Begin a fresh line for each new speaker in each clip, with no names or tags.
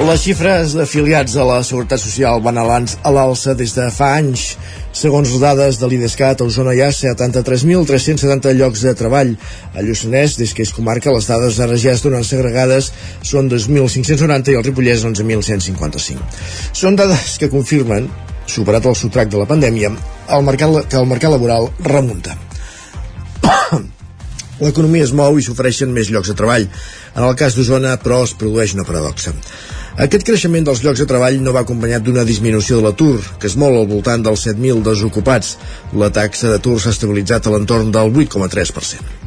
Les xifres d'afiliats a la Seguretat Social van a l'alça des de fa anys. Segons dades de l'IDESCAT, a Osona hi ha 73.370 llocs de treball. A Lluçanès, des que és comarca, les dades ara ja es donen segregades, són 2.590 i al Ripollès 11.155. Són dades que confirmen, superat el sotrac de la pandèmia, el mercat, que el mercat laboral remunta. L'economia es mou i s'ofereixen més llocs de treball. En el cas d'Osona, però, es produeix una paradoxa. Aquest creixement dels llocs de treball no va acompanyat d'una disminució de l'atur, que és molt al voltant dels 7.000 desocupats. La taxa d'atur s'ha estabilitzat a l'entorn del 8,3%.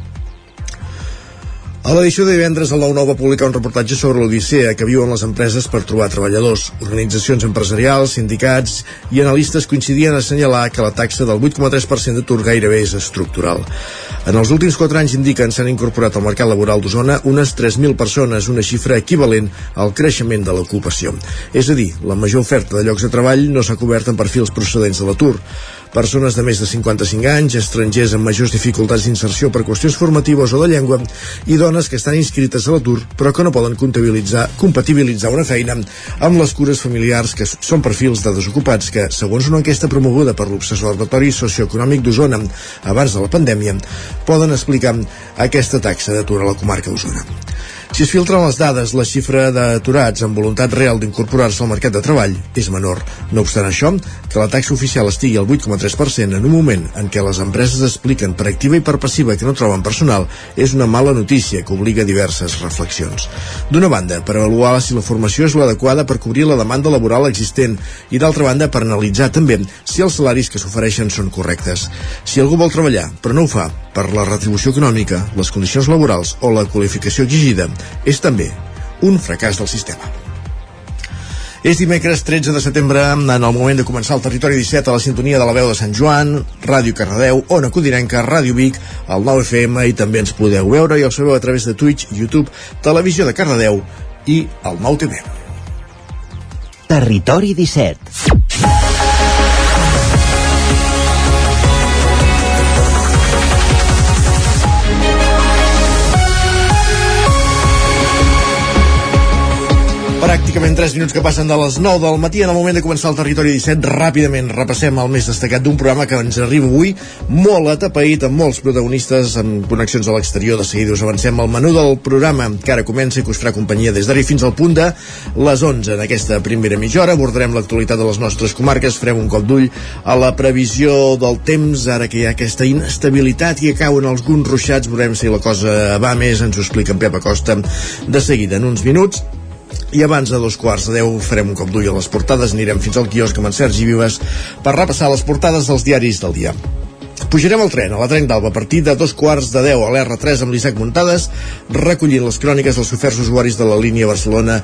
A l'edició de divendres, el 9-9 va publicar un reportatge sobre l'odissea que viuen les empreses per trobar treballadors. Organitzacions empresarials, sindicats i analistes coincidien a assenyalar que la taxa del 8,3% d'atur gairebé és estructural. En els últims 4 anys indiquen s'han incorporat al mercat laboral d'Osona unes 3.000 persones, una xifra equivalent al creixement de l'ocupació. És a dir, la major oferta de llocs de treball no s'ha cobert en perfils procedents de l'atur persones de més de 55 anys, estrangers amb majors dificultats d'inserció per qüestions formatives o de llengua i dones que estan inscrites a l'atur però que no poden comptabilitzar, compatibilitzar una feina amb les cures familiars que són perfils de desocupats que, segons una enquesta promoguda per l'Observatori Socioeconòmic d'Osona abans de la pandèmia, poden explicar aquesta taxa d'atur a la comarca d'Osona. Si es filtren les dades, la xifra d'aturats amb voluntat real d'incorporar-se al mercat de treball és menor. No obstant això, que la taxa oficial estigui al 8,3% en un moment en què les empreses expliquen per activa i per passiva que no troben personal és una mala notícia que obliga diverses reflexions. D'una banda, per avaluar si la formació és l'adequada per cobrir la demanda laboral existent i d'altra banda per analitzar també si els salaris que s'ofereixen són correctes. Si algú vol treballar però no ho fa per la retribució econòmica, les condicions laborals o la qualificació exigida, és també un fracàs del sistema. És dimecres 13 de setembre, en el moment de començar el Territori 17 a la sintonia de la veu de Sant Joan, Ràdio Cardedeu, Ona Codinenca, Ràdio Vic, el 9 FM i també ens podeu veure i el sabeu a través de Twitch, YouTube, Televisió de Cardedeu i el 9 TV.
Territori 17
Pràcticament 3 minuts que passen de les 9 del matí en el moment de començar el Territori 17. Ràpidament repassem el més destacat d'un programa que ens arriba avui molt atapeït, amb molts protagonistes, amb connexions a l'exterior. De seguida us avancem al menú del programa que ara comença i que us farà companyia des d'ara fins al punt de les 11. En aquesta primera mitja hora abordarem l'actualitat de les nostres comarques, farem un cop d'ull a la previsió del temps, ara que hi ha aquesta inestabilitat i cauen alguns ruixats, veurem si la cosa va més, ens ho explica en Pep Acosta de seguida en uns minuts i abans de dos quarts de deu farem un cop d'ull a les portades, anirem fins al quiosc amb en Sergi Vives per repassar les portades dels diaris del dia. Pujarem al tren, a la tren d'Alba, a partir de dos quarts de deu a l'R3 amb l'Isaac Muntades, recollint les cròniques dels oferts usuaris de la línia Barcelona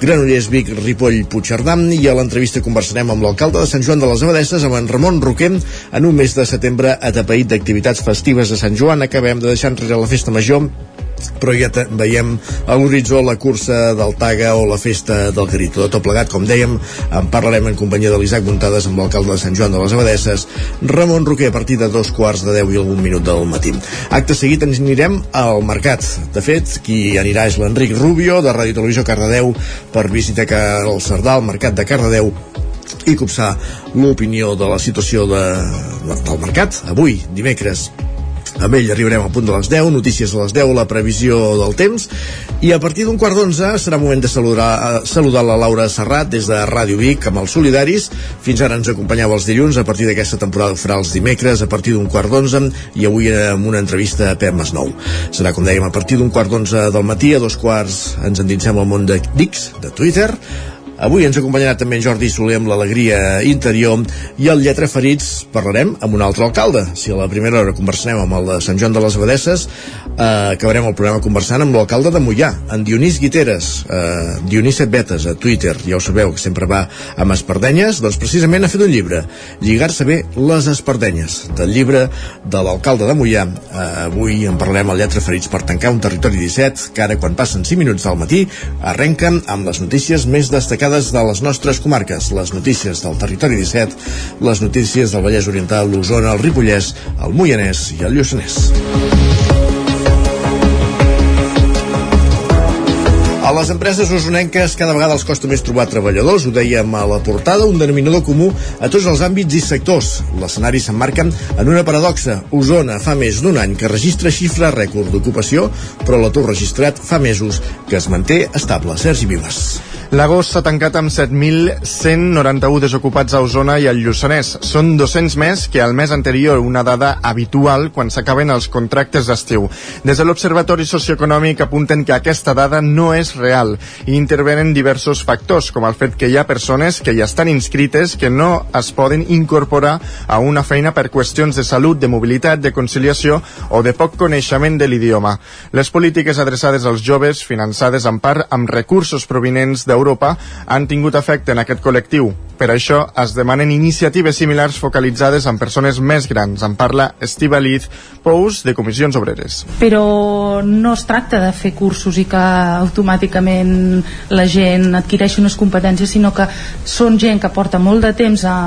Granollers, Vic, Ripoll, Puigcerdà i a l'entrevista conversarem amb l'alcalde de Sant Joan de les Abadesses, amb en Ramon Roquem, en un mes de setembre atapeït d'activitats festives de Sant Joan. Acabem de deixar enrere la festa major però ja veiem a l'horitzó la cursa del Taga o la festa del Grito. De tot plegat, com dèiem, en parlarem en companyia de l'Isaac Muntades amb l'alcalde de Sant Joan de les Abadesses, Ramon Roquer, a partir de dos quarts de deu i algun minut del matí. Acte seguit ens anirem al mercat. De fet, qui anirà és l'Enric Rubio, de Ràdio Televisió Cardedeu, per visitar el Cerdà, el mercat de Cardedeu, i copsar l'opinió de la situació de, del mercat. Avui, dimecres, amb ell arribarem al punt de les 10, notícies a les 10, la previsió del temps, i a partir d'un quart d'onze serà moment de saludar, eh, saludar la Laura Serrat des de Ràdio Vic amb els Solidaris. Fins ara ens acompanyava els dilluns, a partir d'aquesta temporada farà els dimecres a partir d'un quart d'onze, i avui amb una entrevista a Pep Masnou. Serà, com dèiem, a partir d'un quart d'onze del matí, a dos quarts ens endinsem al món de Dix, de Twitter, Avui ens acompanyarà també en Jordi Soler amb l'alegria interior i el Lletra Ferits parlarem amb un altre alcalde. Si a la primera hora conversarem amb el de Sant Joan de les Abadesses, eh, acabarem el programa conversant amb l'alcalde de Mollà, en Dionís Guiteres, eh, Dionís Setbetes, a Twitter, ja ho sabeu, que sempre va amb espardenyes, doncs precisament ha fet un llibre, Lligar-se bé les espardenyes, del llibre de l'alcalde de Mollà. Eh, avui en parlarem al Lletra Ferits per tancar un territori 17, que ara quan passen 5 minuts del matí arrenquen amb les notícies més destacades destacades de les nostres comarques, les notícies del territori 17, les notícies del Vallès Oriental, l'Osona, el Ripollès, el Moianès i el Lluçanès. A les empreses usonenques cada vegada els costa més trobar treballadors, ho dèiem a la portada, un denominador comú a tots els àmbits i sectors. L'escenari s'emmarquen en una paradoxa. Osona fa més d'un any que registra xifra rècord d'ocupació, però l'atur registrat fa mesos que es manté estable. Sergi Vives.
L'agost s'ha tancat amb 7.191 desocupats a Osona i al Lluçanès. Són 200 més que el mes anterior, una dada habitual quan s'acaben els contractes d'estiu. Des de l'Observatori Socioeconòmic apunten que aquesta dada no és real i intervenen diversos factors, com el fet que hi ha persones que ja estan inscrites que no es poden incorporar a una feina per qüestions de salut, de mobilitat, de conciliació o de poc coneixement de l'idioma. Les polítiques adreçades als joves, finançades en part amb recursos provinents de d'Europa han tingut efecte en aquest col·lectiu. Per això es demanen iniciatives similars focalitzades en persones més grans. En parla Estivaliz Pous, de Comissions Obreres.
Però no es tracta de fer cursos i que automàticament la gent adquireixi unes competències, sinó que són gent que porta molt de temps a,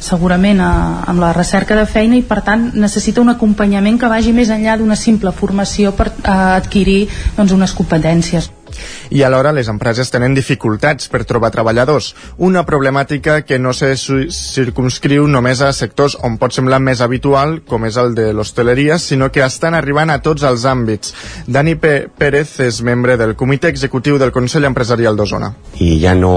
segurament a, amb la recerca de feina i per tant necessita un acompanyament que vagi més enllà d'una simple formació per a adquirir doncs, unes competències
i alhora les empreses tenen dificultats per trobar treballadors, una problemàtica que no se circumscriu només a sectors on pot semblar més habitual, com és el de l'hostaleria, sinó que estan arribant a tots els àmbits. Dani P. Pérez és membre del comitè executiu del Consell Empresarial d'Osona.
I ja no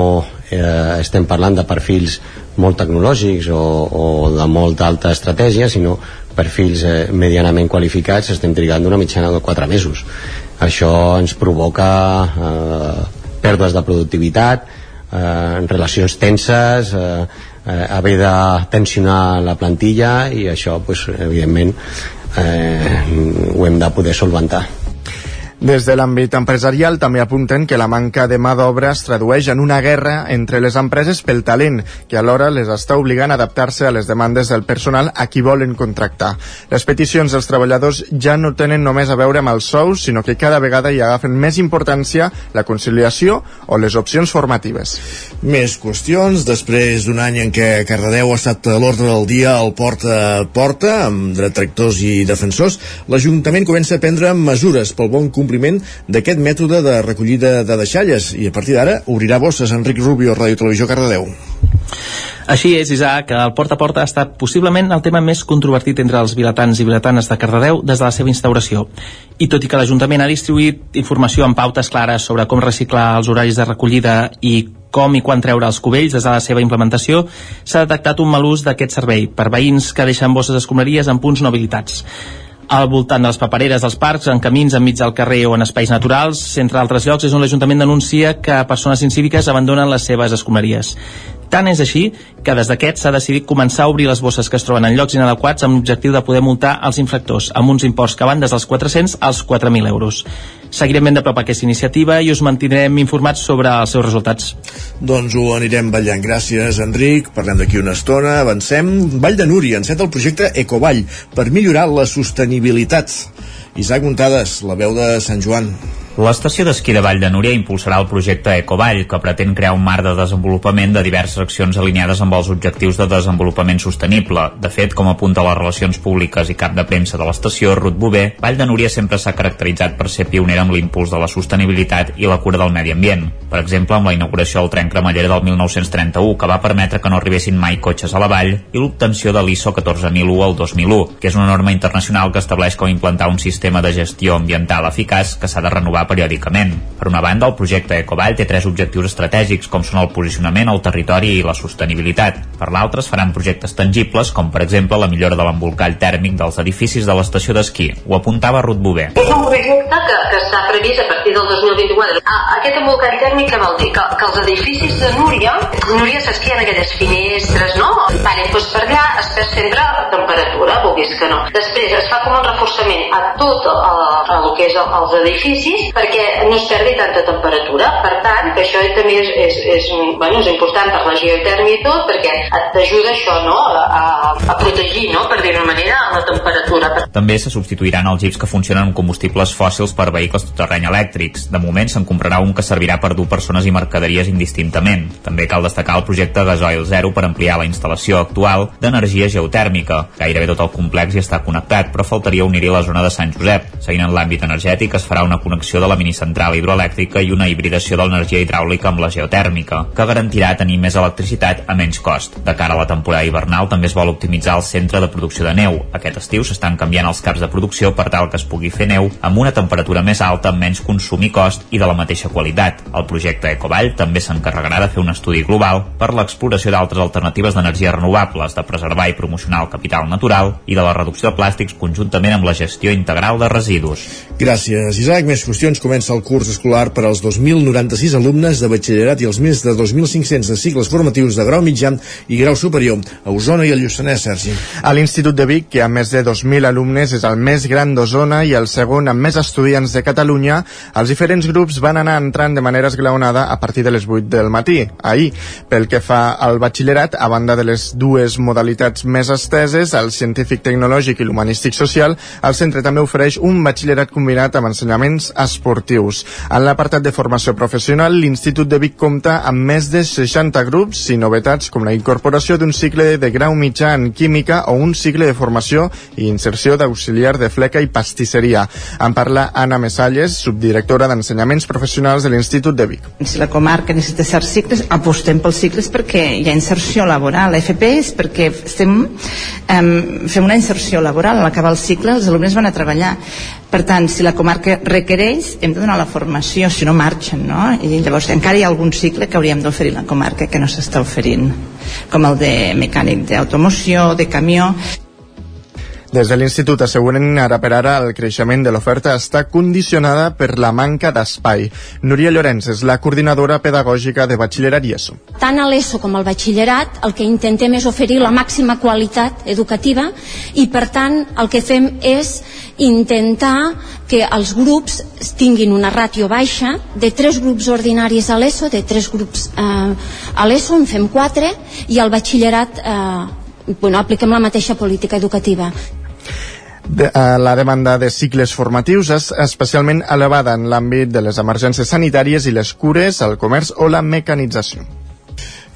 eh, estem parlant de perfils molt tecnològics o, o de molta alta estratègia, sinó perfils eh, medianament qualificats estem trigant una mitjana de 4 mesos això ens provoca eh, pèrdues de productivitat eh, relacions tenses eh, eh, haver de tensionar la plantilla i això pues, evidentment eh, ho hem de poder solventar
des de l'àmbit empresarial també apunten que la manca de mà d'obra es tradueix en una guerra entre les empreses pel talent, que alhora les està obligant a adaptar-se a les demandes del personal a qui volen contractar. Les peticions dels treballadors ja no tenen només a veure amb els sous, sinó que cada vegada hi agafen més importància la conciliació o les opcions formatives.
Més qüestions. Després d'un any en què Cardedeu ha estat a l'ordre del dia al porta a porta, amb detractors i defensors, l'Ajuntament comença a prendre mesures pel bon compliment d'aquest mètode de recollida de deixalles i a partir d'ara obrirà bosses Enric Rubio, Ràdio Televisió Cardedeu.
Així és, Isaac, el porta a porta ha estat possiblement el tema més controvertit entre els vilatans i vilatanes de Cardedeu des de la seva instauració. I tot i que l'Ajuntament ha distribuït informació amb pautes clares sobre com reciclar els horaris de recollida i com i quan treure els cubells des de la seva implementació, s'ha detectat un mal ús d'aquest servei per veïns que deixen bosses d'escombraries en punts no habilitats al voltant de les papereres dels parcs, en camins enmig del carrer o en espais naturals, entre altres llocs, és on l'Ajuntament denuncia que persones incíviques abandonen les seves escombraries. Tant és així que des d'aquest s'ha decidit començar a obrir les bosses que es troben en llocs inadequats amb l'objectiu de poder multar els infractors amb uns imports que van des dels 400 als 4.000 euros. Seguirem ben de prop aquesta iniciativa i us mantindrem informats sobre els seus resultats.
Doncs ho anirem ballant. Gràcies, Enric. Parlem d'aquí una estona. Avancem. Vall de Núria enceta el projecte Ecovall per millorar la sostenibilitat. Isaac Montades, la veu de Sant Joan.
L'estació d'esquí de Vall de Núria impulsarà el projecte Ecovall, que pretén crear un marc de desenvolupament de diverses accions alineades amb els objectius de desenvolupament sostenible. De fet, com apunta les relacions públiques i cap de premsa de l'estació, Ruth Bové, Vall de Núria sempre s'ha caracteritzat per ser pionera amb l'impuls de la sostenibilitat i la cura del medi ambient. Per exemple, amb la inauguració del tren cremallera del 1931, que va permetre que no arribessin mai cotxes a la vall, i l'obtenció de l'ISO 14001 al 2001, que és una norma internacional que estableix com implantar un sistema de gestió ambiental eficaç que s'ha de renovar periòdicament. Per una banda, el projecte Ecovall té tres objectius estratègics, com són el posicionament, el territori i la sostenibilitat. Per l'altre, es faran projectes tangibles, com per exemple la millora de l'embolcall tèrmic dels edificis de l'estació d'esquí. Ho apuntava Ruth Bové.
És un projecte que, que està previst a partir del 2024. Ah, aquest embolcall tèrmic que vol dir? Que, que els edificis de Núria, Núria s'esquien aquelles finestres, no? Vale, doncs per allà es perd sempre temperatura, vulguis que no. Després es fa com un reforçament a tot el, el que és els edificis perquè no es perdi tanta temperatura. Per tant, que això també és, és, és, bueno, és important per la geotèrmia i tot, perquè t'ajuda això, no?, a, a protegir, no?, per dir-ho manera, la temperatura.
També se substituiran els jeeps que funcionen amb combustibles fòssils per vehicles tot terreny elèctrics. De moment se'n comprarà un que servirà per dur persones i mercaderies indistintament. També cal destacar el projecte Gasoil Zero per ampliar la instal·lació actual d'energia geotèrmica. Gairebé tot el complex hi està connectat, però faltaria unir-hi la zona de Sant Josep. Seguint en l'àmbit energètic, es farà una connexió de la minicentral hidroelèctrica i una hibridació de l'energia hidràulica amb la geotèrmica, que garantirà tenir més electricitat a menys cost. De cara a la temporada hivernal també es vol optimitzar el centre de producció de neu. Aquest estiu s'estan canviant els caps de producció per tal que es pugui fer neu amb una temperatura més alta, menys consum i cost i de la mateixa qualitat. El projecte Ecovall també s'encarregarà de fer un estudi global per l'exploració d'altres alternatives d'energies renovables, de preservar i promocionar el capital natural i de la reducció de plàstics conjuntament amb la gestió integral de residus.
Gràcies, Isaac. Més qüestions. Comença el curs escolar per als 2.096 alumnes de batxillerat i els més de 2.500 de cicles formatius de grau mitjà i grau superior a Osona i al Lluçanès, Sergi.
A l'Institut de Vic, que amb més de 2.000 alumnes és el més gran d'Osona i el segon amb més estudiants de Catalunya, els diferents grups van anar entrant de manera esglaonada a partir de les 8 del matí, ahir. Pel que fa al batxillerat, a banda de les dues modalitats més esteses, el científic tecnològic i l'humanístic social, el centre també ofereix un batxillerat combinat amb ensenyaments esportius. En l'apartat de formació professional, l'Institut de Vic compta amb més de 60 grups i novetats com la incorporació d'un cicle de grau mitjà en química o un cicle de formació i inserció d'auxiliar de fleca i pastisseria. En parla Anna Mesalles, subdirectora d'Ensenyaments Professionals de l'Institut de Vic.
Si la comarca necessita certs cicles, apostem pels cicles perquè hi ha inserció laboral. L'FP és perquè estem, um, fem una inserció laboral. Al acabar el cicle els alumnes van a treballar. Per tant, si la comarca requereix, hem de donar la formació, si no marxen, no? I llavors encara hi ha algun cicle que hauríem d'oferir la comarca que no s'està oferint, com el de mecànic d'automoció, de camió.
Des de l'Institut asseguren ara per ara el creixement de l'oferta està condicionada per la manca d'espai. Núria Llorenç és la coordinadora pedagògica de batxillerat i ESO.
Tant a l'ESO com al batxillerat el que intentem és oferir la màxima qualitat educativa i per tant el que fem és intentar que els grups tinguin una ràtio baixa de tres grups ordinaris a l'ESO, de tres grups eh, a l'ESO en fem quatre i al batxillerat eh, bueno, apliquem la mateixa política educativa.
De, uh, la demanda de cicles formatius és especialment elevada en l'àmbit de les emergències sanitàries i les cures, el comerç o la mecanització.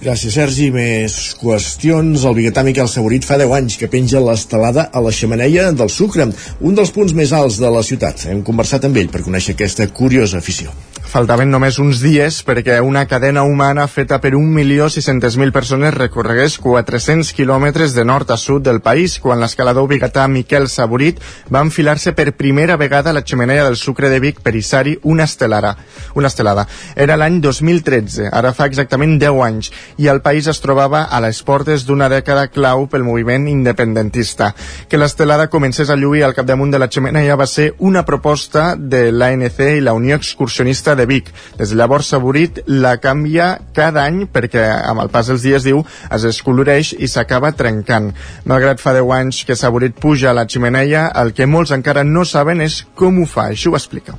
Gràcies, Sergi. Més qüestions. El biguetà Miquel Saborit fa 10 anys que penja l'estelada a la xamaneia del Sucre, un dels punts més alts de la ciutat. Hem conversat amb ell per conèixer aquesta curiosa afició.
Faltaven només uns dies perquè una cadena humana feta per 1.600.000 persones recorregués 400 quilòmetres de nord a sud del país quan l'escalador biguetà Miquel Saborit va enfilar-se per primera vegada a la xemeneia del Sucre de Vic per Isari una estelada. Una estelada. Era l'any 2013, ara fa exactament 10 anys, i el país es trobava a les portes d'una dècada clau pel moviment independentista. Que l'estelada comencés a lluir al capdamunt de la xemeneia va ser una proposta de l'ANC i la Unió Excursionista de Vic. Des de llavors Saborit la canvia cada any perquè amb el pas dels dies diu es escoloreix i s'acaba trencant. Malgrat fa 10 anys que Saborit puja a la ximeneia, el que molts encara no saben és com ho fa, això ho explica.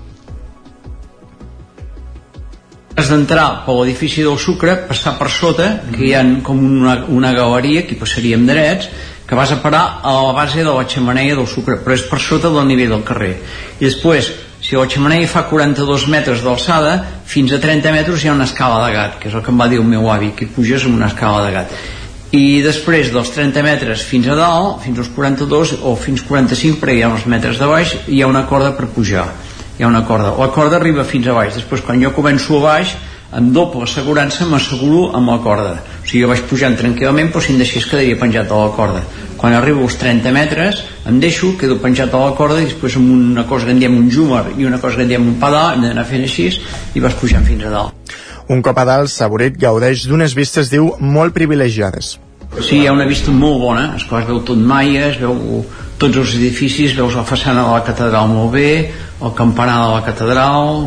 Has d'entrar per l'edifici del Sucre, passar per sota, que hi ha com una, una galeria, que hi passaríem drets, que vas a parar a la base de la xemeneia del Sucre, però és per sota del nivell del carrer. I després, si la xemeneia fa 42 metres d'alçada, fins a 30 metres hi ha una escala de gat, que és el que em va dir el meu avi, que puges amb una escala de gat. I després dels 30 metres fins a dalt, fins als 42 o fins 45, perquè hi ha uns metres de baix, hi ha una corda per pujar hi ha una corda. La corda arriba fins a baix. Després, quan jo començo a baix, amb doble assegurança m'asseguro amb la corda. O sigui, jo vaig pujant tranquil·lament, però si em deixés quedaria penjat a la corda. Quan arribo als 30 metres, em deixo, quedo penjat a la corda i després amb una cosa que en diem un júmer i una cosa que en diem un pedal, hem d'anar fent així i vas pujant fins a dalt.
Un cop a dalt, Saborit gaudeix d'unes vistes, diu, molt privilegiades.
Sí, hi ha una vista molt bona, esclar, es veu tot Maia, es veu tots els edificis, veus la façana de la catedral molt bé, el campanar de la catedral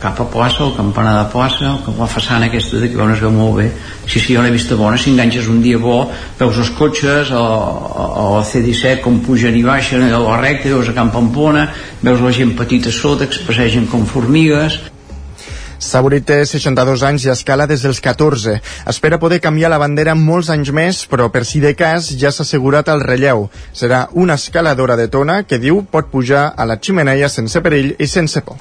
cap a plaça, el campanar de plaça la façana aquesta d'aquí on es veu molt bé. Sí, sí, una vista bona si enganxes un dia bo, veus els cotxes a, a la C-17 com pugen i baixen a la recta, veus a Camp Pamplona veus la gent petita sota que es passegen com formigues
Saburi té 62 anys i escala des dels 14. Espera poder canviar la bandera molts anys més, però per si de cas ja s'ha assegurat el relleu. Serà una escaladora de tona que diu pot pujar a la ximeneia sense perill i sense por.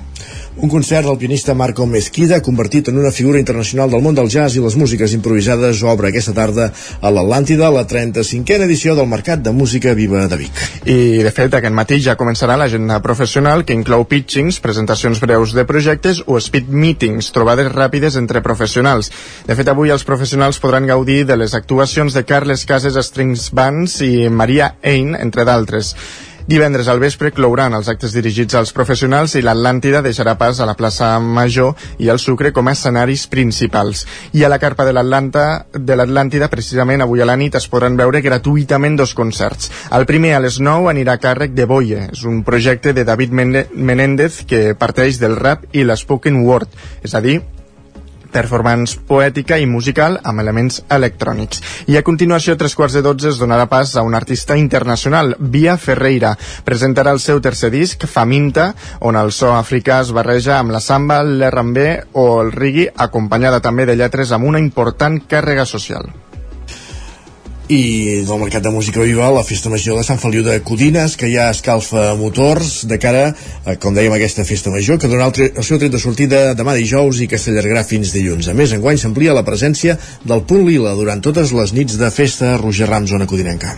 Un concert del pianista Marco Mesquida, convertit en una figura internacional del món del jazz i les músiques improvisades, obre aquesta tarda a l'Atlàntida la 35a edició del Mercat de Música Viva de Vic.
I, de fet, aquest matí ja començarà l'agenda professional que inclou pitchings, presentacions breus de projectes o speed meetings, trobades ràpides entre professionals. De fet, avui els professionals podran gaudir de les actuacions de Carles Cases Strings Bands i Maria Ein, entre d'altres. Divendres al vespre clouran els actes dirigits als professionals i l'Atlàntida deixarà pas a la plaça Major i el Sucre com a escenaris principals. I a la carpa de l'Atlàntida, precisament avui a la nit, es podran veure gratuïtament dos concerts. El primer a les 9 anirà a càrrec de Boye. És un projecte de David Menéndez que parteix del rap i l'espoken word, és a dir, performance poètica i musical amb elements electrònics. I a continuació, a tres quarts de dotze, es donarà pas a un artista internacional, Via Ferreira. Presentarà el seu tercer disc, Faminta, on el so africà es barreja amb la samba, l'R&B o el reggae, acompanyada també de lletres amb una important càrrega social
i del Mercat de Música Viva la Festa Major de Sant Feliu de Codines que ja escalfa motors de cara a, com dèiem, aquesta Festa Major que donarà el, el seu tret de sortida demà dijous i que s'allargarà fins dilluns. A més, enguany s'amplia la presència del Punt Lila durant totes les nits de festa Roger Ram, zona codinenca.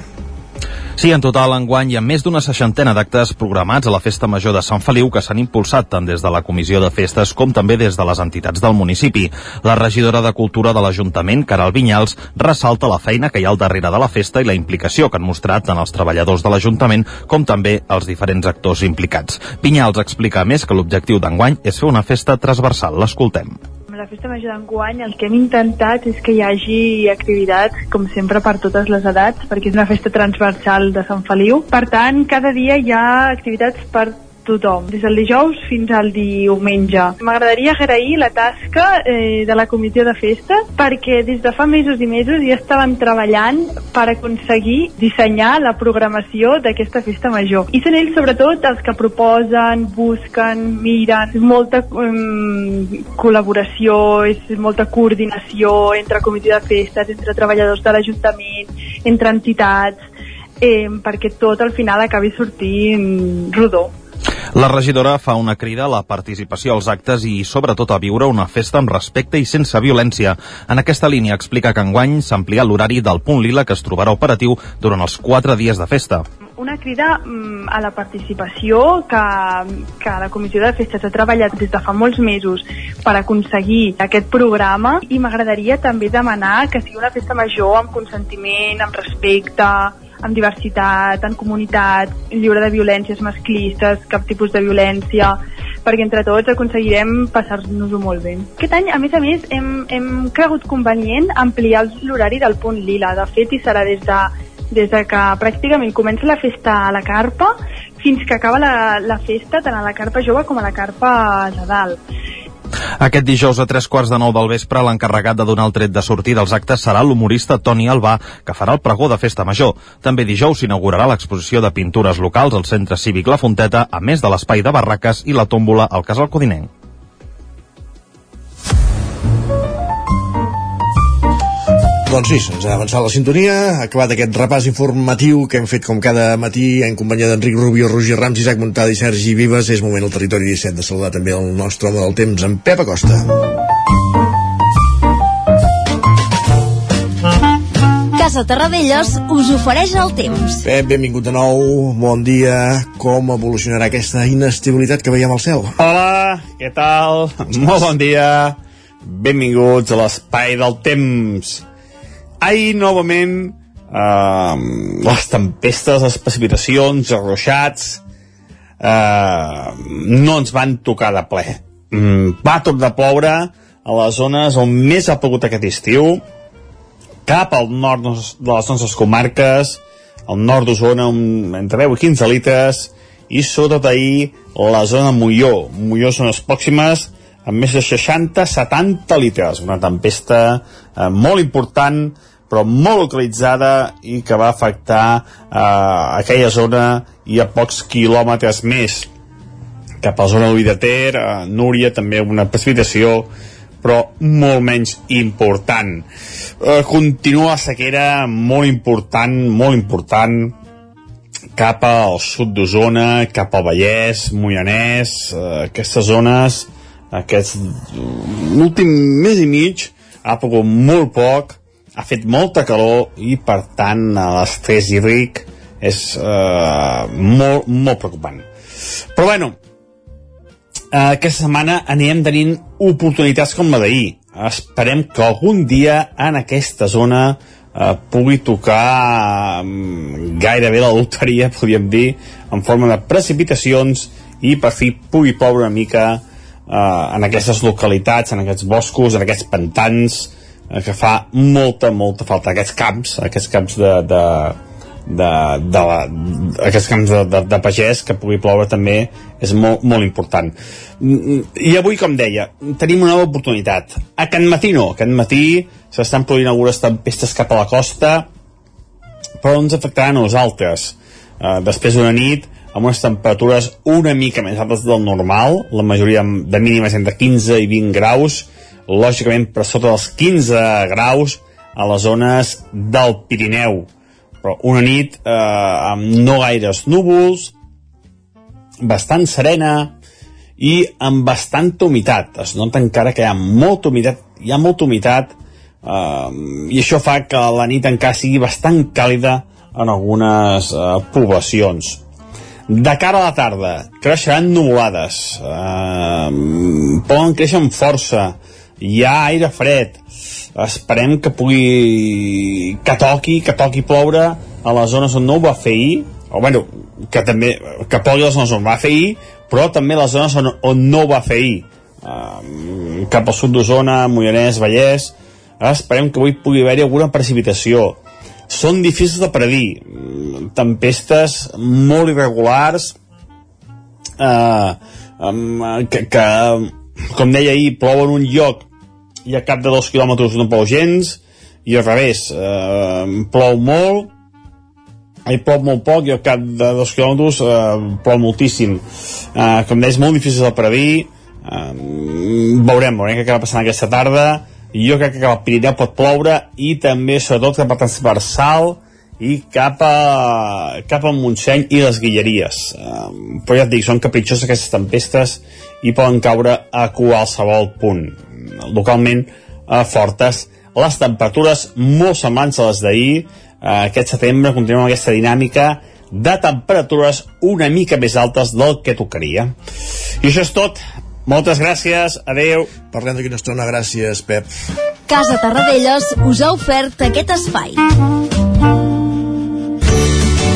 Sí, en total, enguany hi ha més d'una seixantena d'actes programats a la Festa Major de Sant Feliu que s'han impulsat tant des de la Comissió de Festes com també des de les entitats del municipi. La regidora de Cultura de l'Ajuntament, Caral Vinyals, ressalta la feina que hi ha al darrere de la festa i la implicació que han mostrat tant els treballadors de l'Ajuntament com també els diferents actors implicats. Vinyals explica més que l'objectiu d'enguany és fer una festa transversal. L'escoltem
la Festa Major d'enguany el que hem intentat és que hi hagi activitats, com sempre, per totes les edats, perquè és una festa transversal de Sant Feliu. Per tant, cada dia hi ha activitats per tothom, des del dijous fins al diumenge. M'agradaria agrair la tasca eh, de la comissió de festes perquè des de fa mesos i mesos ja estaven treballant per aconseguir dissenyar la programació d'aquesta festa major. I són ells sobretot els que proposen, busquen, miren, és molta um, col·laboració, és molta coordinació entre comissió de festes, entre treballadors de l'Ajuntament, entre entitats, eh, perquè tot al final acabi sortint rodó.
La regidora fa una crida a la participació als actes i, sobretot, a viure una festa amb respecte i sense violència. En aquesta línia explica que enguany s'amplia l'horari del punt lila que es trobarà operatiu durant els quatre dies de festa
una crida mm, a la participació que, que la Comissió de Festes ha treballat des de fa molts mesos per aconseguir aquest programa i m'agradaria també demanar que sigui una festa major amb consentiment, amb respecte, amb diversitat, en comunitat, lliure de violències masclistes, cap tipus de violència, perquè entre tots aconseguirem passar-nos-ho molt bé. Aquest any, a més a més, hem, hem cregut convenient ampliar l'horari del punt lila. De fet, hi serà des de, des de que pràcticament comença la festa a la carpa fins que acaba la, la festa tant a la carpa jove com a la carpa de dalt.
Aquest dijous a tres quarts de nou del vespre, l'encarregat de donar el tret de sortir dels actes serà l'humorista Toni Albà, que farà el pregó de festa major. També dijous s'inaugurarà l'exposició de pintures locals al Centre Cívic La Fonteta, a més de l'espai de barraques i la tòmbola al Casal Codinenc.
Doncs sí, se'ns ha avançat la sintonia, ha acabat aquest repàs informatiu que hem fet com cada matí en companyia d'Enric Rubio, Roger Rams, Isaac Montada i Sergi Vives. És moment al territori 17 de saludar també el nostre home del temps, en Pep Acosta.
Casa Terradellos us ofereix el temps.
Pep, benvingut de nou, bon dia. Com evolucionarà aquesta inestabilitat que veiem al cel?
Hola, què tal? Molt bon dia. Benvinguts a l'espai del temps Ahir, novament, eh, les tempestes, les precipitacions, els ruixats, eh, no ens van tocar de ple. Mm, va tot de ploure a les zones on més ha plogut aquest estiu, cap al nord de les nostres comarques, al nord d'Osona, entre 10 i 15 litres, i sobretot ahir la zona Molló. Molló són les pròximes amb més de 60-70 litres. Una tempesta eh, molt important, però molt localitzada i que va afectar eh, aquella zona i a pocs quilòmetres més. Cap a la zona de Ter, eh, Núria també una precipitació però molt menys important. Eh, continua la sequera molt important molt important cap al sud d'Osona, cap al Vallès, Moianès, eh, aquestes zones, aquests l'últim mes i mig ha pogut molt poc, ha fet molta calor i per tant l'estrès hídric és eh, molt, molt preocupant. Però bueno, eh, aquesta setmana anirem tenint oportunitats com la d'ahir. Esperem que algun dia en aquesta zona eh, pugui tocar um, gairebé la loteria, podríem dir, en forma de precipitacions i per fi pugui ploure una mica eh, en aquestes localitats, en aquests boscos, en aquests pantans, eh, que fa molta, molta falta. Aquests camps, aquests camps de, de, de, de, la, aquests camps de, de, de pagès que pugui ploure també és molt, molt important. I avui com deia tenim una nova oportunitat. A Can Matí no, a Can Matí s'estan produint algunes tempestes cap a la costa però ens afectaran a nosaltres. Uh, després d'una nit amb unes temperatures una mica més altes del normal, la majoria de mínimes entre 15 i 20 graus, lògicament per sota dels 15 graus a les zones del Pirineu. Però una nit eh, amb no gaires núvols, bastant serena i amb bastanta humitat. Es nota encara que hi ha molta humitat, hi ha molta humitat eh, i això fa que la nit encara sigui bastant càlida en algunes eh, poblacions. De cara a la tarda, creixeran nuvolades, eh, poden créixer amb força, hi ha aire fred, esperem que pugui que toqui, que toqui ploure a les zones on no ho va fer ahir, o bueno, que també que plogui a les zones on va fer ahir, però també les zones on, on no ho va fer ahir. Uh, cap al sud d'Osona, Moianès, Vallès, esperem que avui pugui haver-hi alguna precipitació. Són difícils de predir. Tempestes molt irregulars eh, que, que com deia ahir plou en un lloc i a cap de dos quilòmetres no plou gens i al revés eh, plou molt hi plou molt poc i al cap de dos quilòmetres eh, plou moltíssim. Eh, com deia és molt difícil de predir. Eh, veurem, veurem què acaba passant aquesta tarda. Jo crec que cap al Pirineu pot ploure i també sobretot cap a transversal i cap a, cap al Montseny i les Guilleries. Um, però ja et dic, són capritxoses aquestes tempestes i poden caure a qualsevol punt. Localment uh, fortes les temperatures molt semblants a les d'ahir. Uh, aquest setembre continuem amb aquesta dinàmica de temperatures una mica més altes del que tocaria. I això és tot. Moltes gràcies, adeu.
Parlem d'aquí una estona, gràcies, Pep.
Casa Tarradellas us ha ofert aquest espai.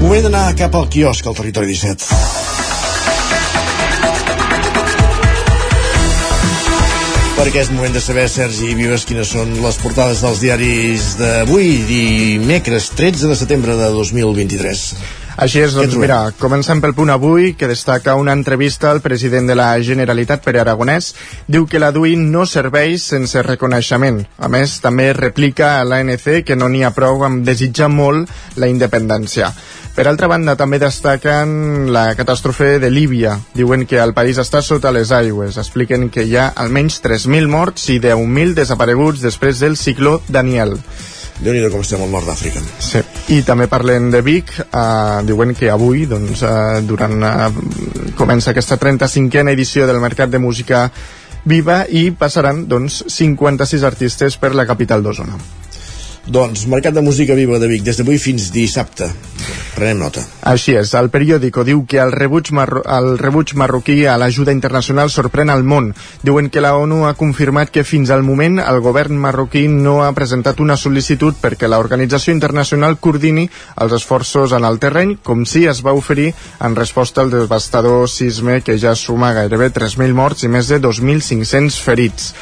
Moment d'anar cap al quiosc al territori 17. perquè és moment de saber, Sergi Vives, quines són les portades dels diaris d'avui, dimecres 13 de setembre de 2023.
Així és, doncs mira, comencem pel punt avui, que destaca una entrevista al president de la Generalitat, Pere Aragonès. Diu que la DUI no serveix sense reconeixement. A més, també replica a l'ANC que no n'hi ha prou amb desitjar molt la independència. Per altra banda, també destaquen la catàstrofe de Líbia. Diuen que el país està sota les aigües. Expliquen que hi ha almenys 3.000 morts i 10.000 desapareguts després del cicló Daniel
déu nhi com estem al nord d'Àfrica.
Sí. I també parlen de Vic, eh, diuen que avui, doncs, eh, durant, eh, comença aquesta 35a edició del Mercat de Música Viva i passaran, doncs, 56 artistes per la capital d'Osona.
Doncs, Mercat de Música Viva de Vic, des d'avui fins dissabte. prenem nota.
Així és, el periòdico diu que el rebuig, marro el rebuig marroquí a l'ajuda internacional sorprèn al món. Diuen que la ONU ha confirmat que fins al moment el govern marroquí no ha presentat una sol·licitud perquè l'organització internacional coordini els esforços en el terreny, com si es va oferir en resposta al devastador sisme que ja suma gairebé 3.000 morts i més de 2.500 ferits.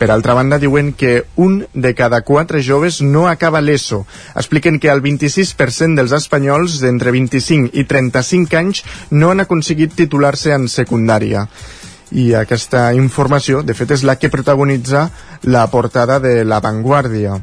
Per altra banda, diuen que un de cada quatre joves no acaba l'ESO. Expliquen que el 26% dels espanyols d'entre 25 i 35 anys no han aconseguit titular-se en secundària. I aquesta informació, de fet, és la que protagonitza la portada de La Vanguardia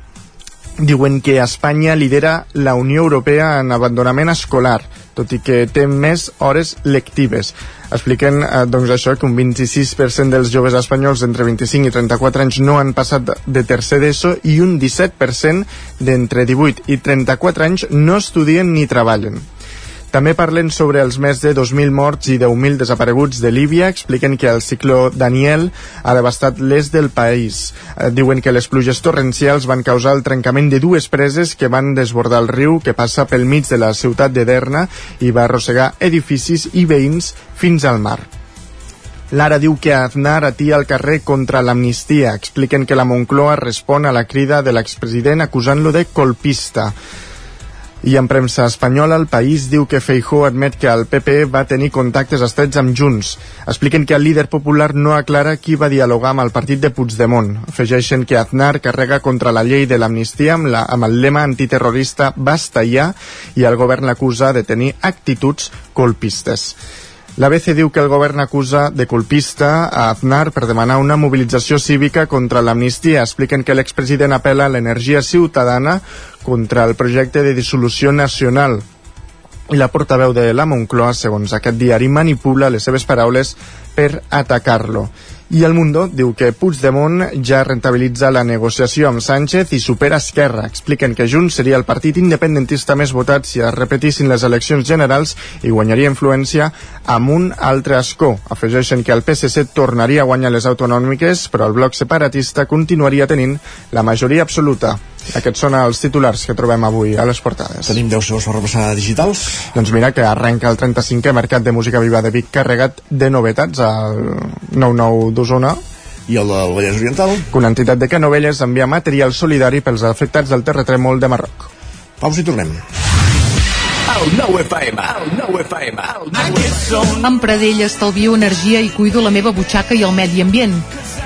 diuen que Espanya lidera la Unió Europea en abandonament escolar, tot i que té més hores lectives. Expliquen eh, doncs això, que un 26% dels joves espanyols d'entre 25 i 34 anys no han passat de tercer d'ESO i un 17% d'entre 18 i 34 anys no estudien ni treballen. També parlen sobre els més de 2.000 morts i 10.000 desapareguts de Líbia. Expliquen que el cicló Daniel ha devastat l'est del país. Eh, diuen que les pluges torrencials van causar el trencament de dues preses que van desbordar el riu que passa pel mig de la ciutat de Derna i va arrossegar edificis i veïns fins al mar. Lara diu que Aznar atia al carrer contra l'amnistia. Expliquen que la Moncloa respon a la crida de l'expresident acusant-lo de colpista. I en premsa espanyola, el país diu que Feijó admet que el PP va tenir contactes estrets amb Junts. Expliquen que el líder popular no aclara qui va dialogar amb el partit de Puigdemont. Afegeixen que Aznar carrega contra la llei de l'amnistia amb, la, amb el lema antiterrorista Basta ja i el govern l'acusa de tenir actituds colpistes. L'ABC diu que el govern acusa de colpista a Aznar per demanar una mobilització cívica contra l'amnistia. Expliquen que l'expresident apela a l'energia ciutadana contra el projecte de dissolució nacional. I la portaveu de la Moncloa, segons aquest diari, manipula les seves paraules per atacar-lo. I el Mundo diu que Puigdemont ja rentabilitza la negociació amb Sánchez i supera Esquerra. Expliquen que Junts seria el partit independentista més votat si es repetissin les eleccions generals i guanyaria influència amb un altre escó. Afegeixen que el PSC tornaria a guanyar les autonòmiques, però el bloc separatista continuaria tenint la majoria absoluta. Aquests són els titulars que trobem avui a les portades.
Tenim 10 segons per repassar digitals.
Doncs mira que arrenca el 35è Mercat de Música Viva de Vic carregat de novetats al 99 d'Osona
i el del Vallès Oriental
que una entitat de Canovelles envia material solidari pels afectats del terratrèmol de Marroc.
Pausa i tornem.
Amb Pradell estalvio energia i cuido la meva butxaca i el medi ambient.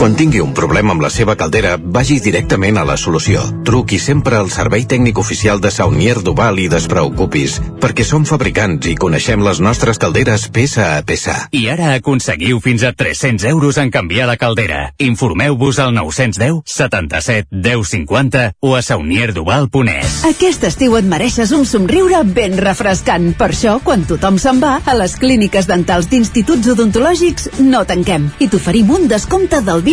Quan tingui un problema amb la seva caldera, vagi directament a la solució. Truqui sempre al servei tècnic oficial de Saunier Duval i despreocupis, perquè som fabricants i coneixem les nostres calderes peça a peça.
I ara aconseguiu fins a 300 euros en canviar la caldera. Informeu-vos al 910 77 10 50 o a saunierduval.es.
Aquest estiu et mereixes un somriure ben refrescant. Per això, quan tothom se'n va, a les clíniques dentals d'instituts odontològics no tanquem i t'oferim un descompte del 20%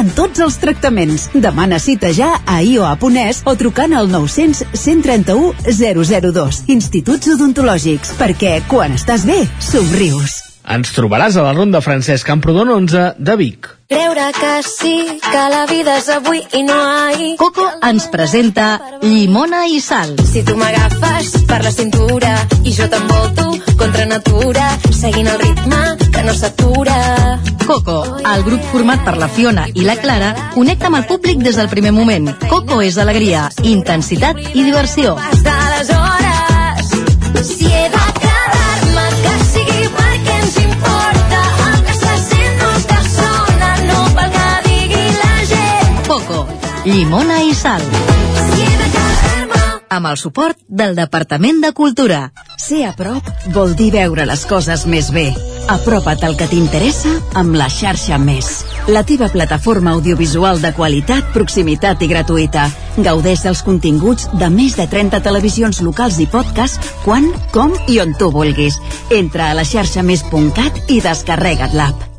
en tots els tractaments. Demana cita ja a ioa.es o trucant al 900 131 002. Instituts odontològics, perquè quan estàs bé, somrius.
Ens trobaràs a la Ronda Francesc Camprodon 11 de Vic.
Creure que sí, que la vida és avui i no ahir.
Coco ens presenta Llimona i Sal.
Si tu m'agafes per la cintura i jo t'envolto contra natura, seguint el ritme que no s'atura.
Coco, el grup format per la Fiona i la Clara, connecta amb el públic des del primer moment. Coco és alegria, intensitat i diversió.
Hasta les hores, si
Llimona i Sal. Amb el suport del Departament de Cultura.
Ser a prop vol dir veure les coses més bé. Apropa't al que t'interessa amb la xarxa Més. La teva plataforma audiovisual de qualitat, proximitat i gratuïta. Gaudeix dels continguts de més de 30 televisions locals i podcast quan, com i on tu vulguis. Entra a la xarxa més.cat i descarrega't l'app.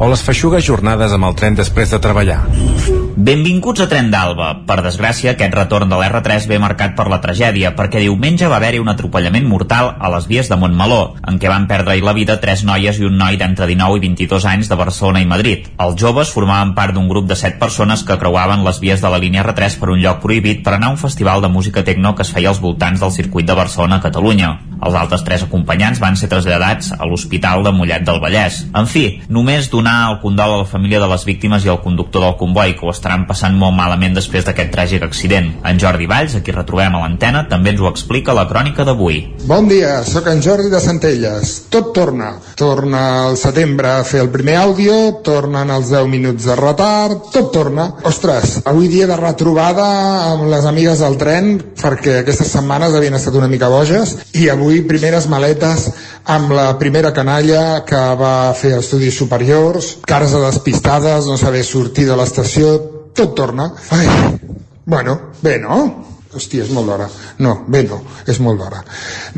o les feixugues jornades amb el tren després de treballar.
Benvinguts a Tren d'Alba. Per desgràcia, aquest retorn de l'R3 ve marcat per la tragèdia, perquè diumenge va haver-hi un atropellament mortal a les vies de Montmeló, en què van perdre-hi la vida tres noies i un noi d'entre 19 i 22 anys de Barcelona i Madrid. Els joves formaven part d'un grup de set persones que creuaven les vies de la línia R3 per un lloc prohibit per anar a un festival de música tecno que es feia als voltants del circuit de Barcelona-Catalunya. Els altres tres acompanyants van ser traslladats a l'Hospital de Mollet del Vallès. En fi, només donar el condol a la família de les víctimes i al conductor del comboi, que ho estaran passant molt malament després d'aquest tràgic accident. En Jordi Valls, a qui retrobem a l'antena, també ens ho explica la crònica d'avui.
Bon dia, sóc en Jordi de Centelles. Tot torna. Torna al setembre a fer el primer àudio, tornen els 10 minuts de retard, tot torna. Ostres, avui dia de retrobada amb les amigues del tren, perquè aquestes setmanes havien estat una mica boges, i avui primeres maletes amb la primera canalla que va fer estudis superiors, cares a despistades, no saber sortir de l'estació, tot torna. Ai, bueno, bé, no? Hòstia, és molt d'hora. No, bé no, és molt d'hora.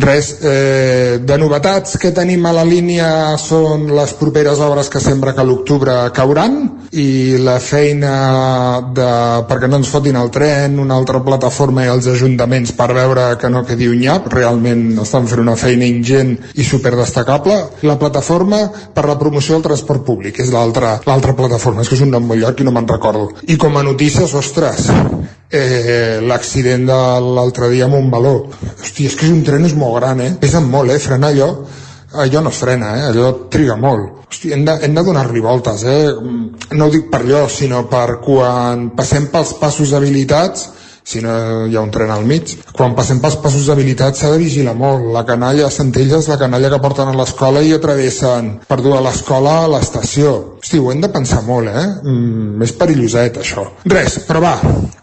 Res, eh, de novetats que tenim a la línia són les properes obres que sembla que a l'octubre cauran i la feina de, perquè no ens fotin el tren, una altra plataforma i els ajuntaments per veure que no quedi un nyap, realment estan fent una feina ingent i super destacable. La plataforma per la promoció del transport públic és l'altra plataforma, és que és un nom molt llarg i no me'n recordo. I com a notícies, ostres, eh, l'accident de l'altre dia a Montmeló. Hòstia, és que és un tren és molt gran, eh? Pesen molt, eh? Frenar allò allò no es frena, eh? allò triga molt. Hosti, hem de, hem de donar-li voltes, eh? No ho dic per allò, sinó per quan passem pels passos habilitats, si no hi ha un tren al mig. Quan passem pels passos d'habilitat s'ha de vigilar molt. La canalla a Centelles, la canalla que porten a l'escola i atravessen per dur a l'escola a l'estació. Hosti, ho hem de pensar molt, eh? Mm, és perilloset, això. Res, però va,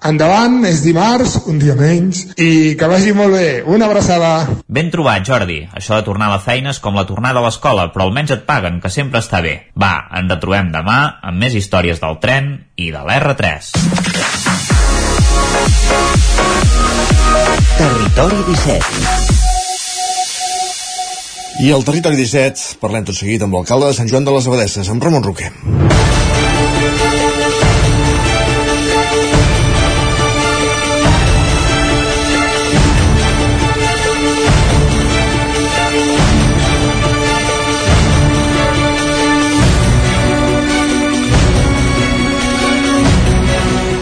endavant, és dimarts, un dia menys, i que vagi molt bé. Una abraçada.
Ben trobat, Jordi. Això de tornar a la feina és com la tornada a l'escola, però almenys et paguen, que sempre està bé. Va, ens retrobem demà amb més històries del tren i de l'R3.
Territori 17.
I al Territori 17 parlem tot seguit amb l'alcalde de Sant Joan de les Abadesses, amb Ramon Roquer.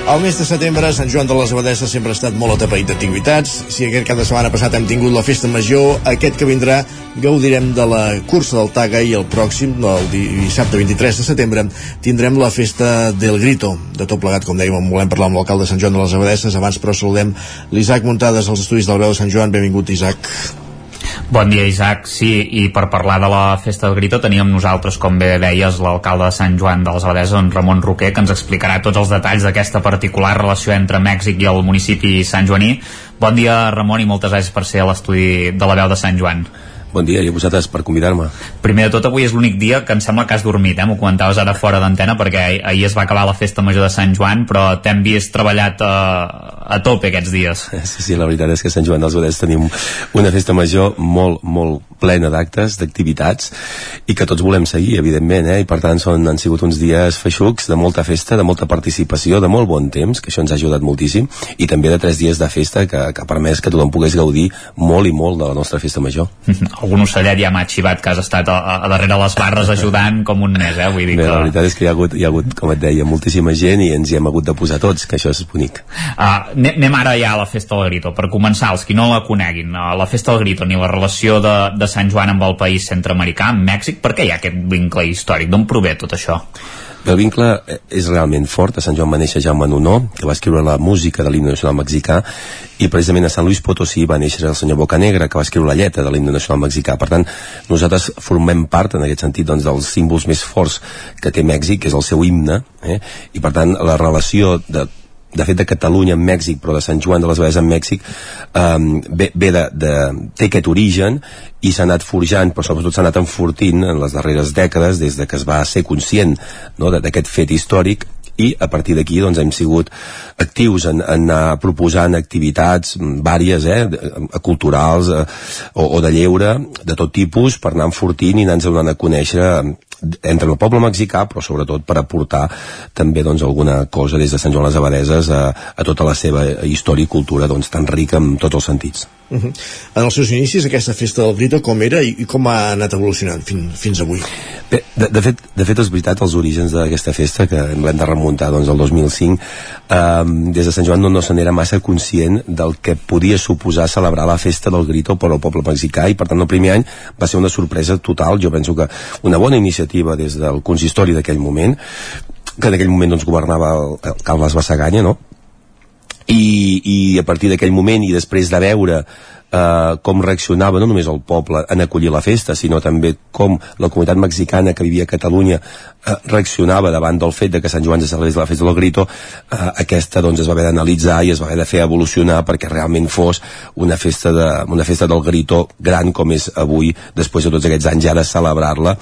El mes de setembre, Sant Joan de les Abadesses sempre ha estat molt atapeït d'activitats. Si aquest cap de setmana passat hem tingut la festa major, aquest que vindrà gaudirem de la cursa del Taga i el pròxim, el dissabte 23 de setembre, tindrem la festa del Grito. De tot plegat, com dèiem, volem parlar amb l'alcalde de Sant Joan de les Abadesses. Abans, però, saludem l'Isaac Muntades als estudis del veu de Sant Joan. Benvingut, Isaac.
Bon dia, Isaac. Sí, i per parlar de la Festa del Grito teníem nosaltres, com bé deies, l'alcalde de Sant Joan de les Abadeses, en Ramon Roquer, que ens explicarà tots els detalls d'aquesta particular relació entre Mèxic i el municipi Sant Joaní. Bon dia, Ramon, i moltes gràcies per ser a l'estudi de la veu de Sant Joan.
Bon dia i a vosaltres per convidar-me.
Primer de tot, avui és l'únic dia que em sembla que has dormit, eh? m'ho comentaves ara fora d'antena, perquè ahir es va acabar la festa major de Sant Joan, però t'hem vist treballat eh, a tope aquests dies.
Sí, sí, la veritat és que Sant Joan dels Abadès tenim una festa major molt, molt plena d'actes, d'activitats, i que tots volem seguir, evidentment, eh? i per tant són, han sigut uns dies feixucs de molta festa, de molta participació, de molt bon temps, que això ens ha ajudat moltíssim, i també de tres dies de festa que, que ha permès que tothom pogués gaudir molt i molt de la nostra festa major.
Algun ocellet ja m'ha xivat que has estat a, a darrere les barres ajudant com un mes, eh? Vull dir
Bé,
que...
la veritat és que hi ha, hagut, hi ha hagut, com et deia, moltíssima gent i ens hi hem hagut de posar tots, que això és bonic.
Uh, anem ara ja a la Festa del Grito. Per començar, els qui no la coneguin, la Festa del Grito ni la relació de, de Sant Joan amb el país centroamericà, amb Mèxic, per què hi ha aquest vincle històric? D'on prové tot això?
El vincle eh, és realment fort. A Sant Joan va néixer Jaume Nunó, que va escriure la música de l'himne nacional mexicà, i precisament a Sant Luis Potosí va néixer el senyor Bocanegra, que va escriure la lletra de l'himne nacional mexicà. Per tant, nosaltres formem part, en aquest sentit, doncs, dels símbols més forts que té Mèxic, que és el seu himne, eh? i per tant, la relació de de fet de Catalunya amb Mèxic però de Sant Joan de les Abadès amb Mèxic um, ve, ve de, de, té aquest origen i s'ha anat forjant però sobretot s'ha anat enfortint en les darreres dècades des de que es va ser conscient no, d'aquest fet històric i a partir d'aquí doncs, hem sigut actius en, en anar proposant activitats vàries, eh, de- culturals eh, o, o de lleure de tot tipus per anar enfortint i anar-nos donant a conèixer entre el poble mexicà però sobretot per aportar també doncs, alguna cosa des de Sant Joan les Abadeses a, a tota la seva història i cultura doncs, tan rica en tots els sentits
Uh -huh. En els seus inicis, aquesta festa del Grito, com era i, i com ha anat evolucionant fin, fins avui?
Bé, de, de, fet, de fet és veritat els orígens d'aquesta festa que l'hem de remuntar doncs, al 2005 eh, des de Sant Joan no, no se n'era massa conscient del que podia suposar celebrar la festa del Grito per al poble mexicà i per tant el primer any va ser una sorpresa total jo penso que una bona iniciativa des del consistori d'aquell moment que en aquell moment doncs, governava el, el Carles Bassaganya no? i, i a partir d'aquell moment i després de veure eh, com reaccionava no només el poble en acollir la festa, sinó també com la comunitat mexicana que vivia a Catalunya eh, reaccionava davant del fet de que Sant Joan se celebrés la festa del Grito, eh, aquesta doncs es va haver d'analitzar i es va haver de fer evolucionar perquè realment fos una festa, de, una festa del Grito gran com és avui, després de tots aquests anys ja de celebrar-la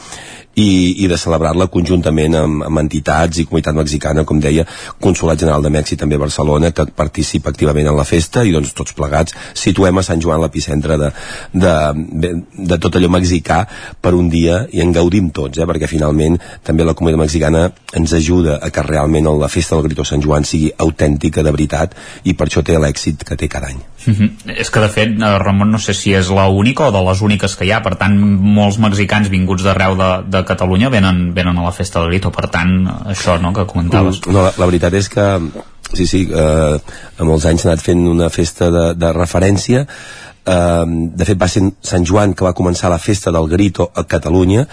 i, i de celebrar-la conjuntament amb, amb entitats i comunitat mexicana, com deia, Consolat General de Mèxic també a Barcelona, que participa activament en la festa i doncs tots plegats situem a Sant Joan l'epicentre de, de, de, de tot allò mexicà per un dia i en gaudim tots, eh, perquè finalment també la comunitat mexicana ens ajuda a que realment la festa del Grito Sant Joan sigui autèntica de veritat i per això té l'èxit que té cada any.
Uh -huh. És que de fet, eh, Ramon, no sé si és la única o de les úniques que hi ha, per tant molts mexicans vinguts d'arreu de, de Catalunya venen, venen a la festa del Grito, per tant això no, que comentaves.
No, la, la veritat és que sí, sí, eh, a molts anys s'ha anat fent una festa de, de referència. Eh, de fet va ser Sant Joan que va començar la festa del Grito a Catalunya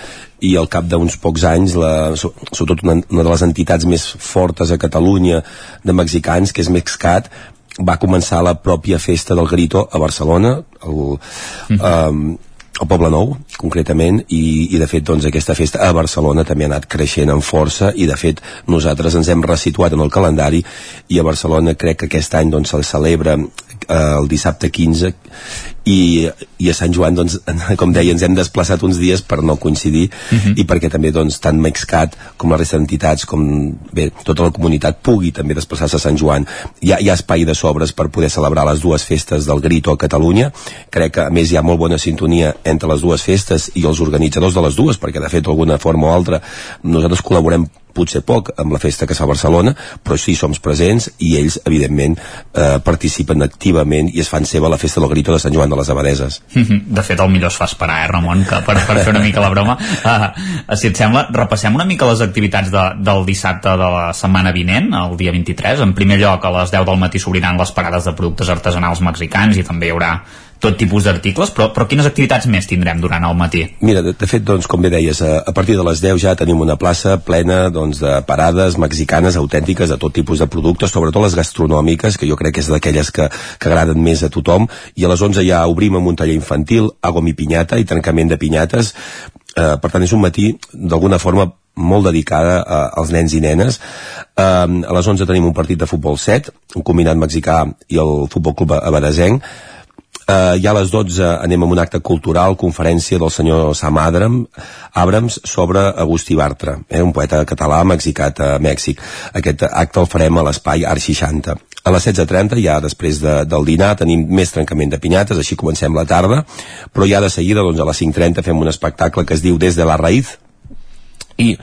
i al cap d'uns pocs anys la, so- sobretot una, una de les entitats més fortes a Catalunya de mexicans que és Mexcat va començar la pròpia festa del Grito a Barcelona el, eh, al Poble Nou, concretament, i, i de fet doncs, aquesta festa a Barcelona també ha anat creixent en força i de fet nosaltres ens hem resituat en el calendari i a Barcelona crec que aquest any doncs, se celebra eh, el dissabte 15 i, i a Sant Joan doncs, com deia ens hem desplaçat uns dies per no coincidir
Mhm.
i perquè també doncs, tant Mexcat com la resta d'entitats com bé, tota la comunitat pugui també desplaçar-se a Sant Joan hi ha, hi ha espai de sobres per poder celebrar les dues festes del Grito a Catalunya crec que a més hi ha molt bona sintonia entre les dues festes i els organitzadors de les dues perquè de fet d'alguna forma o altra nosaltres col·laborem potser poc amb la festa que fa a Barcelona, però sí som presents i ells, evidentment, eh, participen activament i es fan seva la festa del Grito de Sant Joan de les Abadeses.
Mhm. De fet, el millor es fa esperar, eh, Ramon, que per, per fer una mica la broma. Uh, si et sembla, repassem una mica les activitats de, del dissabte de la setmana vinent, el dia 23. En primer lloc, a les 10 del matí s'obriran les parades de productes artesanals mexicans i també hi haurà tot tipus d'articles, però, però quines activitats més tindrem durant el matí?
Mira, de, de fet, doncs, com bé deies, a, a partir de les 10 ja tenim una plaça plena doncs, de parades mexicanes autèntiques de tot tipus de productes, sobretot les gastronòmiques, que jo crec que és d'aquelles que, que agraden més a tothom, i a les 11 ja obrim amb un taller infantil, agua mi pinyata i trencament de pinyates, eh, per tant és un matí d'alguna forma molt dedicada a, als nens i nenes. Eh, a les 11 tenim un partit de futbol 7, un combinat mexicà i el Futbol Club Abadesenc, Uh, ja a les 12 anem a un acte cultural, conferència del senyor Sam Adram, Abrams sobre Agustí Bartra, eh, un poeta català mexicat a Mèxic. Aquest acte el farem a l'espai Art 60. A les 16.30, ja després de, del dinar, tenim més trencament de pinyates, així comencem la tarda, però ja de seguida, doncs a les 5.30 fem un espectacle que es diu Des de la Raïz, i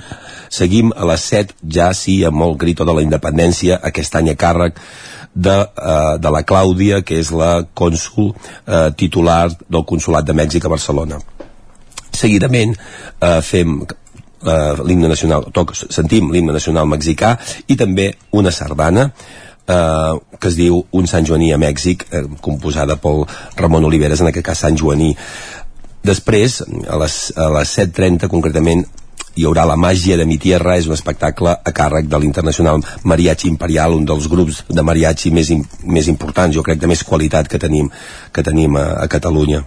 seguim a les 7 ja sí amb el grito de la independència aquest any a càrrec de, uh, de la Clàudia que és la cònsul uh, titular del Consolat de Mèxic a Barcelona seguidament uh, fem uh, l'himne nacional toc, sentim l'himne nacional mexicà i també una sardana eh, que es diu Un Sant Joaní a Mèxic, eh, composada pel Ramon Oliveres, en aquest cas Sant Joaní. Després, a les, a les 7.30 concretament, hi haurà La màgia de mi tierra, és un espectacle a càrrec de l'Internacional Mariachi Imperial, un dels grups de mariachi més, més importants, jo crec de més qualitat que tenim, que tenim a, a Catalunya.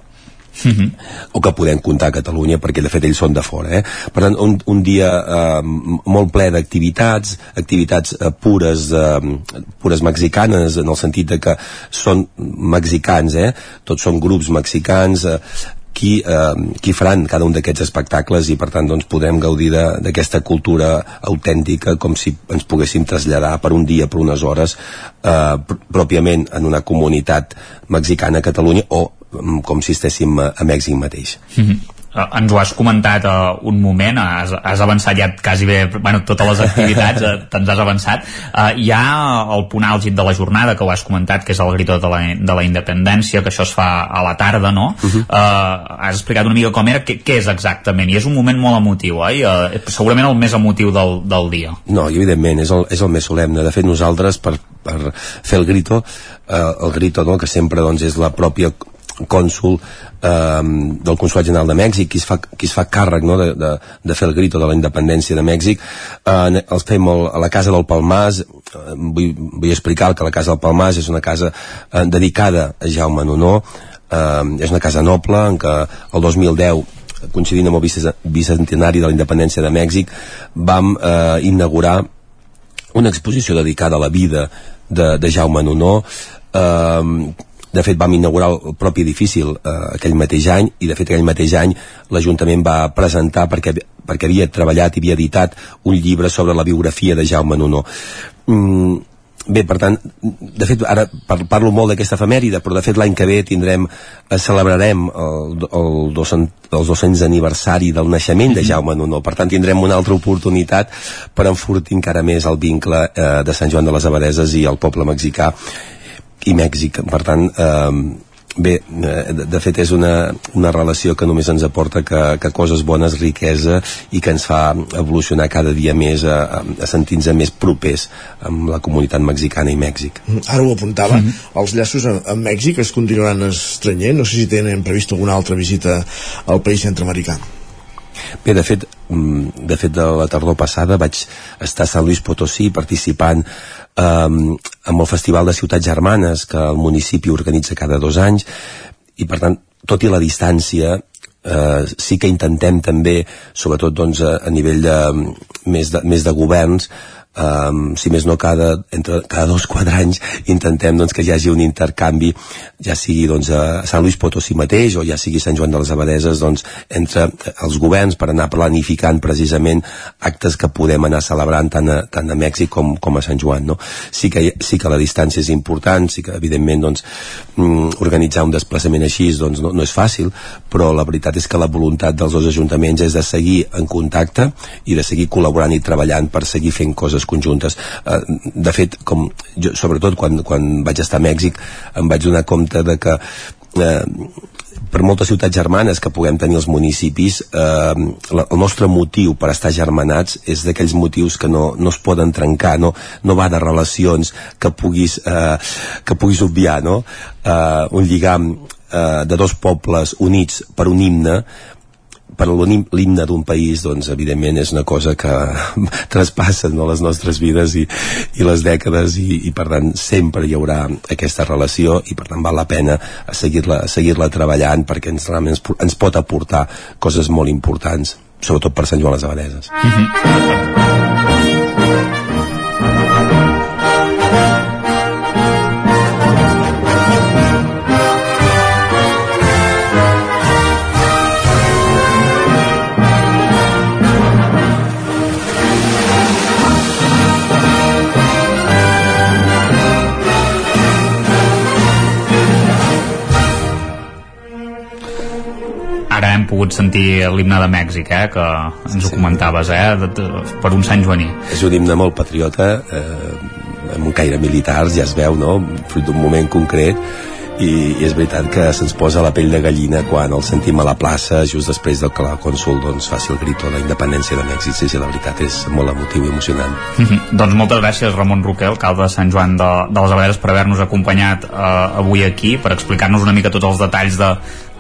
Mm -hmm. o que podem comptar a Catalunya perquè de fet ells són de fora eh? per tant un, un dia eh, molt ple d'activitats activitats eh, pures eh, pures mexicanes en el sentit de que són mexicans eh? tots són grups mexicans eh, qui, eh, qui faran cada un d'aquests espectacles i per tant doncs, podem gaudir d'aquesta cultura autèntica com si ens poguéssim traslladar per un dia, per unes hores eh, pr pròpiament en una comunitat mexicana a Catalunya o mm, com si estéssim a, Mèxic mateix.
Mm -hmm ens ho has comentat uh, un moment, has, has avançat ja quasi bé, bueno, totes les activitats uh, te'ns has avançat. Uh, hi ha el punt àlgid de la jornada que ho has comentat, que és el grito de la, de la independència, que això es fa a la tarda, no? Uh -huh. uh, has explicat una mica com era, què, què és exactament? I és un moment molt emotiu, oi? Uh, segurament el més emotiu del, del dia.
No, i evidentment, és el, és el més solemne. De fet, nosaltres, per, per fer el grito, eh, el grito, no?, que sempre doncs, és la pròpia cònsul eh, del Consolat General de Mèxic qui es fa, qui es fa càrrec no, de, de, de fer el grito de la independència de Mèxic. Eh, els fem el, a la Casa del Palmàs eh, vull, vull explicar que la Casa del Palmàs és una casa eh, dedicada a Jaume Nonó. Eh, és una casa noble en què el 2010 coincidint amb el bicentenari de la independència de Mèxic vam eh, inaugurar una exposició dedicada a la vida de, de Jaume Nonó. Eh, de fet vam inaugurar el propi edifici eh, aquell mateix any i de fet aquell mateix any l'Ajuntament va presentar perquè, perquè havia treballat i havia editat un llibre sobre la biografia de Jaume Nonó mm, Bé, per tant, de fet, ara parlo molt d'aquesta efemèride, però de fet l'any que ve tindrem, eh, celebrarem el, el, 200, el 200 aniversari del naixement de Jaume Nonó. Per tant, tindrem una altra oportunitat per enfortir encara més el vincle eh, de Sant Joan de les Abadeses i el poble mexicà i Mèxic. Per tant, eh, bé, de, de fet és una, una relació que només ens aporta que, que coses bones, riquesa i que ens fa evolucionar cada dia més a, a, sentir-nos més propers amb la comunitat mexicana i Mèxic.
Mm, ara ho apuntava, mm -hmm. els llaços amb Mèxic es continuaran estrenyent, no sé si tenen previst alguna altra visita al país centroamericà.
Bé, de fet, mm, de fet de la tardor passada vaig estar a Sant Luis Potosí participant um, amb el Festival de Ciutats Germanes que el municipi organitza cada dos anys i per tant, tot i la distància eh, sí que intentem també sobretot doncs, a, a nivell de, més, de, més de governs um, si més no cada, entre, cada dos quatre anys intentem doncs, que hi hagi un intercanvi ja sigui doncs, a Sant Luis Potosí mateix o ja sigui Sant Joan de les Abadeses doncs, entre els governs per anar planificant precisament actes que podem anar celebrant tant a, tant a Mèxic com, com a Sant Joan no? sí, que, sí que la distància és important sí que evidentment doncs, mm, organitzar un desplaçament així doncs, no, no és fàcil però la veritat és que la voluntat dels dos ajuntaments és de seguir en contacte i de seguir col·laborant i treballant per seguir fent coses coses conjuntes. Eh, de fet, com jo, sobretot quan, quan vaig estar a Mèxic, em vaig donar compte de que eh, per moltes ciutats germanes que puguem tenir els municipis, eh, el nostre motiu per estar germanats és d'aquells motius que no, no es poden trencar, no, no va de relacions que puguis, eh, que puguis obviar, no? Eh, un lligam eh, de dos pobles units per un himne per l'himne d'un país doncs evidentment és una cosa que traspassa no, les nostres vides i, i les dècades i, i per tant sempre hi haurà aquesta relació i per tant val la pena seguir-la seguir, -la, treballant perquè ens, ens, ens pot aportar coses molt importants sobretot per Sant Joan les Abadeses mm -hmm.
Pogut sentir l'himne de Mèxic, eh, que ens ho comentaves, eh, de, de, per un Sant Joaní.
És un himne molt patriota, eh, amb un caire militar, ja es veu, no?, fruit d'un moment concret, i, i és veritat que se'ns posa la pell de gallina quan el sentim a la plaça just després del que la cònsul doncs, faci el grito de la independència de Mèxic sí, sí, la veritat és molt emotiu i emocionant
doncs moltes gràcies Ramon Roquer, alcalde de Sant Joan de, de les Abaderes per haver-nos acompanyat eh, avui aquí, per explicar-nos una mica tots els detalls de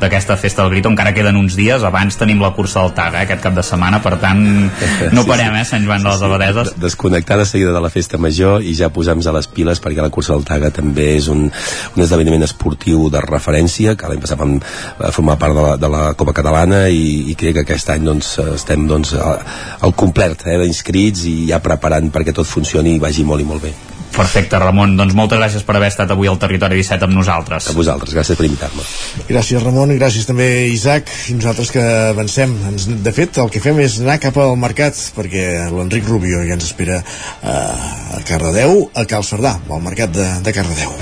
d'aquesta festa del Grito encara queden uns dies, abans tenim la cursa del TAG eh, aquest cap de setmana, per tant no parem, eh, Sant Joan de les Abadeses.
Desconnectar de seguida de la festa major i ja posar-nos a les piles perquè la cursa del Taga també és un, un esdeveniment esportiu de referència que l'any passat vam eh, formar part de la, de la Copa Catalana i, i crec que aquest any doncs, estem doncs, al, al complet eh, d'inscrits i ja preparant perquè tot funcioni i vagi molt i molt bé
Perfecte, Ramon. Doncs moltes gràcies per haver estat avui al Territori 17 amb nosaltres.
A vosaltres, gràcies per invitar-me.
Gràcies, Ramon, i gràcies també, Isaac. I nosaltres que avancem. Ens, de fet, el que fem és anar cap al mercat, perquè l'Enric Rubio ja ens espera eh, a Cardedeu, a Cal Cerdà, al mercat de, de Cardedeu.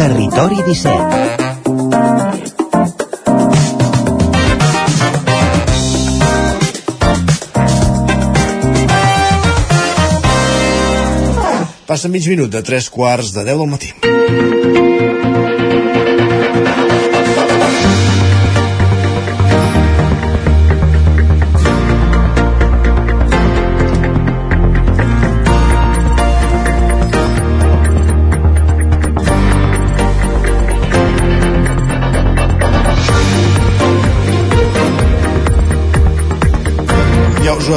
Territori 17
Passa mig minut de 3 quarts de 10 del matí.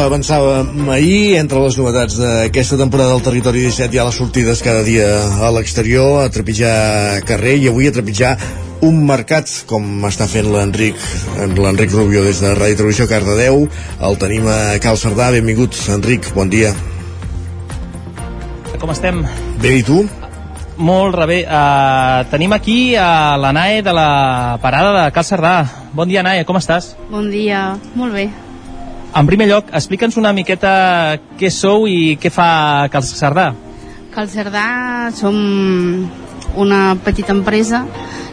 Avançàvem ahir, entre les novetats d'aquesta temporada del Territori 17 hi ha les sortides cada dia a l'exterior, a trepitjar carrer i avui a trepitjar un mercat, com està fent l'Enric l'Enric Rubio des de Ràdio Televisió Cardedeu. El tenim a Cal Cerdà. Benvingut, Enric, bon dia.
Com estem?
Bé, i tu?
Molt rebé. Uh, tenim aquí a la Nae de la parada de Cal Cerdà. Bon dia, Nae, com estàs?
Bon dia, molt bé.
En primer lloc, explica'ns una miqueta què sou i què fa Cal Cerdà.
Cal Cerdà som una petita empresa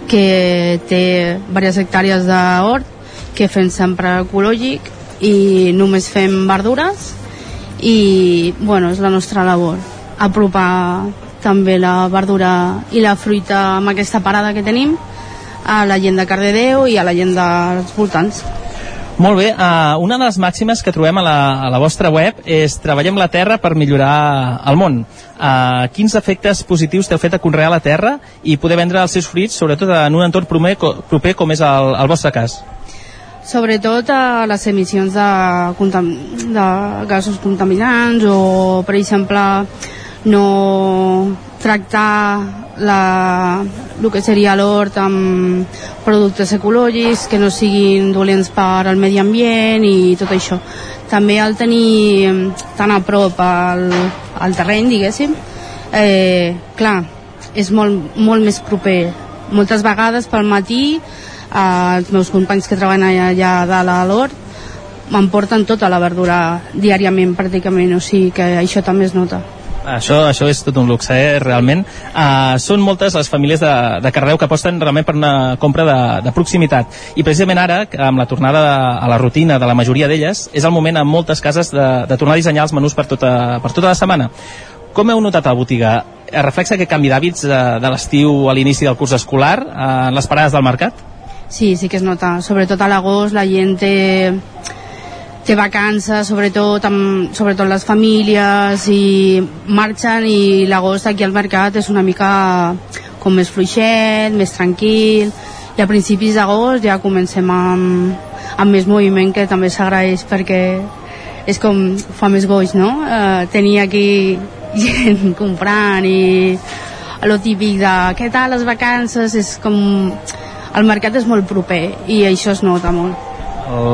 que té diverses hectàrees d'hort, que fem sempre ecològic i només fem verdures i, bueno, és la nostra labor. Apropar també la verdura i la fruita amb aquesta parada que tenim a la gent de Cardedeu i a la gent dels voltants.
Molt bé, uh, una de les màximes que trobem a la, a la vostra web és treballem la terra per millorar el món. Uh, quins efectes positius t'heu fet a conrear la terra i poder vendre els seus fruits, sobretot en un entorn proper, proper com és el, el vostre cas?
Sobretot a les emissions de, de gasos contaminants o, per exemple, no tractar la, el que seria l'hort amb productes ecològics que no siguin dolents per al medi ambient i tot això. També al tenir tan a prop al, al terreny, diguéssim, eh, clar, és molt, molt més proper. Moltes vegades pel matí eh, els meus companys que treballen allà dalt a l'hort m'emporten tota la verdura diàriament pràcticament, o sigui que això també es nota.
Això, això és tot un luxe, eh, realment. Uh, són moltes les famílies de, de Cardeu que aposten realment per una compra de, de proximitat. I precisament ara, amb la tornada de, a la rutina de la majoria d'elles, és el moment en moltes cases de, de tornar a dissenyar els menús per tota, per tota la setmana. Com heu notat a la botiga? Es reflexa aquest canvi d'hàbits de, de l'estiu a l'inici del curs escolar uh, en les parades del mercat?
Sí, sí que es nota. Sobretot a l'agost la gent té té vacances, sobretot, amb, sobretot les famílies, i marxen i l'agost aquí al mercat és una mica com més fluixet, més tranquil, i a principis d'agost ja comencem amb, amb més moviment que també s'agraeix perquè és com fa més goig, no? Eh, tenir aquí gent comprant i lo típic de què tal les vacances és com el mercat és molt proper i això es nota molt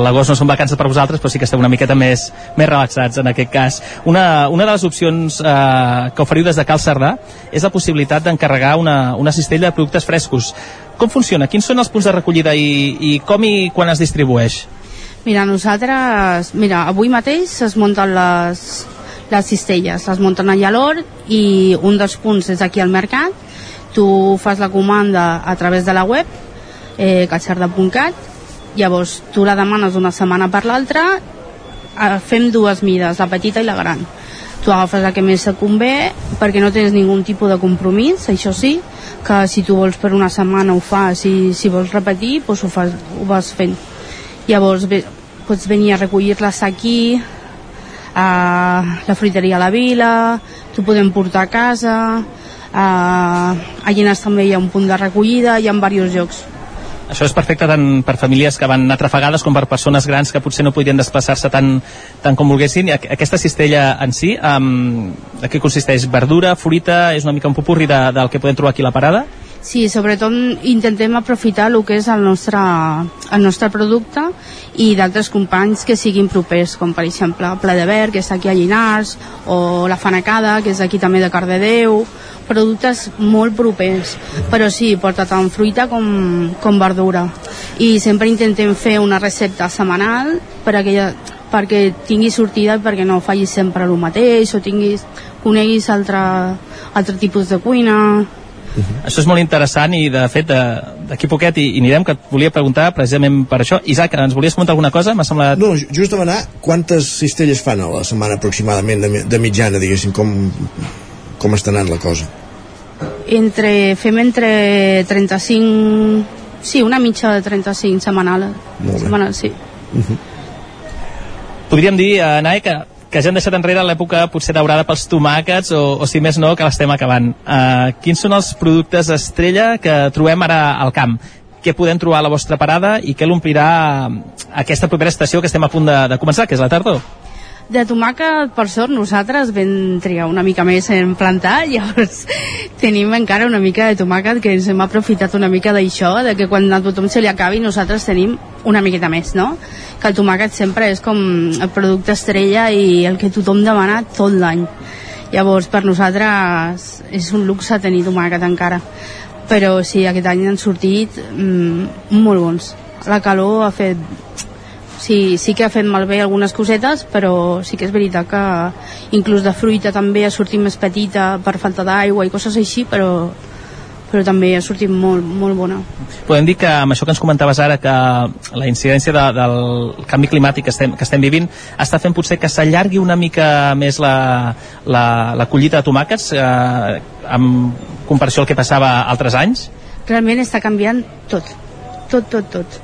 l'agost no són vacances per vosaltres, però sí que esteu una miqueta més, més relaxats en aquest cas. Una, una de les opcions eh, que oferiu des de Cal Cerdà és la possibilitat d'encarregar una, una cistella de productes frescos. Com funciona? Quins són els punts de recollida i, i com i quan es distribueix?
Mira, nosaltres, mira, avui mateix es munten les, les cistelles, les munten allà a l'hort i un dels punts és aquí al mercat, tu fas la comanda a través de la web, eh, catxarda.cat, llavors tu la demanes una setmana per l'altra, eh, fem dues mides, la petita i la gran. Tu agafes la que més et convé perquè no tens ningun tipus de compromís, això sí, que si tu vols per una setmana ho fas i si vols repetir, doncs ho, fas, ho vas fent. Llavors ve, pots venir a recollir-les aquí, a la fruiteria a la vila, t'ho podem portar a casa, a, a també hi ha un punt de recollida, hi ha diversos llocs.
Això és perfecte tant per famílies que van atrafegades com per persones grans que potser no podien desplaçar-se tant, tant com volguessin. Aquesta cistella en si, um, de què consisteix? Verdura, fruita, és una mica un popurri de, del que podem trobar aquí a la parada?
Sí, sobretot intentem aprofitar el que és el nostre, el nostre producte i d'altres companys que siguin propers, com per exemple Pla de Ver, que és aquí a Llinars, o La Fanacada, que és aquí també de Cardedeu, productes molt propers, però sí, porta tant fruita com, com verdura. I sempre intentem fer una recepta setmanal per aquella, perquè tingui sortida i perquè no fallis sempre el mateix o tinguis, coneguis altre, altre tipus de cuina
Això és molt interessant i, de fet, de- d'aquí poquet i, i anirem, que et volia preguntar precisament per això. Isaac, ens volies comentar alguna cosa? M'ha semblat...
No, ju- just demanar quantes cistelles fan a la setmana aproximadament de, de mitjana, diguéssim, com, com està anant la cosa.
entre, fem entre 35 sí, una mitja de 35 setmanal
Molt bé.
setmanal, sí
Podríem dir, eh, Nae, que, que ja han deixat enrere l'època potser daurada pels tomàquets o, o si més no, que l'estem acabant. Uh, quins són els productes estrella que trobem ara al camp? Què podem trobar a la vostra parada i què l'omplirà eh, aquesta propera estació que estem a punt de, de començar, que és la tardor?
De tomàquet, per sort, nosaltres vam trigar una mica més en plantar, llavors tenim encara una mica de tomàquet que ens hem aprofitat una mica d'això, de que quan a tothom se li acabi nosaltres tenim una miqueta més, no? Que el tomàquet sempre és com el producte estrella i el que tothom demana tot l'any. Llavors, per nosaltres és un luxe tenir tomàquet encara. Però sí, aquest any han sortit mm, molt bons. La calor ha fet sí, sí que ha fet malbé algunes cosetes, però sí que és veritat que inclús de fruita també ha sortit més petita per falta d'aigua i coses així, però, però també ha sortit molt, molt bona.
Podem dir que amb això que ens comentaves ara, que la incidència de, del canvi climàtic que estem, que estem vivint està fent potser que s'allargui una mica més la, la, la collita de tomàquets eh, amb comparació al que passava altres anys?
Realment està canviant tot, tot, tot, tot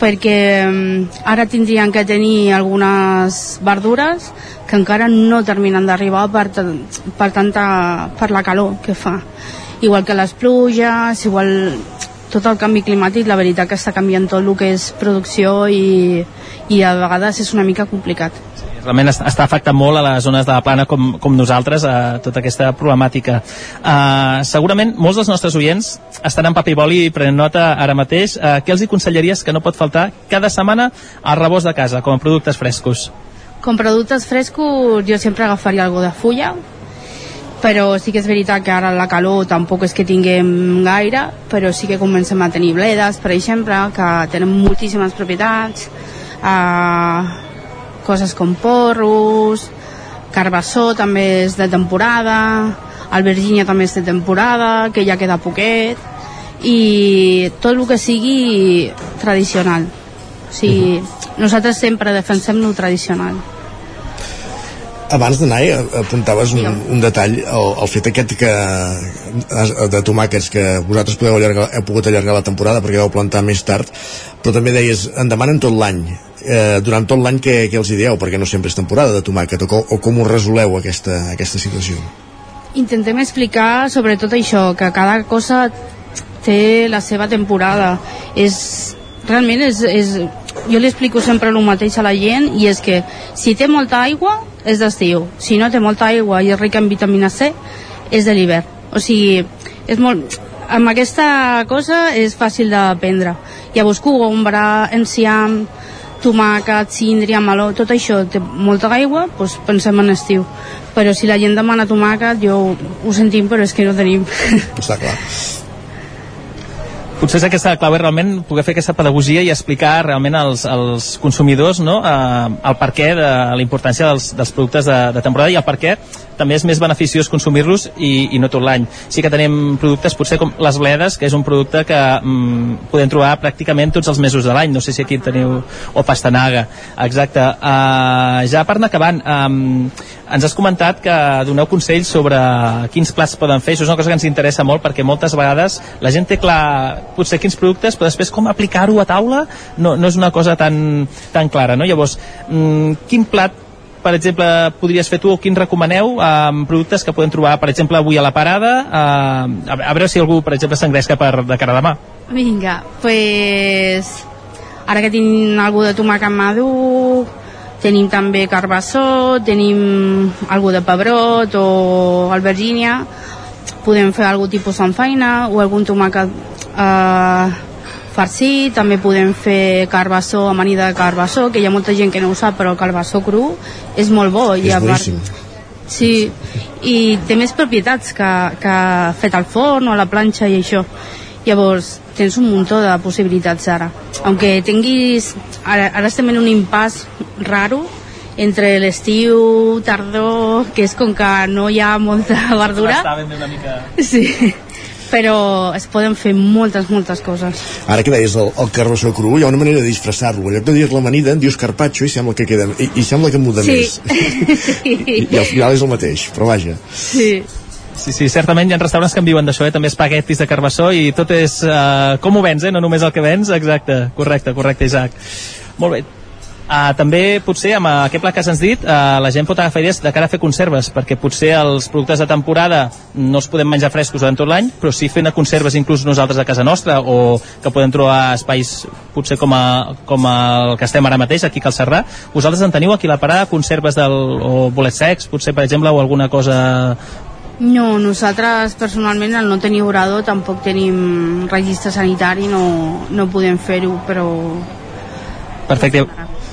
perquè mm, ara tindrien que tenir algunes verdures que encara no terminen d'arribar per, per, tanta, per la calor que fa. Igual que les pluges igual tot el canvi climàtic la veritat que està canviant tot el que és producció i, i a vegades és una mica complicat
realment es- està afectant molt a les zones de la plana com, com nosaltres, a tota aquesta problemàtica. Uh, segurament molts dels nostres oients estan en paper i boli prenent nota ara mateix. Uh, què els hi aconsellaries que no pot faltar cada setmana al rebost de casa, com a productes frescos?
Com productes frescos jo sempre agafaria algo de fulla però sí que és veritat que ara la calor tampoc és que tinguem gaire però sí que comencem a tenir bledes per exemple, que tenen moltíssimes propietats eh, coses com porros carbassó també és de temporada el Virginia també és de temporada que ja queda poquet i tot el que sigui tradicional. O sigui, nosaltres sempre defensem lo tradicional
Abans d'anar apuntaves un, un detall, el, el fet aquest que de tomàquets que vosaltres podeu allargar, heu pogut allargar la temporada perquè vau plantar més tard, però també deies, en demanen tot l'any. Eh, durant tot l'any què, què els hi dieu? Perquè no sempre és temporada de tomàquet, o, o com ho resoleu aquesta, aquesta situació?
intentem explicar sobretot això, que cada cosa té la seva temporada és, realment és, és jo li explico sempre el mateix a la gent i és que si té molta aigua és d'estiu, si no té molta aigua i és rica en vitamina C és de l'hivern o sigui, és molt amb aquesta cosa és fàcil d'aprendre llavors cogombre, enciam tomàquet, síndria, meló, tot això té molta aigua, doncs pensem en estiu. Però si la gent demana tomàquet, jo ho sentim, però és que no tenim.
Està clar.
Potser és aquesta la clau, és realment poder fer aquesta pedagogia i explicar realment als, als consumidors no? eh, el per què de la importància dels, dels productes de, de temporada i el per què també és més beneficiós consumir-los i, i no tot l'any. Sí que tenim productes potser com les bledes, que és un producte que mm, podem trobar pràcticament tots els mesos de l'any, no sé si aquí teniu o pastanaga, exacte uh, ja per anar acabant um, ens has comentat que doneu consells sobre quins plats poden fer, això és una cosa que ens interessa molt perquè moltes vegades la gent té clar potser quins productes, però després com aplicar-ho a taula no, no és una cosa tan, tan clara, no? Llavors, mm, quin plat per exemple, podries fer tu o quin recomaneu amb productes que podem trobar, per exemple, avui a la parada, eh, a, a veure si algú, per exemple, s'engresca per de cara a demà.
Vinga, pues ara que tinc algú de tomàquet madur, tenim també carbassó, tenim algú de pebrot o albergínia, podem fer algun tipus amb feina o algun tomàquet eh, farcit, també podem fer carbassó, amanida de carbassó, que hi ha molta gent que no ho sap, però el carbassó cru és molt bo.
És
i a part-. Sí, i té més propietats que, que fet al forn o a la planxa i això. Llavors, tens un muntó de possibilitats ara. Aunque tinguis... Ara, ara estem en un impàs raro entre l'estiu, tardor, que és com que no hi ha molta verdura.
Està bé una mica...
Sí, però es poden fer moltes, moltes coses.
Ara que deies el, el carbassó cru, hi ha una manera de disfressar-lo. Lloc de dir l'amanida, dius carpaccio i sembla que queda, i, i sembla que muda més. I, I al final és el mateix, però vaja.
Sí.
Sí, sí, certament hi ha restaurants que en viuen d'això, eh? també espaguetis de carbassó i tot és uh, com ho vens, eh? no només el que vens, exacte, correcte, correcte, Isaac. Molt bé. Uh, també potser amb aquest pla que has dit uh, la gent pot agafar idees de cara a fer conserves perquè potser els productes de temporada no els podem menjar frescos durant tot l'any però sí fent conserves inclús nosaltres a casa nostra o que podem trobar espais potser com, a, com el que estem ara mateix aquí a Cal Cerdà. Vosaltres en teniu aquí a la parada conserves del, o bolets secs potser per exemple o alguna cosa?
No, nosaltres personalment al no tenir orador tampoc tenim registre sanitari, no, no podem fer-ho, però
Perfecte.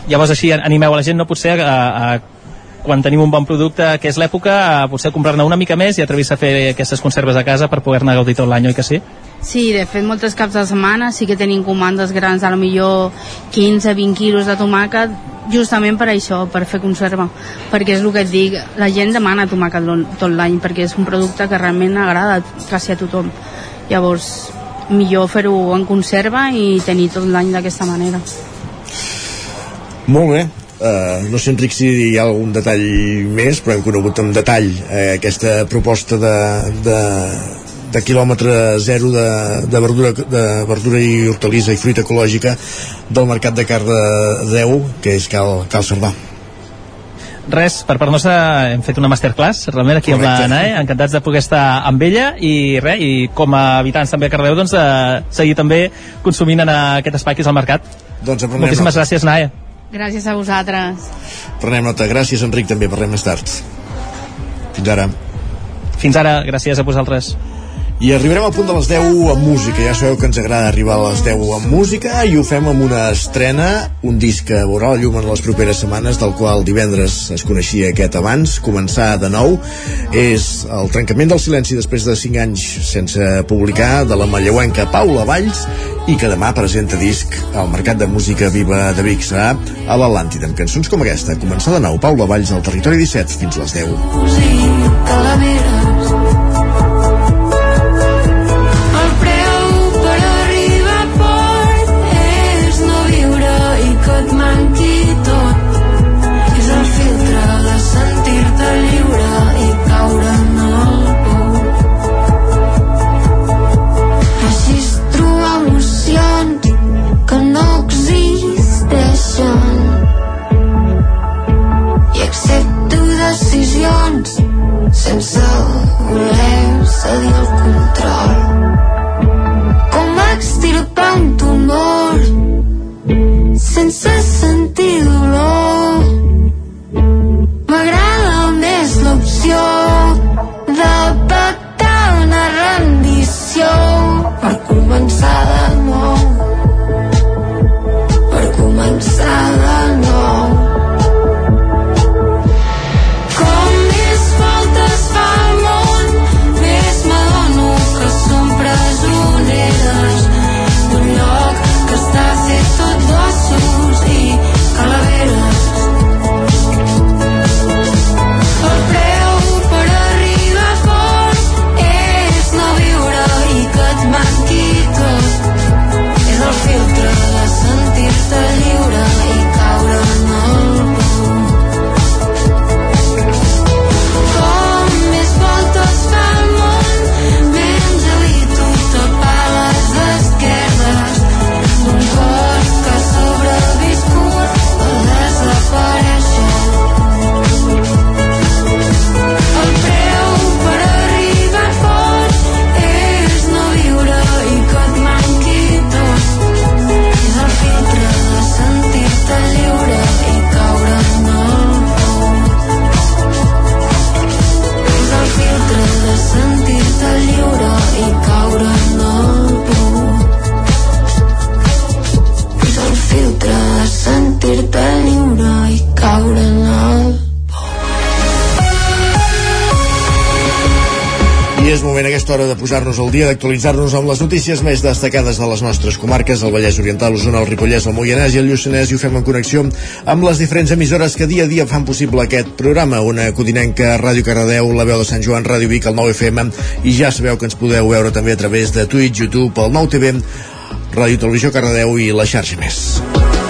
Llavors així animeu a la gent, no? Potser a, a, quan tenim un bon producte, que és l'època, potser comprar-ne una mica més i atrevir-se a fer aquestes conserves a casa per poder-ne gaudir tot l'any, oi que sí?
sí, de fet moltes caps de setmana sí que tenim comandes grans, a lo millor 15-20 quilos de tomàquet justament per això, per fer conserva. Perquè és el que et dic, la gent demana tomàquet tot l'any perquè és un producte que realment agrada quasi a tothom. Llavors millor fer-ho en conserva i tenir tot l'any d'aquesta manera
Molt bé. Uh, no sé, Enric, si hi ha algun detall més, però hem conegut en detall eh, aquesta proposta de, de, de quilòmetre zero de, de, verdura, de verdura i hortalissa i fruita ecològica del Mercat de Cardedeu, que és Cal, Cal Cerdà.
Res, per part nostra hem fet una masterclass, realment aquí amb la
Correcte.
Nae, encantats de poder estar amb ella i res, i com a habitants també a Cardeu, doncs de seguir també consumint en aquest espai que és el mercat.
Doncs
Moltíssimes
nota.
gràcies, Nae.
Gràcies a vosaltres
Prenem nota. Gràcies, Enric, també. Parlem més tard. Fins ara.
Fins ara, gràcies a vosaltres.
I arribarem al punt de les 10 amb música. Ja sabeu que ens agrada arribar a les 10 amb música i ho fem amb una estrena, un disc que veurà la llum en les properes setmanes, del qual divendres es coneixia aquest abans, començar de nou. És el trencament del silenci després de 5 anys sense publicar de la malleuenca Paula Valls i que demà presenta disc al Mercat de Música Viva de Vic. Serà a l'Atlàntida, amb cançons com aquesta. Començar de nou, Paula Valls al Territori 17 fins les 10.
calaveres. El sense voler cedir el control. Com extirpar un tumor sense sentir dolor. M'agrada més l'opció de pactar una rendició per començar de
nou. Hora de posar-nos al dia, d'actualitzar-nos amb les notícies més destacades de les nostres comarques, el Vallès Oriental, Osona, el Ripollès, el Moianès i el Lluçanès, i ho fem en connexió amb les diferents emissores que dia a dia fan possible aquest programa. Una codinenca, Ràdio Cardedeu, la veu de Sant Joan, Ràdio Vic, el 9 FM, i ja sabeu que ens podeu veure també a través de Twitch, YouTube, el 9 TV, Ràdio Televisió Cardedeu i la xarxa més.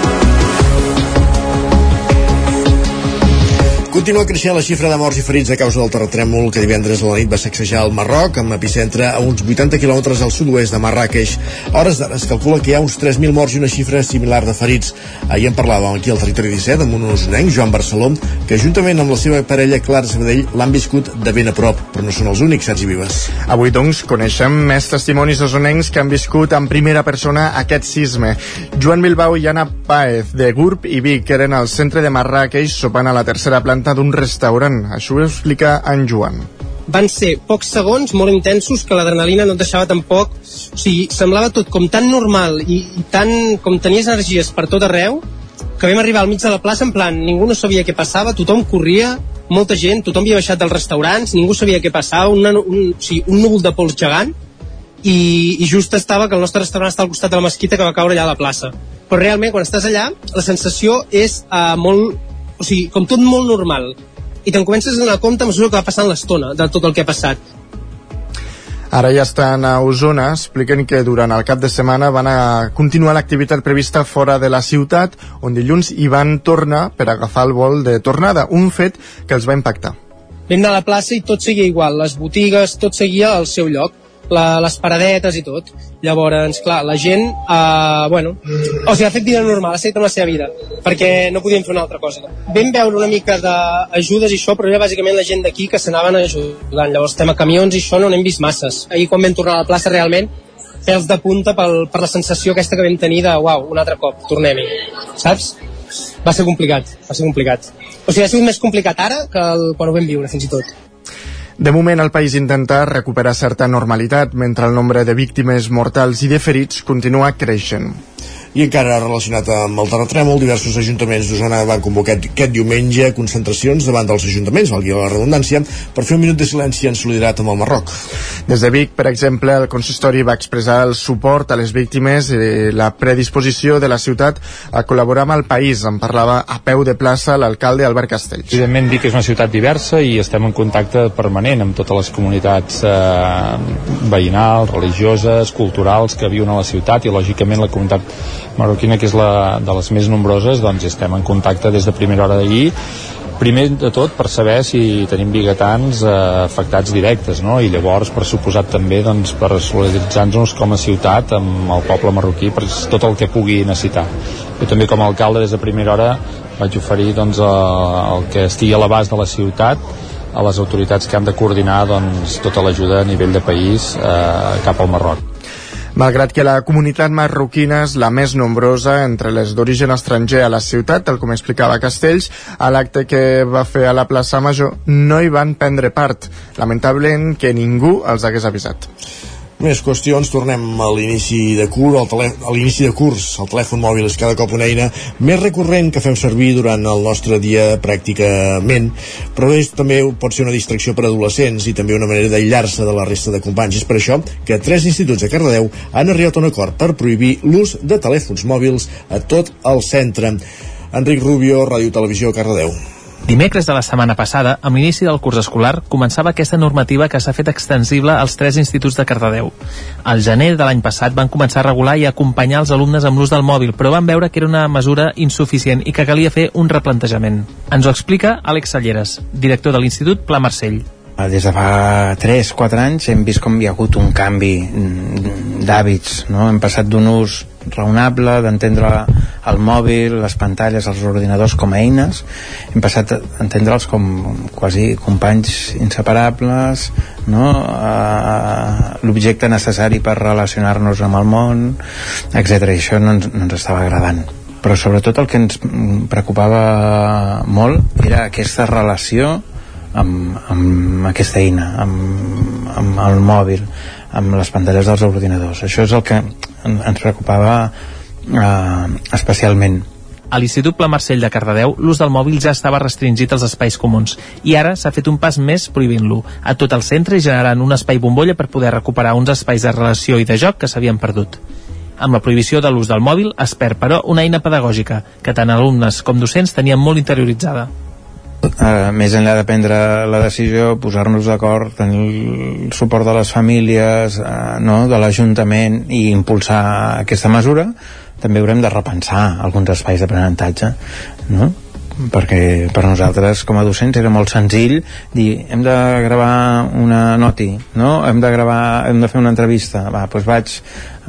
Continua creixent la xifra de morts i ferits a causa del terratrèmol que divendres a la nit va sacsejar el Marroc amb epicentre a uns 80 quilòmetres al sud-oest de Marrakeix. A hores d'ara es calcula que hi ha uns 3.000 morts i una xifra similar de ferits. Ahir en parlàvem aquí al Territori 17 amb un usonenc, Joan Barceló, que juntament amb la seva parella Clara Sabadell l'han viscut de ben a prop, però no són els únics sants i vives.
Avui, doncs, coneixem més testimonis osonencs que han viscut en primera persona aquest sisme. Joan Bilbao i Anna Paez, de Gurb i Vic, eren al centre de Marrakeix sopant a la tercera planta d'un restaurant. Això ho explica en Joan.
Van ser pocs segons molt intensos que l'adrenalina no et deixava tampoc... O sigui, semblava tot com tan normal i, i tan... com tenies energies per tot arreu que vam arribar al mig de la plaça en plan, ningú no sabia què passava, tothom corria, molta gent, tothom havia baixat dels restaurants, ningú sabia què passava, una, un, o sigui, un núvol de pols gegant i, i just estava que el nostre restaurant està al costat de la mesquita que va caure allà a la plaça. Però realment, quan estàs allà, la sensació és uh, molt, o sigui, com tot molt normal i te'n comences a donar compte a mesura que va passant l'estona de tot el que ha passat
Ara ja estan a Osona, expliquen que durant el cap de setmana van a continuar l'activitat prevista fora de la ciutat, on dilluns hi van tornar per agafar el vol de tornada, un fet que els va impactar.
vam anar a la plaça i tot seguia igual, les botigues, tot seguia al seu lloc la, les paradetes i tot. Llavors, clar, la gent, eh, bueno, o sigui, ha fet vida normal, ha seguit amb la seva vida, perquè no podien fer una altra cosa. Vam veure una mica d'ajudes i això, però era bàsicament la gent d'aquí que s'anaven ajudant. Llavors, tema camions i això no n'hem vist masses. Ahir, quan vam tornar a la plaça, realment, pèls de punta pel, per la sensació aquesta que vam tenir de, uau, un altre cop, tornem-hi, saps? Va ser complicat, va ser complicat. O sigui, ha sigut més complicat ara que el, quan ho vam viure, fins i tot.
De moment, el país intenta recuperar certa normalitat, mentre el nombre de víctimes mortals i de ferits continua creixent.
I encara relacionat amb el terratrèmol, diversos ajuntaments d'Osona van convocar aquest diumenge concentracions davant dels ajuntaments, valgui la redundància, per fer un minut de silenci en solidaritat amb el Marroc.
Des de Vic, per exemple, el consistori va expressar el suport a les víctimes i la predisposició de la ciutat a col·laborar amb el país. En parlava a peu de plaça l'alcalde Albert Castells.
Evidentment, Vic és una ciutat diversa i estem en contacte permanent amb totes les comunitats eh, veïnals, religioses, culturals que viuen a la ciutat i, lògicament, la comunitat marroquina, que és la de les més nombroses, doncs estem en contacte des de primera hora d'ahir. Primer de tot per saber si tenim biguetans eh, afectats directes no? i llavors per suposat també doncs, per solidaritzar-nos com a ciutat amb el poble marroquí per tot el que pugui necessitar. Jo també com a alcalde des de primera hora vaig oferir doncs, el, el que estigui a l'abast de la ciutat a les autoritats que han de coordinar doncs, tota l'ajuda a nivell de país eh, cap al Marroc
Malgrat que la comunitat marroquina és la més nombrosa entre les d'origen estranger a la ciutat, tal com explicava Castells, a l'acte que va fer a la plaça Major no hi van prendre part. Lamentablement que ningú els hagués avisat.
Més qüestions, tornem a l'inici de curs, al a l'inici de curs. El telèfon mòbil és cada cop una eina més recurrent que fem servir durant el nostre dia pràcticament, però és, també pot ser una distracció per adolescents i també una manera d'aïllar-se de la resta de companys. És per això que tres instituts de Cardedeu han arribat a un acord per prohibir l'ús de telèfons mòbils a tot el centre. Enric Rubio, Ràdio Televisió, Cardedeu.
Dimecres de la setmana passada, amb l'inici del curs escolar, començava aquesta normativa que s'ha fet extensible als tres instituts de Cardedeu. Al gener de l'any passat van començar a regular i acompanyar els alumnes amb l'ús del mòbil, però van veure que era una mesura insuficient i que calia fer un replantejament. Ens ho explica Àlex Salleres, director de l'Institut Pla Marcell.
Des de fa 3-4 anys hem vist com hi ha hagut un canvi mm, d'hàbits, no? Hem passat d'un ús raonable, d'entendre el mòbil, les pantalles, els ordinadors com a eines, hem passat a entendre'ls com quasi companys inseparables, no? Uh, l'objecte necessari per relacionar-nos amb el món, etc. I això no ens, no ens estava agradant però sobretot el que ens preocupava molt era aquesta relació amb, amb aquesta eina, amb, amb el mòbil, amb les pantalles dels ordinadors. Això és el que ens preocupava eh, especialment.
A l'Institut Pla Marcell de Cardedeu, l'ús del mòbil ja estava restringit als espais comuns i ara s'ha fet un pas més prohibint-lo a tot el centre i generant un espai bombolla per poder recuperar uns espais de relació i de joc que s'havien perdut. Amb la prohibició de l'ús del mòbil es perd, però, una eina pedagògica que tant alumnes com docents tenien molt interioritzada.
Uh, més enllà de prendre la decisió, posar-nos d'acord, tenir el suport de les famílies, uh, no, de l'Ajuntament i impulsar aquesta mesura, també haurem de repensar alguns espais d'aprenentatge, no? Perquè per nosaltres com a docents era molt senzill dir hem de gravar una noti no? hem de gravar hem de fer una entrevista va, doncs vaig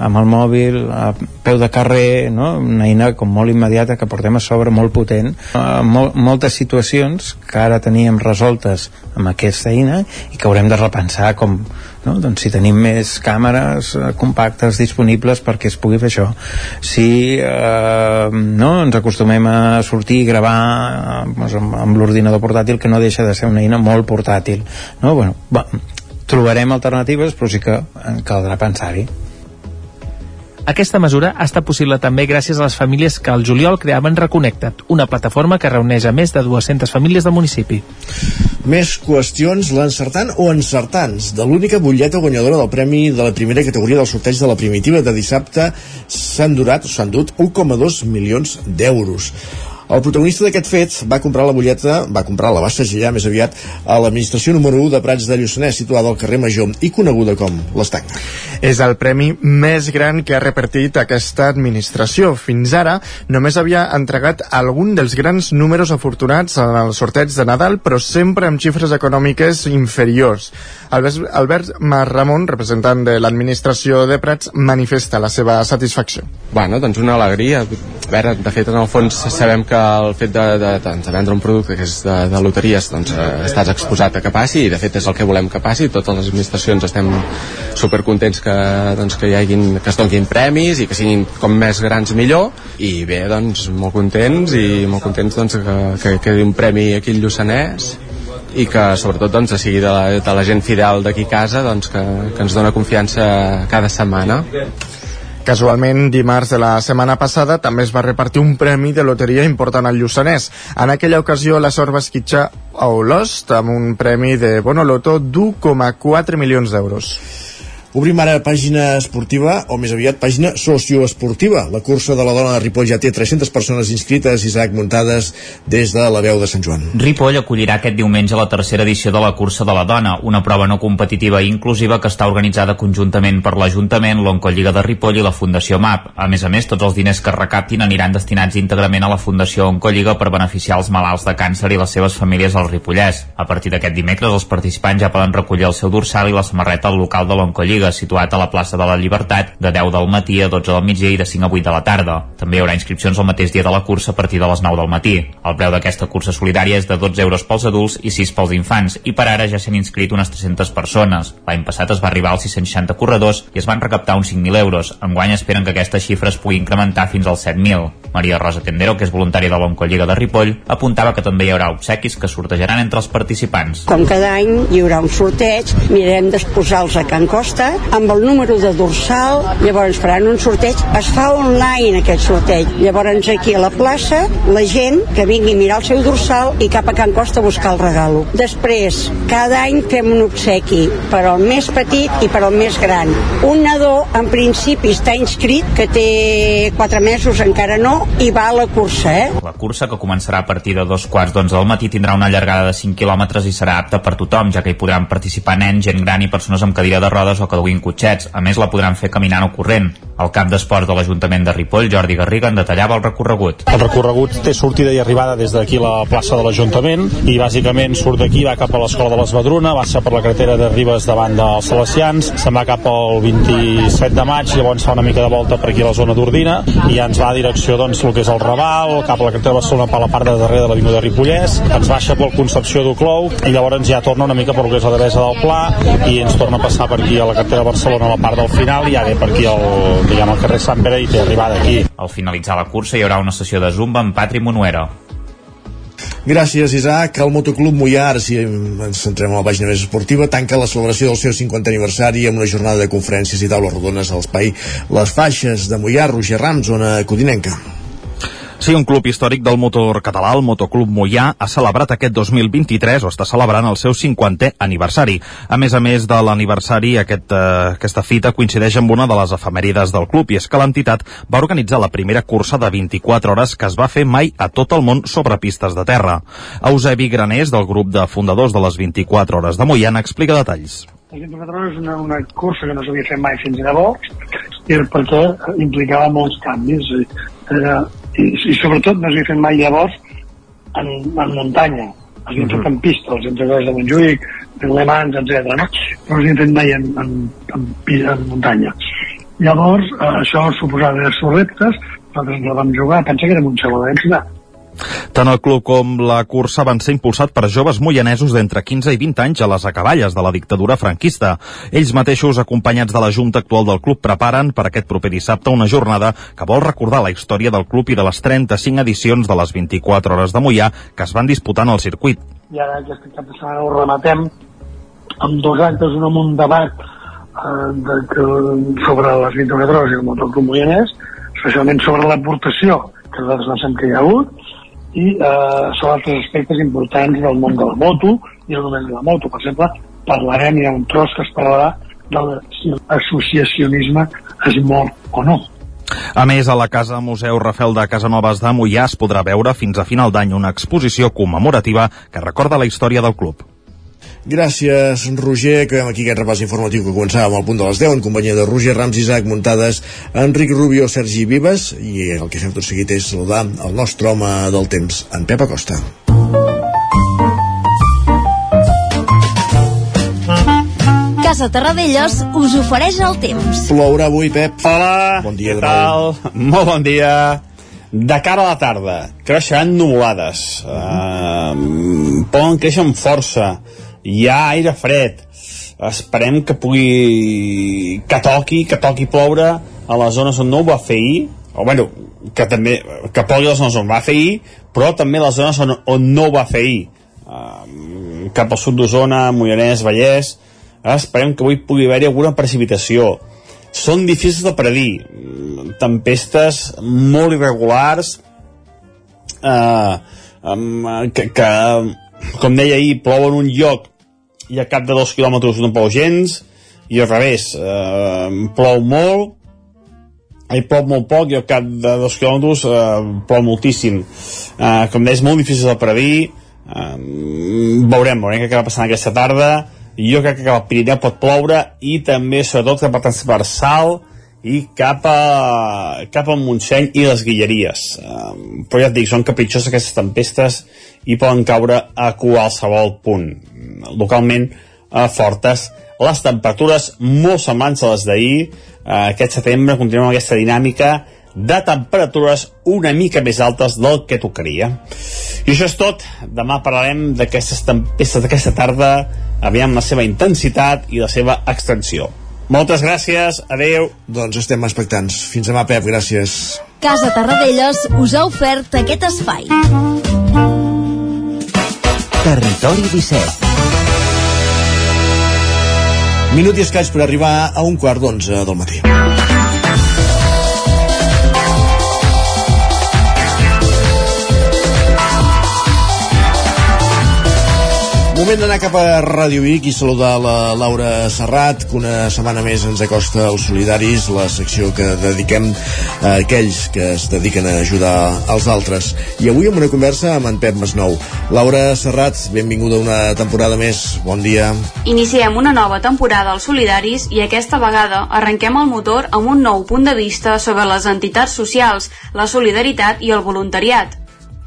amb el mòbil a peu de carrer no? una eina com molt immediata que portem a sobre molt potent uh, mol moltes situacions que ara teníem resoltes amb aquesta eina i que haurem de repensar com no? doncs si tenim més càmeres eh, compactes disponibles perquè es pugui fer això si eh, no, ens acostumem a sortir i gravar eh, doncs amb, amb l'ordinador portàtil que no deixa de ser una eina molt portàtil no? bueno, va, trobarem alternatives però sí que caldrà pensar-hi
aquesta mesura ha estat possible també gràcies a les famílies que al juliol creaven Reconnecta't, una plataforma que reuneix a més de 200 famílies del municipi.
Més qüestions, l'encertant o encertants de l'única butlleta guanyadora del premi de la primera categoria del sorteig de la primitiva de dissabte s'han durat, s'han dut 1,2 milions d'euros. El protagonista d'aquest fet va comprar la butlleta, va comprar la va segellar més aviat a l'administració número 1 de Prats de Lluçanès, situada al carrer Major i coneguda com l'Estanca.
És el premi més gran que ha repartit aquesta administració. Fins ara només havia entregat algun dels grans números afortunats en el sorteig de Nadal, però sempre amb xifres econòmiques inferiors. Albert, Albert Marramon, representant de l'administració de Prats, manifesta la seva satisfacció.
Bueno, doncs una alegria. Veure, de fet, en el fons sabem que el fet de, de, doncs, de vendre un producte que és de, de loteries doncs, eh, estàs exposat a que passi i de fet és el que volem que passi. Totes les administracions estem supercontents que, doncs, que hi hagin, que es donguin premis i que siguin com més grans millor. I bé, doncs molt contents i molt contents doncs, que, que quedi un premi aquí al Lluçanès i que sobretot doncs, sigui de la, de la gent fidel d'aquí casa doncs, que, que ens dona confiança cada setmana
Casualment, dimarts de la setmana passada també es va repartir un premi de loteria important al Lluçanès. En aquella ocasió la sort va esquitxar a Olost amb un premi de Bonoloto d'1,4 milions d'euros.
Obrim ara pàgina esportiva, o més aviat pàgina socioesportiva. La cursa de la dona de Ripoll ja té 300 persones inscrites, Isaac, muntades des de la veu de Sant Joan.
Ripoll acollirà aquest diumenge la tercera edició de la cursa de la dona, una prova no competitiva i inclusiva que està organitzada conjuntament per l'Ajuntament, l'Oncolliga de Ripoll i la Fundació MAP. A més a més, tots els diners que recaptin aniran destinats íntegrament a la Fundació Oncolliga per beneficiar els malalts de càncer i les seves famílies al Ripollès. A partir d'aquest dimecres, els participants ja poden recollir el seu dorsal i la samarreta al local de l'Oncolliga Lliga, situat a la plaça de la Llibertat, de 10 del matí a 12 del migdia i de 5 a 8 de la tarda. També hi haurà inscripcions el mateix dia de la cursa a partir de les 9 del matí. El preu d'aquesta cursa solidària és de 12 euros pels adults i 6 pels infants, i per ara ja s'han inscrit unes 300 persones. L'any passat es va arribar als 660 corredors i es van recaptar uns 5.000 euros. Enguany esperen que aquesta xifra es pugui incrementar fins als 7.000. Maria Rosa Tendero, que és voluntària de l'Oncolliga de Ripoll, apuntava que també hi haurà obsequis que sortejaran entre els participants.
Com cada any hi haurà un sorteig, mirem d'exposar-los a Can Costa amb el número de dorsal, llavors faran un sorteig, es fa online aquest sorteig, llavors aquí a la plaça la gent que vingui a mirar el seu dorsal i cap a Can Costa a buscar el regalo. Després, cada any fem un obsequi per al més petit i per al més gran. Un nadó en principi està inscrit, que té 4 mesos encara no, i va a la cursa, eh?
La cursa, que començarà a partir de dos quarts d'onze del matí, tindrà una llargada de 5 quilòmetres i serà apta per tothom, ja que hi podran participar nens, gent gran i persones amb cadira de rodes o que duguin cotxets. A més, la podran fer caminant o corrent. El cap d'esports de l'Ajuntament de Ripoll, Jordi Garriga, en detallava el recorregut.
El recorregut té sortida i arribada des d'aquí la plaça de l'Ajuntament i bàsicament surt d'aquí, va cap a l'escola de les Badruna, baixa per la carretera de Ribes davant dels Salesians, se'n va cap al 27 de maig, llavors fa una mica de volta per aquí a la zona d'Ordina i ja ens va a direcció doncs, el que és el Raval, cap a la carretera de Barcelona per la part de darrere de l'Avinguda Ripollès, ens baixa pel Concepció d'Uclou i llavors ja torna una mica per el que és la Devesa del Pla i ens torna a passar per aquí a la carretera de Barcelona a la part del final i ja ve per aquí al, diguem, al carrer Sant Pere i té arribada aquí.
Al finalitzar la cursa hi haurà una sessió de zumba amb Patri Monuera.
Gràcies, Isaac. El Motoclub Mollà, ara sí ens centrem a la pàgina més esportiva, tanca la celebració del seu 50 aniversari amb una jornada de conferències i taules rodones a l'espai Les Faixes de Mollà, Roger Rams, zona codinenca.
Sí, un club històric del motor català, el Motoclub Mollà, ha celebrat aquest 2023 o està celebrant el seu 50è aniversari. A més a més de l'aniversari, aquest, eh, aquesta fita coincideix amb una de les efemèrides del club i és que l'entitat va organitzar la primera cursa de 24 hores que es va fer mai a tot el món sobre pistes de terra. Eusebi Granés, del grup de fundadors de les 24 hores de Mollà, explica detalls.
Les 24 hores és una, una cursa que no s'havia fet mai fins llavors i perquè implicava molts canvis eh, i, i sobretot no s'havia fet mai llavors en, en muntanya es havia fet en pista, els entrenadors de Montjuïc Le Mans, etc. No? però no s'havia fet mai en, en, en, en, en muntanya llavors eh, això suposava diversos reptes nosaltres la vam jugar, pensa que érem un segon de ciutat
Tant el club com la cursa van ser impulsat per joves moianesos d'entre 15 i 20 anys a les acaballes de la dictadura franquista. Ells mateixos, acompanyats de la Junta actual del club, preparen per aquest proper dissabte una jornada que vol recordar la història del club i de les 35 edicions de les 24 hores de Mollà que es van disputant al circuit.
i ara aquest cap de setmana ho rematem amb dos actes, un amb un debat eh, de, que, sobre les 24 hores i el motoclub moianès, especialment sobre l'aportació que nosaltres pensem que hi ha hagut, i eh, sobre altres aspectes importants del món de la moto i no només de la moto. Per exemple, parlarem, hi ha un tros que es parlarà de si l'associacionisme és mort o no.
A més, a la Casa Museu Rafel de Casanovas de Mollà es podrà veure fins a final d'any una exposició commemorativa que recorda la història del club.
Gràcies, Roger. Acabem aquí aquest repàs informatiu que començàvem al punt de les 10 en companyia de Roger Rams, Isaac Muntades, Enric Rubio, Sergi Vives i el que fem tot seguit és saludar el nostre home del temps, en Pep Acosta.
Casa Terradellos us ofereix el temps.
Plourà avui, Pep.
Hola,
bon dia
què tal? Molt bon dia. De cara a la tarda, creixeran nuvolades, uh, poden créixer amb força, hi ha aire fred, esperem que pugui que toqui, que toqui ploure a les zones on no ho va fer ahir, o bueno, que també que pogui a les zones on va fer ahir, però també les zones on, on no ho va fer ahir. Uh, cap al sud d'Osona, Mollanès, Vallès, esperem que avui pugui haver-hi alguna precipitació. Són difícils de predir. Tempestes molt irregulars. Eh, que, que com deia ahir plou en un lloc i a cap de dos quilòmetres no plou gens i al revés eh, plou molt hi plou molt poc i al cap de dos quilòmetres eh, plou moltíssim. Eh, com deia és molt difícil de predir. Eh, veurem, veurem què acaba passant aquesta tarda. Jo crec que al Pirineu pot ploure i també sobretot cap a transversal i cap a, cap al Montseny i les Guilleries um, però ja et dic, són capritxoses aquestes tempestes i poden caure a qualsevol punt localment uh, fortes les temperatures molt semblants a les d'ahir uh, aquest setembre continuem aquesta dinàmica de temperatures una mica més altes del que tocaria. I això és tot. Demà parlarem d'aquestes tempestes d'aquesta tarda, aviam la seva intensitat i la seva extensió. Moltes gràcies, adeu.
Doncs estem expectants. Fins demà, Pep, gràcies.
Casa Tarradellas us ha ofert aquest espai.
Territori 17
Minut i escaig per arribar a un quart d'onze del matí. Moment d'anar cap a Ràdio Vic i saludar la Laura Serrat, que una setmana més ens acosta als solidaris, la secció que dediquem a aquells que es dediquen a ajudar els altres. I avui amb una conversa amb en Pep Masnou. Laura Serrat, benvinguda una temporada més. Bon dia.
Iniciem una nova temporada als Solidaris i aquesta vegada arrenquem el motor amb un nou punt de vista sobre les entitats socials, la solidaritat i el voluntariat.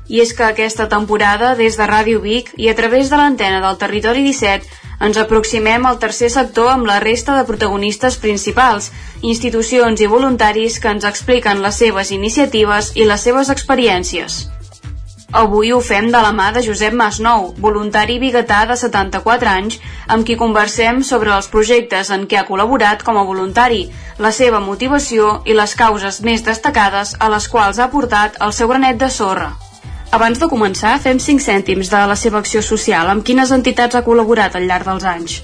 I és que aquesta temporada, des de Ràdio Vic i a través de l'antena del Territori 17, ens aproximem al tercer sector amb la resta de protagonistes principals, institucions i voluntaris que ens expliquen les seves iniciatives i les seves experiències. Avui ho fem de la mà de Josep Masnou, voluntari biguetà de 74 anys, amb qui conversem sobre els projectes en què ha col·laborat com a voluntari, la seva motivació i les causes més destacades a les quals ha portat el seu granet de sorra. Abans de començar, fem 5 cèntims de la seva acció social. Amb quines entitats ha col·laborat al llarg dels anys?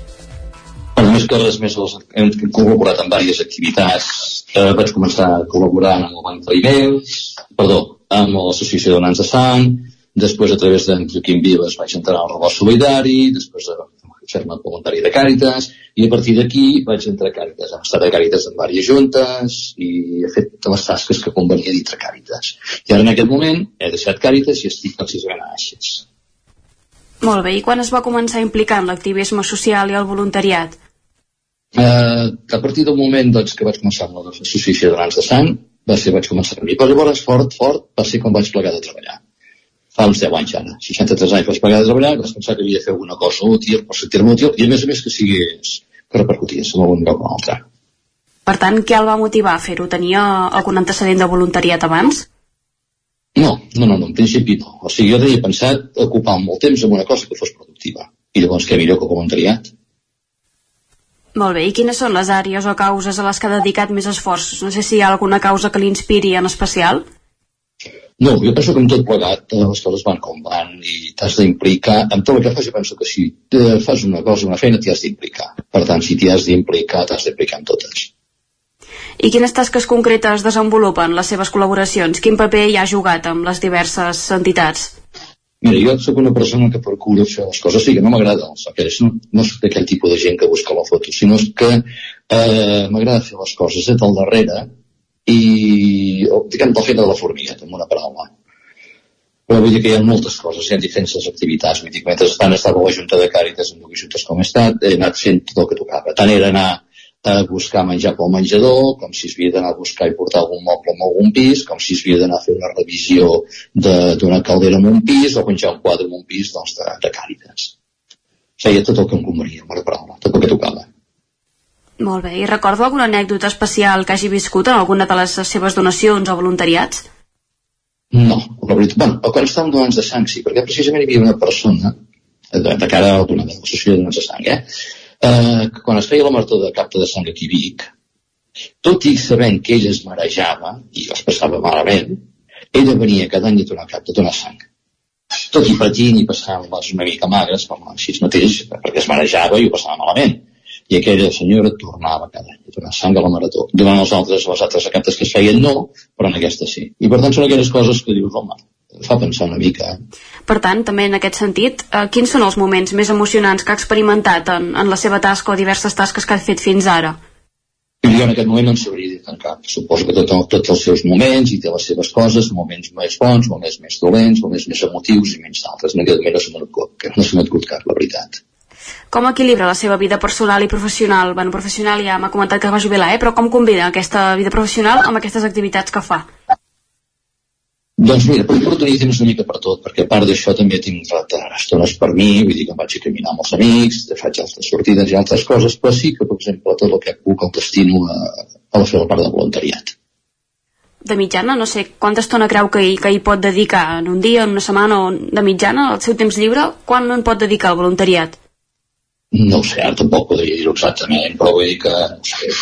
En més coses més les, hem col·laborat en diverses activitats. Eh, vaig començar col·laborant amb el Banc d'Aliments, perdó, amb l'Associació de Donants de Sang, després a través d'en Joaquim Vives vaig entrar al Rebost Solidari, després de fer-me voluntari de Càritas, i a partir d'aquí vaig entrar a Càritas. Hem estat a Càritas en diverses juntes i he fet totes les tasques que convenia dintre Càritas. I ara en aquest moment he deixat Càritas i estic precisament a Aixes.
Molt bé, i quan es va començar a implicar en l'activisme social i el voluntariat?
Eh, a partir del moment doncs, que vaig començar amb l'associació de Donants de Sang, va ser, vaig començar a mi. Però llavors, fort, fort, va ser quan vaig plegar de treballar. Fa uns 10 anys ara. 63 anys vaig plegar de treballar, vaig pensar que havia de fer alguna cosa útil per sentir-me útil, i a més a més que sigués, que repercutís en algun lloc o altre.
Per tant, què el va motivar a fer-ho? Tenia algun antecedent de voluntariat abans?
No, no, no, no, en principi no. O sigui, jo tenia pensat ocupar molt temps en una cosa que fos productiva. I llavors què millor que voluntariat?
Molt bé, i quines són les àrees o causes a les que ha dedicat més esforços? No sé si hi ha alguna causa que l'inspiri en especial?
No, jo penso que amb tot plegat eh, les coses van com van i t'has d'implicar. En tot el que fas jo penso que si eh, fas una cosa, una feina, t'hi has d'implicar. Per tant, si t'hi has d'implicar, t'has d'implicar en totes.
I quines tasques concretes desenvolupen les seves col·laboracions? Quin paper hi ha jugat amb les diverses entitats?
Mira, jo sóc una persona que procuro fer les coses, sí que no m'agrada no, no soc d'aquell tipus de gent que busca la foto, sinó que eh, m'agrada fer les coses des del darrere i, o, diguem, del fet de la formigueta, amb una paraula. Però vull dir que hi ha moltes coses, hi ha diferents activitats. Vull dir que mentre estan estava a la Junta de Càritas, dues juntes com he estat, he anat fent tot el que tocava. Tant era anar a buscar menjar pel menjador, com si es havia d'anar a buscar i portar algun moble en algun pis, com si es havia d'anar a fer una revisió d'una caldera en un pis o penjar un quadre en un pis doncs, de, de Càritas. Feia tot el que em convenia, amb una paraula, tot el que tocava.
Molt bé, i recordo alguna anècdota especial que hagi viscut en alguna de les seves donacions o voluntariats?
No, la veritat, bueno, quan estàvem donants de sang sí, perquè precisament hi havia una persona, eh, de, de cara a una de l'associació de donants de sang, eh, eh, que quan es feia la marató de capta de sang aquí a Vic, tot i sabent que ell es marejava i es passava malament, ella venia cada any a donar cap, a donar sang. Tot i patint i passant les una mica magres, com així mateix, perquè es marejava i ho passava malament. I aquella senyora tornava cada any a donar sang a la marató. Durant els altres, les altres captes que es feien no, però en aquesta sí. I per tant són aquelles coses que dius, home, fa pensar una mica. Eh?
Per tant, també en aquest sentit, eh, quins són els moments més emocionants que ha experimentat en, en la seva tasca o diverses tasques que ha fet fins ara?
I jo en aquest moment no en sabria dir tant cap. Suposo que tot, tots els seus moments i té les seves coses, moments més bons, moments més dolents, moments més emotius i menys d'altres. En aquest moment no se m'ha no se m'ha acut cap, la veritat.
Com equilibra la seva vida personal i professional? Bueno, professional ja m'ha comentat que es va jubilar, eh? però com combina aquesta vida professional amb aquestes activitats que fa?
Doncs mira, procuro tenir temps una mica per tot, perquè a part d'això també tinc estones per mi, vull dir que em vaig a caminar amb els amics, faig altres sortides i altres coses, però sí que, per exemple, tot el que puc el destino a, a la la part de voluntariat.
De mitjana, no sé, quanta estona creu que hi, que hi pot dedicar en un dia, en una setmana o de mitjana, al seu temps lliure, quan en pot dedicar al voluntariat?
No ho sé, ara tampoc podria dir-ho exactament, però vull dir que, no sé,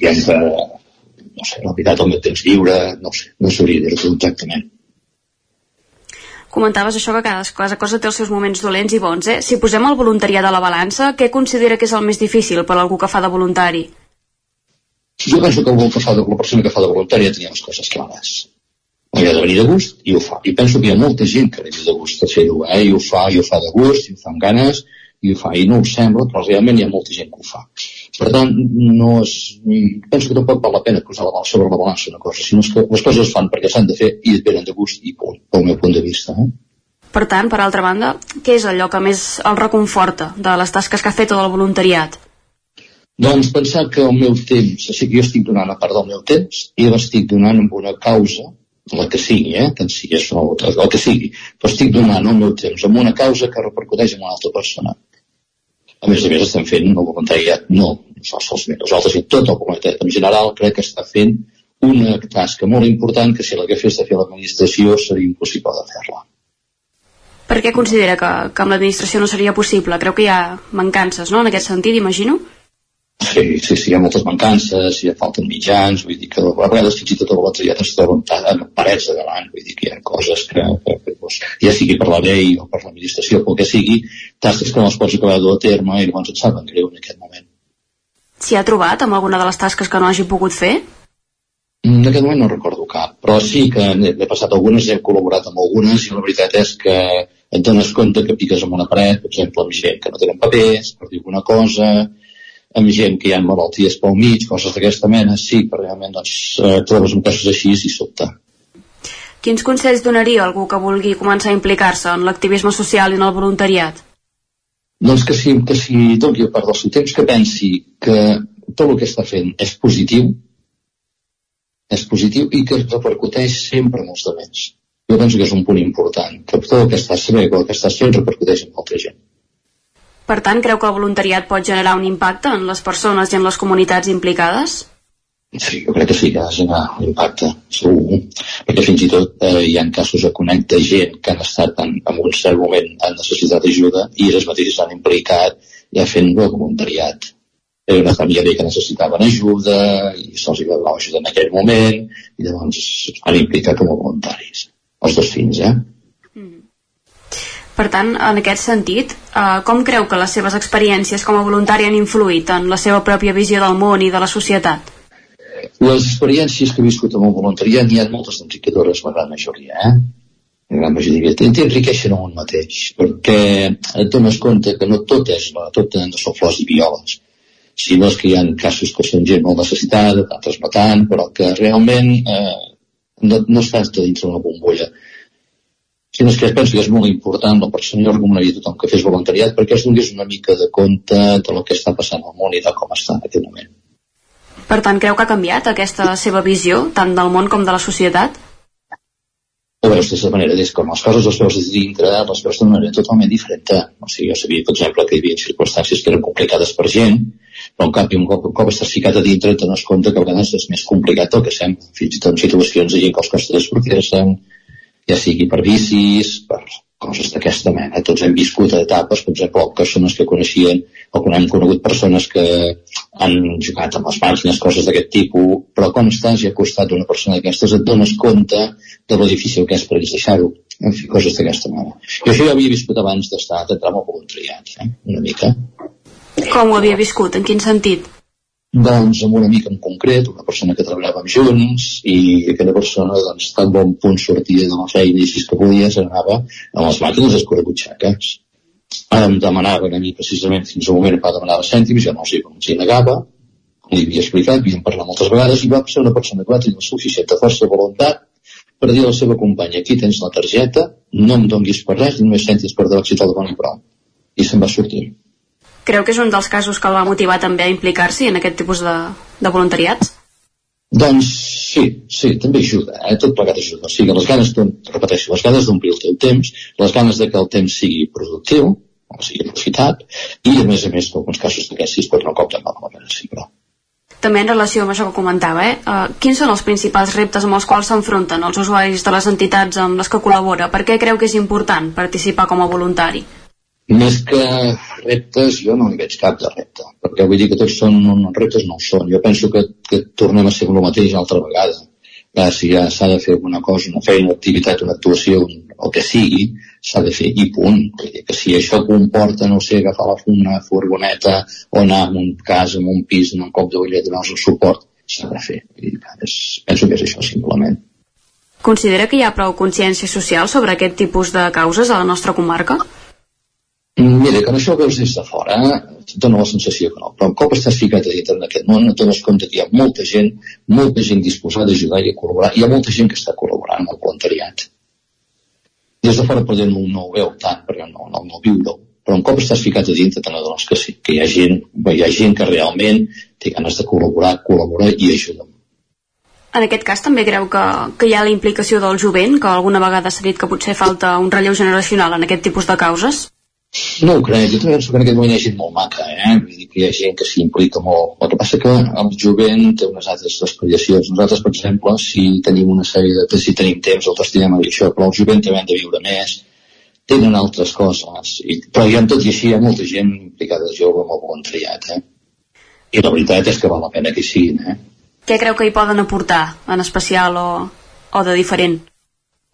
hi ha que, no sé, la veritat, el meu temps lliure, no ho sé, no sabria dir-ho exactament.
Comentaves això que cada, cada cosa té els seus moments dolents i bons, eh? Si posem el voluntariat a la balança, què considera que és el més difícil per a algú que fa de voluntari?
Jo penso que que fa de, la persona que fa de voluntària tenia les coses clares. Li ha de venir de gust i ho fa. I penso que hi ha molta gent que li ve de gust de fer-ho, eh? I ho fa, i ho fa de gust, i ho fa amb ganes, i ho fa, i no ho sembla, però realment hi ha molta gent que ho fa. Per tant, no és, penso que tampoc val la pena posar la, sobre la balança una cosa, sinó que les coses es fan perquè s'han de fer i et venen de gust i punt, pel meu punt de vista. Eh?
Per tant, per altra banda, què és allò que més el reconforta de les tasques que ha fet o del voluntariat?
Doncs pensar que el meu temps, o sigui, jo estic donant a part del meu temps i l'estic donant amb una causa, la que sigui, eh? tant sigui això o el que sigui, però estic donant el meu temps amb una causa que repercuteix en una altra persona. A més a més estem fent el voluntariat, no nosaltres, nosaltres i tot el voluntariat en general crec que està fent una tasca molt important que si l'hagués de fer l'administració seria impossible de fer-la.
Per què considera que, que amb l'administració no seria possible? Creu que hi ha mancances, no?, en aquest sentit, imagino?
Sí, sí, sí, hi ha moltes mancances, hi ha falten mitjans, vull dir que a vegades fins i tot el voluntariat es troben en parets de davant, vull dir que hi ha coses que, que, que doncs, ja sigui per la llei o per l'administració, pel que sigui, tasques que no les pots acabar de dur a terme i llavors et saben greu en aquest moment.
S'hi ha trobat amb alguna de les tasques que no hagi pogut fer?
En aquest moment no recordo cap, però sí que n'he passat algunes, hem col·laborat amb algunes i la veritat és que et dones compte que piques amb una paret, per exemple, amb gent que no tenen papers, per dir alguna cosa, amb gent que hi ha malalties pel mig, coses d'aquesta mena, sí, però realment doncs, eh, trobes amb casos així i sobte.
Quins consells donaria algú que vulgui començar a implicar-se en l'activisme social i en el voluntariat?
Doncs que si, que si doni part del seu temps que pensi que tot el que està fent és positiu, és positiu i que repercuteix sempre en els altres. Jo penso que és un punt important, que tot el que estàs fent, el que estàs fent repercuteix en molta gent.
Per tant, creu que el voluntariat pot generar un impacte en les persones i en les comunitats implicades?
Sí, jo crec que sí que ha de generar un impacte, segur, perquè fins i tot eh, hi ha casos de conec de gent que han estat en, en un cert moment en necessitat d'ajuda i ells mateixos s'han implicat ja fent el voluntariat. Era una família que necessitaven ajuda i se'ls va donar ajuda en aquell moment i llavors s'han implicat com a voluntaris. Els dos fills, eh?
Per tant, en aquest sentit, eh, com creu que les seves experiències com a voluntari han influït en la seva pròpia visió del món i de la societat?
Les experiències que he viscut amb el voluntariat n'hi ha moltes enriquidores, la gran majoria, eh? La gran majoria. T'enriqueixen a un mateix, perquè et dones compte que no tot és, la, tot no són flors i violes, sinó que hi ha casos que són gent molt necessitada, d'altres no tant, però que realment eh, no, no estàs dins d'una bombolla sinó que penso que és molt important la persona jo recomanaria a tothom que fes voluntariat perquè es donés una mica de compte de lo que està passant al món i de com està en aquest moment.
Per tant, creu que ha canviat aquesta seva visió, tant del món com de la societat?
Ho veus d'aquesta manera, és com les coses les veus des de dintre, les veus d'una manera totalment diferent. O sigui, jo sabia, per exemple, que hi havia circumstàncies que eren complicades per gent, però en canvi, un cop, un cop estàs ficat a dintre, et dones compte que a vegades és més complicat del que sembla. Fins i tot en situacions de gent que els costa de sortir-se, ja sigui per bicis, per coses d'aquesta mena. Tots hem viscut etapes, per exemple, persones que coneixien o que hem conegut persones que han jugat amb les màquines, coses d'aquest tipus, però quan estàs ja al costat d'una persona d'aquestes et dones compte de lo difícil que és per ells deixar-ho. En fi, coses d'aquesta mena. I això ja havia viscut abans d'estar d'entrar amb el voluntariat, eh? una mica.
Com ho havia viscut? En quin sentit?
Doncs amb una mica en concret, una persona que treballàvem junts i aquella persona doncs tan bon punt sortia de la feina i es que podia se n'anava amb les màquines escurabutxaques. Em demanaven a mi precisament fins al moment va demanar cèntims, jo no els hi, els hi negava li havia explicat, havíem parlat moltes vegades i va ser una persona que va tenir la suficient força de voluntat per dir a la seva companya aquí tens la targeta, no em donguis per res, només cèntims per de l'exit al doni prou. I se'n va sortir
Creu que és un dels casos que el va motivar també a implicar-s'hi en aquest tipus de, de voluntariats?
Doncs sí, sí, també ajuda, eh? tot plegat ajuda. O sigui, les ganes, repeteixo, les ganes d'omplir el teu temps, les ganes de que el temps sigui productiu, o sigui, aprofitat, i a més a més, en alguns casos d'aquests, si es pot un cop de mal, sí, però
també en relació amb això que comentava, eh? Uh, quins són els principals reptes amb els quals s'enfronten els usuaris de les entitats amb les que col·labora? Per què creu que és important participar com a voluntari?
Més que reptes, jo no hi veig cap de repte, perquè vull dir que tots són uns reptes, no ho són. Jo penso que, que tornem a ser el mateix altra vegada. Ja, si ja s'ha de fer alguna cosa, una feina, una activitat, una actuació, un, el que sigui, s'ha de fer i punt. Dir que si això comporta, no sé, agafar la, una furgoneta o anar a un cas, en un pis, en un cop d'ulla, donar-los el suport, s'ha de fer. Dir, és, penso que és això, simplement.
Considera que hi ha prou consciència social sobre aquest tipus de causes a la nostra comarca?
Mira, que això ho veus des de fora, eh? et dona la sensació que no, però un cop estàs ficat a dintre d'aquest món et dones compte que hi ha molta gent, molta gent disposada a ajudar i a col·laborar, hi ha molta gent que està col·laborant amb el voluntariat. Des de fora potser no, no ho veu tant, perquè no, no, no viu-ho, però un cop estàs ficat a dintre te n'adones que sí, que hi ha gent, hi ha gent que realment té ganes de col·laborar, col·laborar i ajudar.
En aquest cas també creu que, que hi ha la implicació del jovent, que alguna vegada s'ha dit que potser falta un relleu generacional en aquest tipus de causes?
No ho crec, jo també penso que en aquest moment hi ha gent molt maca, eh? Vull dir que hi ha gent que s'hi implica molt. El que passa que el jovent té unes altres aspiracions. Nosaltres, per exemple, si tenim una sèrie de... si tenim temps, el destinem a això, però el jovent també han de viure més, tenen altres coses. I, però hi ha tot i així hi ha molta gent implicada jove amb el voluntariat, eh? I la veritat és que val la pena que hi siguin, eh?
Què creu que hi poden aportar, en especial o, o de diferent?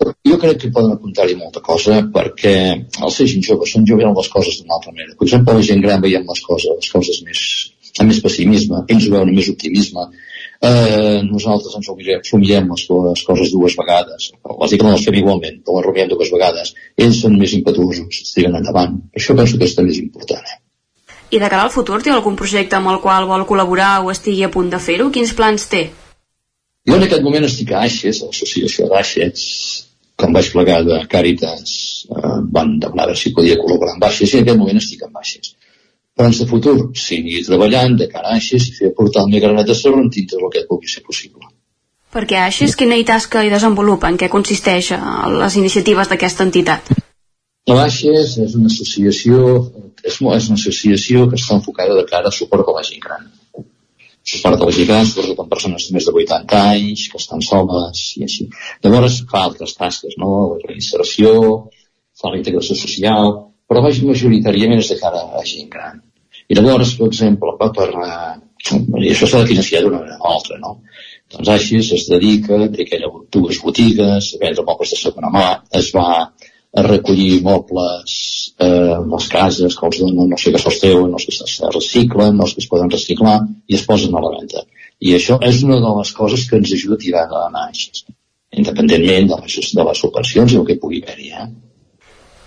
Jo crec que poden apuntar-hi molta cosa perquè els ser gent jove són joves les coses d'una altra manera. Per exemple, la gent gran veiem les coses, les coses més, amb més pessimisme, ells ho veuen amb més optimisme. eh, nosaltres ens mirem les, les coses dues vegades. Lògicament les fem igualment, però les rumiem dues vegades. Ells són més impetuosos, estiguen endavant. Això penso que és també important. Eh?
I de cara al futur, té algun projecte amb el qual vol col·laborar o estigui a punt de fer-ho? Quins plans té?
Jo en aquest moment estic a Aixes, a l'associació d'Aixes, quan vaig plegar de Càritas, eh, van demanar a si podia col·laborar amb Baixes, i en aquest moment estic amb Baixes. Plans de futur, seguir treballant de cara a Aixes i fer portar el meu granet de sorra dintre del que pugui ser possible.
Perquè Aixes, quina tasca hi desenvolupa? En què consisteix les iniciatives d'aquesta entitat?
La Baixes és una associació, és, és una associació que està enfocada de cara a suport a la gent gran. Suport a gent gran, sobretot amb persones més de 80 anys, que estan soles i així. Llavors fa altres tasques, no? La reinserció, fa la integració social, però vaig majoritàriament és de cara a gent gran. I llavors, per exemple, va per, eh, i això s'ha de financiar d'una manera o altra, no? Doncs així es dedica, té aquella dues botigues, vendre mobles de segona mà, es va a recollir mobles eh, les cases que els donen, no sé que se'ls treuen, no sé que es reciclen, no sé que es poden reciclar, i es posen a la venda. I això és una de les coses que ens ajuda a tirar endavant així, independentment de les, de les subvencions i el que pugui haver-hi. Eh?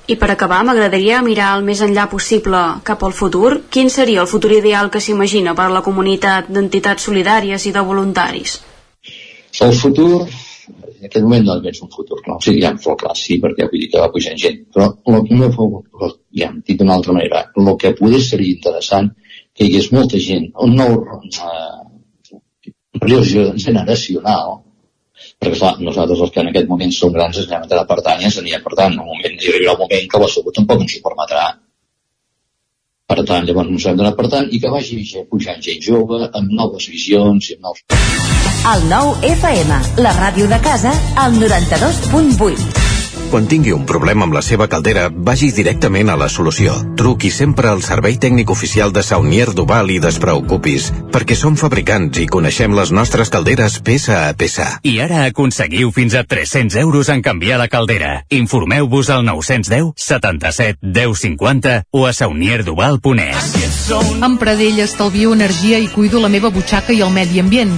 I per acabar, m'agradaria mirar el més enllà possible cap al futur. Quin seria el futur ideal que s'imagina per a la comunitat d'entitats solidàries i de voluntaris?
El futur, en aquest moment no veig un futur clar, o sigui, ja em fa clar, sí, perquè vull dir que va pujant gent, però lo, no fa, lo, ja em dit d'una altra manera, el que poder seria interessant que hi hagués molta gent, un nou eh, generacional, perquè clar, nosaltres els que en aquest moment som grans ens anem a pertanyes, anirà per tant, en un moment, hi arribarà un moment que la salut tampoc ens ho permetrà. Per tant, llavors ens hem d'anar per tant i que vagi pujant gent jove, amb noves visions i amb nous...
El nou FM, la ràdio de casa, al 92.8.
Quan tingui un problema amb la seva caldera, vagi directament a la solució. Truqui sempre al servei tècnic oficial de Saunier Duval i despreocupis, perquè som fabricants i coneixem les nostres calderes peça a peça.
I ara aconseguiu fins a 300 euros en canviar la caldera. Informeu-vos al 910 77 10 50 o a saunierduval.es.
Amb Pradell estalvio energia i cuido la meva butxaca i el medi ambient.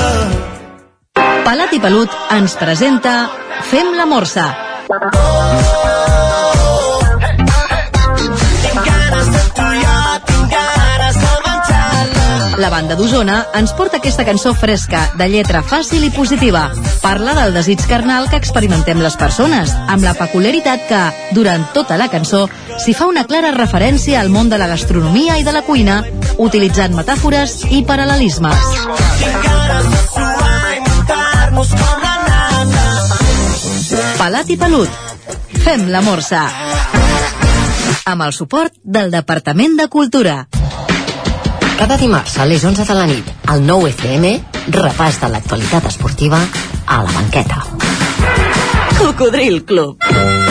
Palat i Pelut ens presenta Fem la Morsa. La banda d'Osona ens porta aquesta cançó fresca, de lletra fàcil i positiva. Parla del desig carnal que experimentem les persones, amb la peculiaritat que, durant tota la cançó, s'hi fa una clara referència al món de la gastronomia i de la cuina, utilitzant metàfores i paral·lelismes. Pelat i pelut. Fem la morsa. Amb el suport del Departament de Cultura.
Cada dimarts a les 11 de la nit, al 9 FM, repàs de l'actualitat esportiva a la banqueta.
Cocodril Club.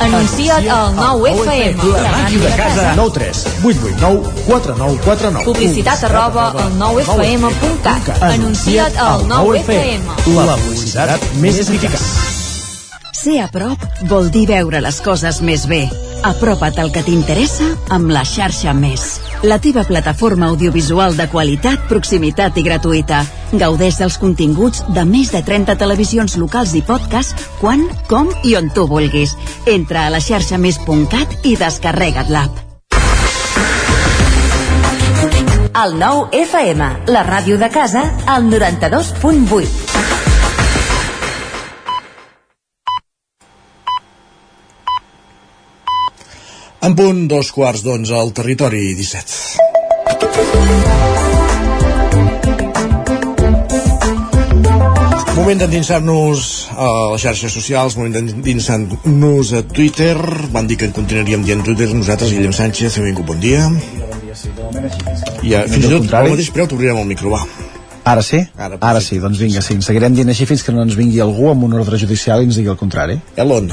Anuncia't al 9 FM.
La màquina de casa.
9 3 8 8 9 4 9 4 9
Publicitat arroba al 9fm.cat. Anuncia't al 9FM.
La publicitat més eficaç.
Ser a prop vol dir veure les coses més bé. Apropa't al que t'interessa amb la xarxa Més. La teva plataforma audiovisual de qualitat, proximitat i gratuïta. Gaudeix dels continguts de més de 30 televisions locals i podcast quan, com i on tu vulguis. Entra a la xarxa més.cat i descarrega't l'app. El 9 FM, la ràdio de casa, al 92.8.
En punt, dos quarts d'onze al territori 17. Moment d'endinsar-nos a les xarxes socials, moment d'endinsar-nos a Twitter. Van dir que en continuaríem dient Twitter nosaltres, Guillem Sánchez, benvingut, bon dia. I fins i tot al mateix preu t'obrirem el micro, va.
Ara sí? Ara, Ara sí, doncs vinga, sí. Ens seguirem dient així fins que no ens vingui algú amb un ordre judicial i ens digui el contrari.
Elon.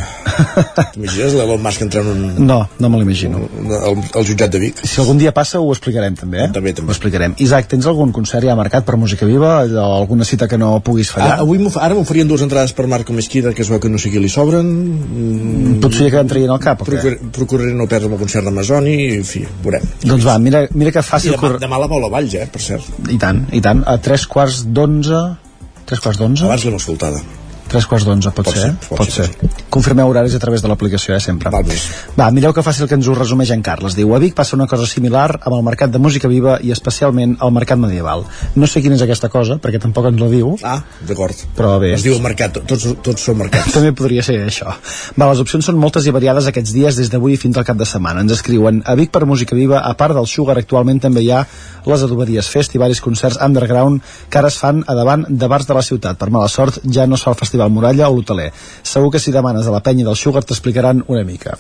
T'imagines l'Elon Musk entrant en un...
No, no me l'imagino.
El, el jutjat de Vic.
Si algun dia passa ho explicarem també, eh?
També, també.
Ho explicarem. Isaac, tens algun concert ja marcat per Música Viva? Allò, alguna cita que no puguis fallar?
Ah, avui ara m'oferien dues entrades per Marco Mesquida, que es veu que no sé qui li sobren.
Mm, Potser que em traien al cap, o què?
Procuraré, no perdre el concert d'Amazoni en fi, veurem.
Doncs va, mira, mira que fàcil...
I demà, demà la Paula Valls, eh, per cert.
I tant, i tant. A tres quarts d'onze 11 tres quarts d'onze.
Abans l'hem escoltada
tres quarts d'onze, pot,
Pot
ser?
ser, pot
pot
ser,
ser. Confirmeu horaris a través de l'aplicació, eh, sempre.
Val més.
Va, mireu que fàcil que ens ho resumeix en Carles. Diu, a Vic passa una cosa similar amb el mercat de música viva i especialment el mercat medieval. No sé quina és aquesta cosa, perquè tampoc ens la diu.
Ah, d'acord.
Però bé.
Es diu el mercat, tots, tots són mercats.
També podria ser això. Va, les opcions són moltes i variades aquests dies des d'avui fins al cap de setmana. Ens escriuen a Vic per Música Viva, a part del Sugar, actualment també hi ha les adoberies Fest i varis concerts underground que ara es fan a davant de bars de la ciutat. Per mala sort ja no es fa el Festival Muralla o l'Hoteler. Segur que si demanes a la penya del Sugar t'explicaran una mica.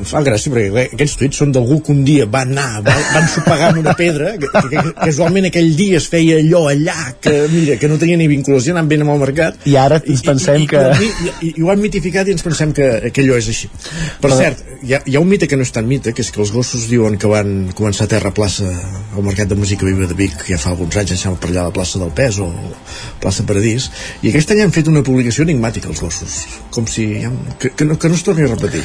Em fa gràcia perquè aquests tuits són d'algú que un dia va anar, va, va ensopegar amb una pedra, que, que, que casualment aquell dia es feia allò allà, que mira, que no tenia ni vinculació anant ben amb el mercat.
I ara ens pensem
i, i,
que...
I, i, i, i ho han mitificat i ens pensem que, que allò és així. Per
Però-
cert, hi ha, hi ha un mite que no és tan mite, que és que els gossos diuen que van començar a Terra Plaça, al Mercat de Música Viva de Vic, ja fa alguns anys, em per allà a la plaça del Pes o plaça Paradís, i aquest any han fet una publicació enigmàtica els gossos, com si que, que, no, que no es torni a repetir.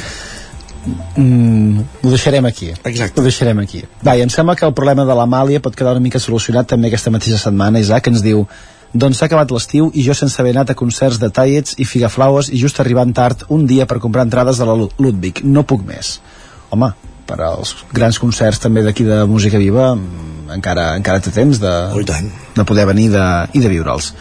Mm, ho deixarem aquí.
Exacte.
Ho deixarem aquí. Va, i em sembla que el problema de l'Amàlia pot quedar una mica solucionat també aquesta mateixa setmana. Isaac ens diu doncs s'ha acabat l'estiu i jo sense haver anat a concerts de Tallets i Figaflaues i just arribant tard un dia per comprar entrades de la Lu- Ludwig. No puc més. Home, per als grans concerts també d'aquí de música viva mm, encara, encara té temps de,
oh, tant.
de poder venir de, i de viure'ls.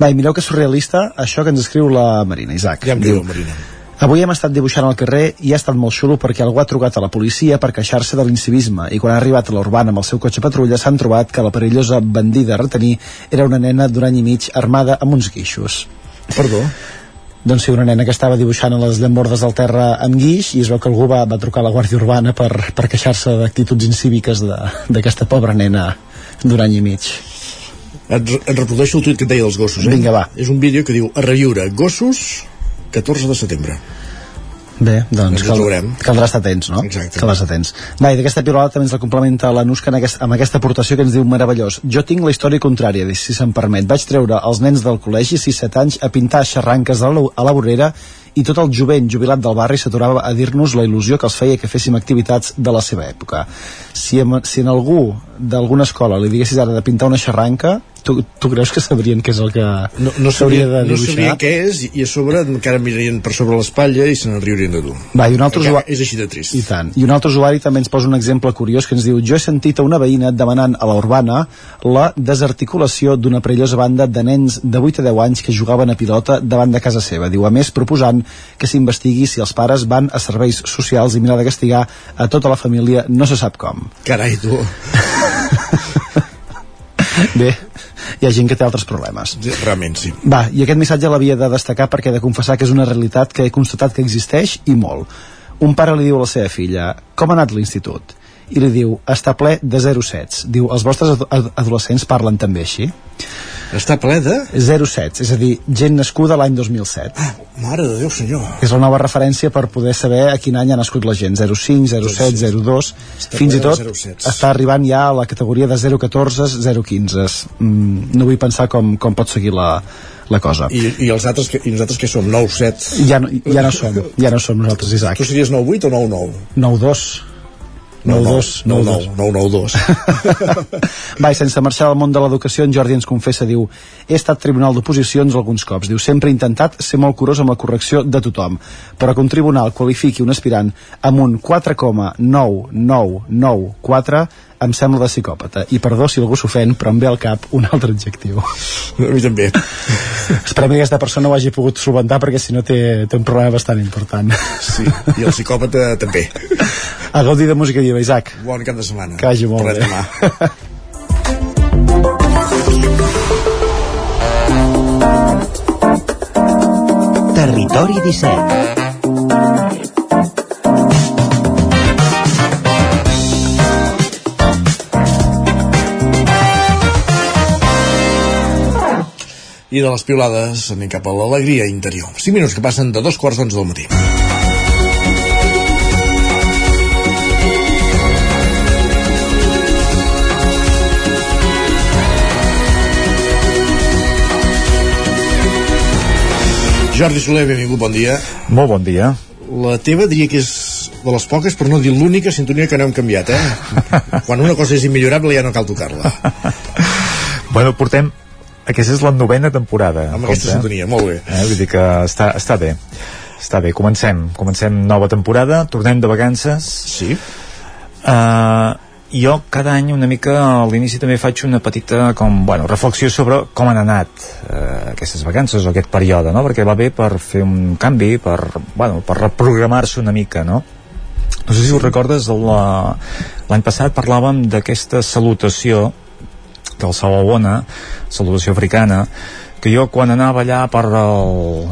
Va, i mireu que surrealista això que ens escriu la Marina, Isaac.
Ja em diu, Marina.
Avui hem estat dibuixant al carrer i ha estat molt xulo perquè algú ha trucat a la policia per queixar-se de l'incivisme i quan ha arribat a l'Urbana amb el seu cotxe patrulla s'han trobat que la perillosa bandida a retenir era una nena d'un any i mig armada amb uns guixos.
Perdó?
Doncs sí, una nena que estava dibuixant a les llambordes del terra amb guix i es veu que algú va, va trucar a la Guàrdia Urbana per, per queixar-se d'actituds incíviques de- d'aquesta pobra nena d'un any i mig.
Et, et reprodueixo el tuit que et deia dels gossos, eh?
Vinga, va.
És un vídeo que diu a reviure gossos 14 de setembre.
Bé, doncs cal, caldrà estar atents, no?
Exacte.
Caldrà estar atents. Va, i d'aquesta pilota també ens la complementa la Nusca en aquest, amb aquesta aportació que ens diu meravellós. Jo tinc la història contrària, si se'm permet. Vaig treure els nens del col·legi, 6-7 anys, a pintar xarranques a la, a la vorera i tot el jovent jubilat del barri s'aturava a dir-nos la il·lusió que els feia que féssim activitats de la seva època. Si, en, si en algú d'alguna escola li diguessis ara de pintar una xarranca, tu, tu creus que sabrien què és el que
No, no,
s'hauria
sabria,
de
no
dibuixar?
sabria què és i a sobre encara mirarien per sobre l'espatlla i se n'enriurien de tu.
Va, i un altre
Encara
usuari...
És així de trist.
I tant. I un altre usuari també ens posa un exemple curiós que ens diu jo he sentit a una veïna demanant a la urbana la desarticulació d'una perillosa banda de nens de 8 a 10 anys que jugaven a pilota davant de casa seva. Diu, a més, proposant que s'investigui si els pares van a serveis socials i mirar de castigar a tota la família no se sap com.
Carai, tu.
Bé, hi ha gent que té altres problemes.
Realment, sí.
Va, i aquest missatge l'havia de destacar perquè he de confessar que és una realitat que he constatat que existeix i molt. Un pare li diu a la seva filla, com ha anat l'institut? I li diu, està ple de 07. Diu, els vostres ad ad adolescents parlen també així?
Està ple de?
07, és a dir, gent nascuda l'any 2007.
Ah, mare de Déu, senyor.
És la nova referència per poder saber a quin any ha nascut la gent, 05, 07, 02,
Està
fins i tot
07s.
està arribant ja a la categoria de 014, 015. Mm, no vull pensar com, com pot seguir la, la cosa.
I, i, els altres, que, i nosaltres que som? 9, 7?
Ja, no- ja no som, ja no som nosaltres, Isaac.
Tu series 9, 8 o 9, 9?
9-2. 9-2.
9, 9, 9, 2.
Va, i sense marxar del món de l'educació, en Jordi ens confessa, diu, he estat tribunal d'oposicions alguns cops, diu, sempre he intentat ser molt curós amb la correcció de tothom, però que un tribunal qualifiqui un aspirant amb un 4,9994
em sembla de psicòpata. I perdó si algú s'ofèn però em ve al cap un altre adjectiu.
A mi també.
Esperem que aquesta persona ho hagi pogut solventar perquè si no té, té un problema bastant important.
Sí, i el psicòpata també.
A gaudir de música diva Isaac.
Bon cap de setmana.
Que vagi molt
Parlem
bé.
demà.
Territori 17
i de les piulades anem cap a l'alegria interior 5 minuts que passen de dos quarts d'onze del matí Jordi Soler, benvingut, bon dia.
Molt bon dia.
La teva diria que és de les poques, per no dir l'única sintonia que no hem canviat, eh? Quan una cosa és immillorable ja no cal tocar-la.
Bueno, portem... Aquesta és la novena temporada.
Amb aquesta sintonia, molt bé.
Eh? Vull dir que està, està bé. Està bé, comencem. Comencem nova temporada, tornem de vacances.
Sí.
Uh, jo cada any una mica a l'inici també faig una petita com, bueno, reflexió sobre com han anat uh, aquestes vacances o aquest període, no? perquè va bé per fer un canvi, per, bueno, per reprogramar-se una mica, no? No sé si us recordes, la- l'any passat parlàvem d'aquesta salutació del Salabona, salutació africana, que jo quan anava allà per el,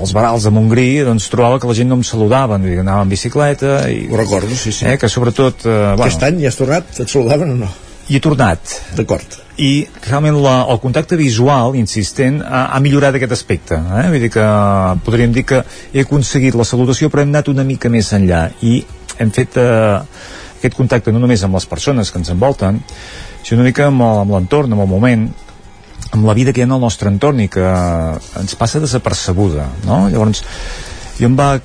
els barals de Montgrí doncs trobava que la gent no em saludava dir, anava en bicicleta i,
Ho recordo, sí, sí.
eh, que sobretot eh, bueno,
Aquest any ja has tornat? Et saludaven o no?
i he tornat
D'acord.
i realment la, el contacte visual insistent ha, ha millorat aquest aspecte eh? vull dir que podríem dir que he aconseguit la salutació però hem anat una mica més enllà i hem fet eh, aquest contacte no només amb les persones que ens envolten sinó una mica amb, l'entorn, amb el moment amb la vida que hi ha en el nostre entorn i que ens passa desapercebuda no? llavors jo em va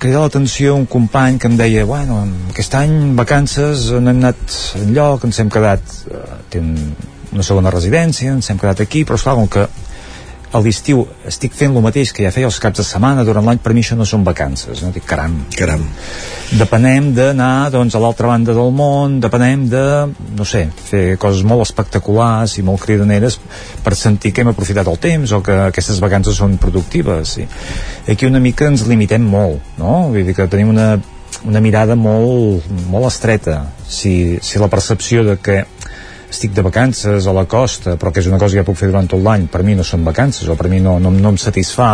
cridar l'atenció un company que em deia bueno, aquest any vacances no hem anat enlloc, ens hem quedat eh, té un, una segona residència ens hem quedat aquí, però esclar, com que a l'estiu estic fent el mateix que ja feia els caps de setmana durant l'any, per mi això no són vacances no? dic, caram,
caram.
depenem d'anar doncs, a l'altra banda del món depenem de, no sé fer coses molt espectaculars i molt cridaneres per sentir que hem aprofitat el temps o que aquestes vacances són productives sí. Aquí una mica ens limitem molt no? vull dir que tenim una, una mirada molt, molt estreta si, si la percepció de que estic de vacances a la costa però que és una cosa que ja puc fer durant tot l'any per mi no són vacances o per mi no, no, no em satisfà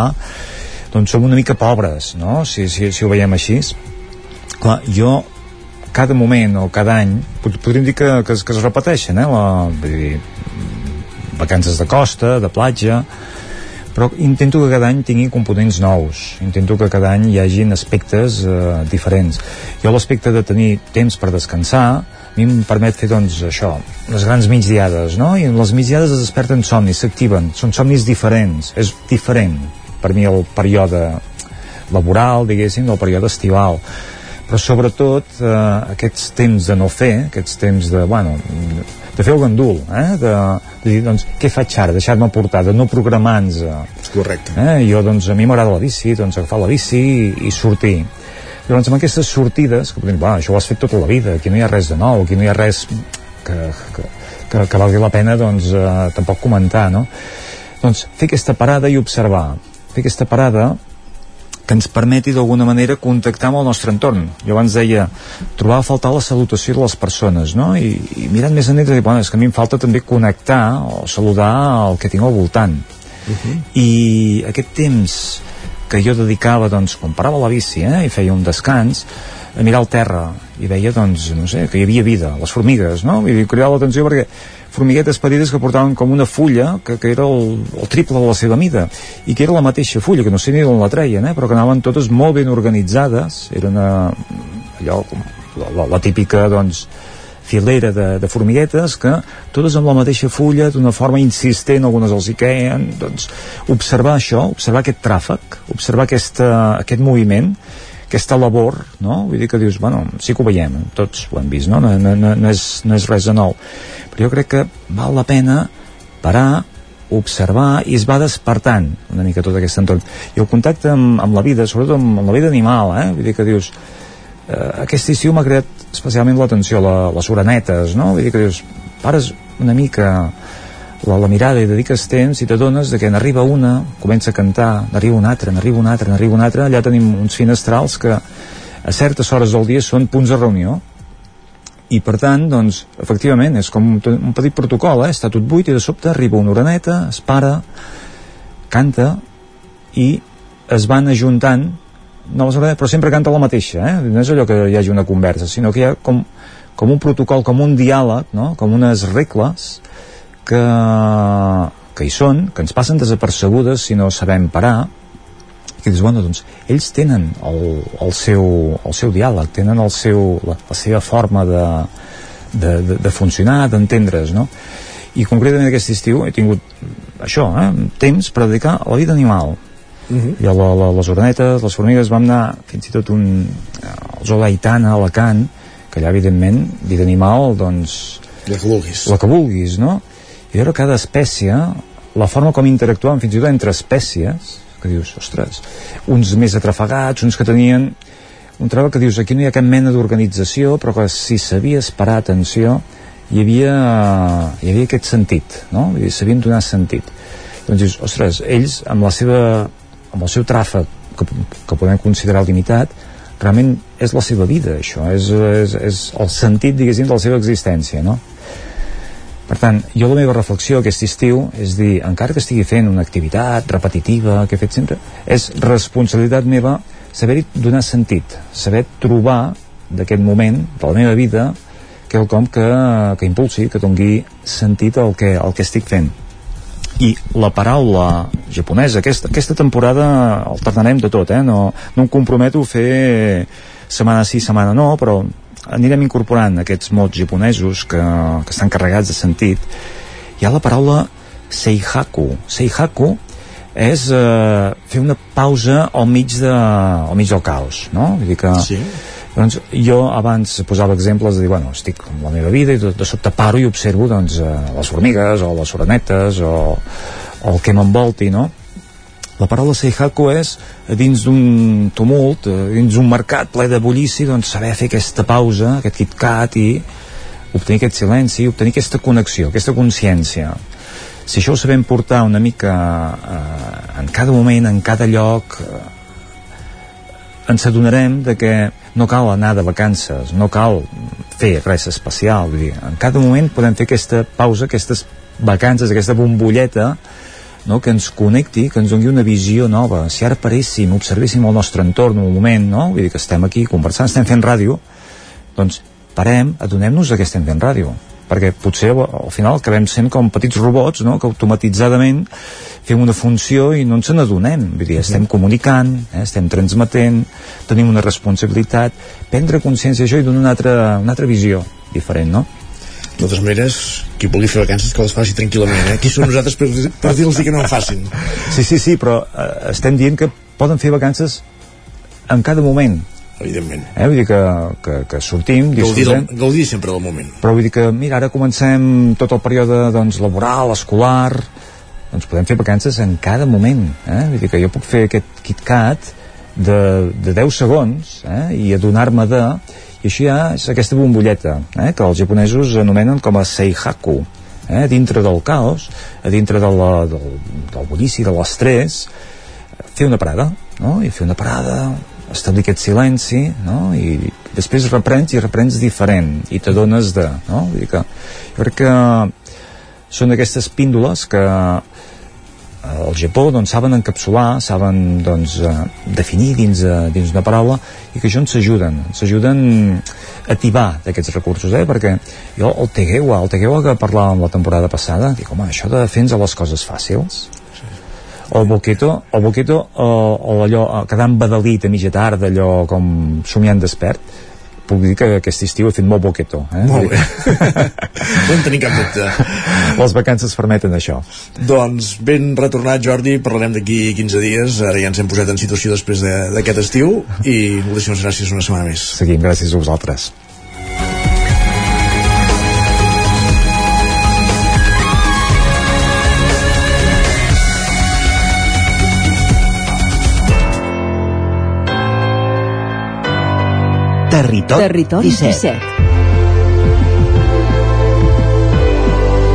doncs som una mica pobres no? si, si, si ho veiem així clar, jo cada moment o cada any pod- podríem dir que, que, es- que es repeteixen eh? la, vull dir, vacances de costa, de platja però intento que cada any tingui components nous intento que cada any hi hagin aspectes eh, diferents jo l'aspecte de tenir temps per descansar mi em permet fer doncs això les grans migdiades no? i les migdiades es desperten somnis, s'activen són somnis diferents, és diferent per mi el període laboral diguéssim del període estival però sobretot eh, aquests temps de no fer aquests temps de, bueno, de fer el gandul eh? de, de dir, doncs, què faig ara? deixar-me portar, de no programar-nos
correcte
eh? jo, doncs, a mi m'agrada la bici doncs agafar la bici i, i sortir llavors amb aquestes sortides que podem dir, això ho has fet tota la vida aquí no hi ha res de nou, aquí no hi ha res que, que, que, que valgui la pena doncs, eh, tampoc comentar no? doncs fer aquesta parada i observar fer aquesta parada que ens permeti d'alguna manera contactar amb el nostre entorn. Jo abans deia trobar a faltar la salutació de les persones, no? I, i mirant més enrere, dir, bueno, és que a mi em falta també connectar o saludar el que tinc al voltant. Uh -huh. I aquest temps que jo dedicava, doncs, quan parava la bici eh, i feia un descans, a mirar el terra i veia, doncs, no sé, que hi havia vida, les formigues, no? I cridava l'atenció perquè formiguetes petites que portaven com una fulla que, que era el, el triple de la seva mida i que era la mateixa fulla, que no sé ni d'on la treien eh? però que anaven totes molt ben organitzades era una, allò com la, la, la típica doncs filera de, de formiguetes que totes amb la mateixa fulla d'una forma insistent, algunes els hi queien doncs observar això, observar aquest tràfic observar aquesta, aquest moviment aquesta labor, no? Vull dir que dius, bueno, sí que ho veiem, tots ho hem vist, no? No, no, no, és, no és res de nou. Però jo crec que val la pena parar, observar i es va despertant una mica tot aquest entorn. I el contacte amb, amb la vida, sobretot amb, amb la vida animal, eh? Vull dir que dius, eh, aquest estiu m'ha creat especialment l'atenció la, les orenetes, no? Vull dir que dius, pares una mica la, la mirada i dediques temps i t'adones que n'arriba una, comença a cantar, n'arriba una altra, n'arriba una altra, n'arriba una altra, allà tenim uns finestrals que a certes hores del dia són punts de reunió i per tant, doncs, efectivament, és com un, un petit protocol, eh? està tot buit i de sobte arriba una oreneta, es para, canta i es van ajuntant noves orenetes, però sempre canta la mateixa, eh? no és allò que hi hagi una conversa, sinó que hi ha com, com un protocol, com un diàleg, no? com unes regles que, que hi són, que ens passen desapercebudes si no sabem parar, que dius, bueno, doncs, ells tenen el, el, seu, el seu diàleg, tenen el seu, la, la seva forma de, de, de, de funcionar, d'entendre's, no? I concretament aquest estiu he tingut això, eh, temps per dedicar a la vida animal. Uh -huh. I a la, la, les ornetes, les formigues, vam anar fins i tot un, al zoo d'Aitana, a Alacant, que allà, evidentment, vida animal, doncs...
La que vulguis.
La que vulguis, no? I veure cada espècie, la forma com interactuaven fins i tot entre espècies, que dius, ostres, uns més atrafegats, uns que tenien un treball que dius, aquí no hi ha cap mena d'organització, però que si sabies parar atenció, hi havia, hi havia aquest sentit, no? Vull dir, sabien donar sentit. Doncs dius, ostres, ells, amb la seva, amb el seu tràfic, que, que podem considerar limitat, realment és la seva vida, això, és, és, és el sentit, diguéssim, de la seva existència, no? Per tant, jo la meva reflexió aquest estiu és dir, encara que estigui fent una activitat repetitiva que he fet sempre, és responsabilitat meva saber-hi donar sentit, saber trobar d'aquest moment de la meva vida quelcom que, que impulsi, que dongui sentit al que, al que estic fent. I la paraula japonesa, aquesta, aquesta temporada alternarem de tot, eh? no, no em comprometo a fer setmana sí, setmana no, però anirem incorporant aquests mots japonesos que, que estan carregats de sentit hi ha la paraula seihaku seihaku és eh, fer una pausa al mig, de, al mig del caos no? Vull dir que sí. Doncs, jo abans posava exemples de dir, bueno, estic amb la meva vida i de, de sobte paro i observo doncs, eh, les formigues o les orenetes o, o el que m'envolti no? La paraula Seihaku és dins d'un tumult, eh, dins d'un mercat ple de bullici, doncs saber fer aquesta pausa, aquest KitKat i obtenir aquest silenci, obtenir aquesta connexió, aquesta consciència. Si això ho sabem portar una mica eh, en cada moment, en cada lloc, eh, ens adonarem de que no cal anar de vacances, no cal fer res especial. Vull dir, en cada moment podem fer aquesta pausa, aquestes vacances, aquesta bombolleta no? que ens connecti, que ens doni una visió nova. Si ara paréssim, observéssim el nostre entorn un moment, no? vull dir que estem aquí conversant, estem fent ràdio, doncs parem, adonem-nos que estem fent ràdio perquè potser al final acabem sent com petits robots no? que automatitzadament fem una funció i no ens n'adonem vull dir, estem comunicant, eh? estem transmetent tenim una responsabilitat prendre consciència d'això i donar una altra, una altra visió diferent, no?
de totes maneres, qui vulgui fer vacances que les faci tranquil·lament, eh? Qui som nosaltres per, per dir-los que no en facin?
Sí, sí, sí, però eh, estem dient que poden fer vacances en cada moment.
Evidentment.
Eh? Vull dir que, que, que sortim,
gaudir, del, gaudir sempre del moment.
Però vull dir que, mira, ara comencem tot el període doncs, laboral, escolar, doncs podem fer vacances en cada moment. Eh? Vull dir que jo puc fer aquest KitKat de, de 10 segons eh? i adonar-me de i així hi ha aquesta bombolleta eh, que els japonesos anomenen com a seihaku eh, dintre del caos a dintre de la, del, del bullici, de l'estrès fer una parada no? i fer una parada establir aquest silenci no? i després reprens i reprens diferent i t'adones de no? Vull dir que, jo crec que són aquestes píndoles que al Japó doncs, saben encapsular, saben doncs, eh, definir dins, eh, dins una paraula i que això ens ajuden, ens ajuden a tibar d'aquests recursos, eh? perquè jo el Tegewa, el Tegewa que parlàvem la temporada passada, dic, home, això de fer les coses fàcils o boqueto, el boqueto o, o allò, eh, quedant badalit a mitja tarda allò com somiant despert puc dir que aquest estiu he fet molt boquetó eh?
molt bé. No en tenim cap dubte.
Les vacances permeten això.
Doncs ben retornat Jordi parlarem d'aquí 15 dies. Ara ja ens hem posat en situació després d'aquest de, estiu i moltíssimes gràcies una setmana més.
Seguim, gràcies a vosaltres
Territori,
Territori
17.
17.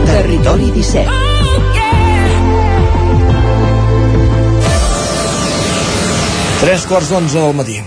Territori 17.
Tres quarts d'onze del matí.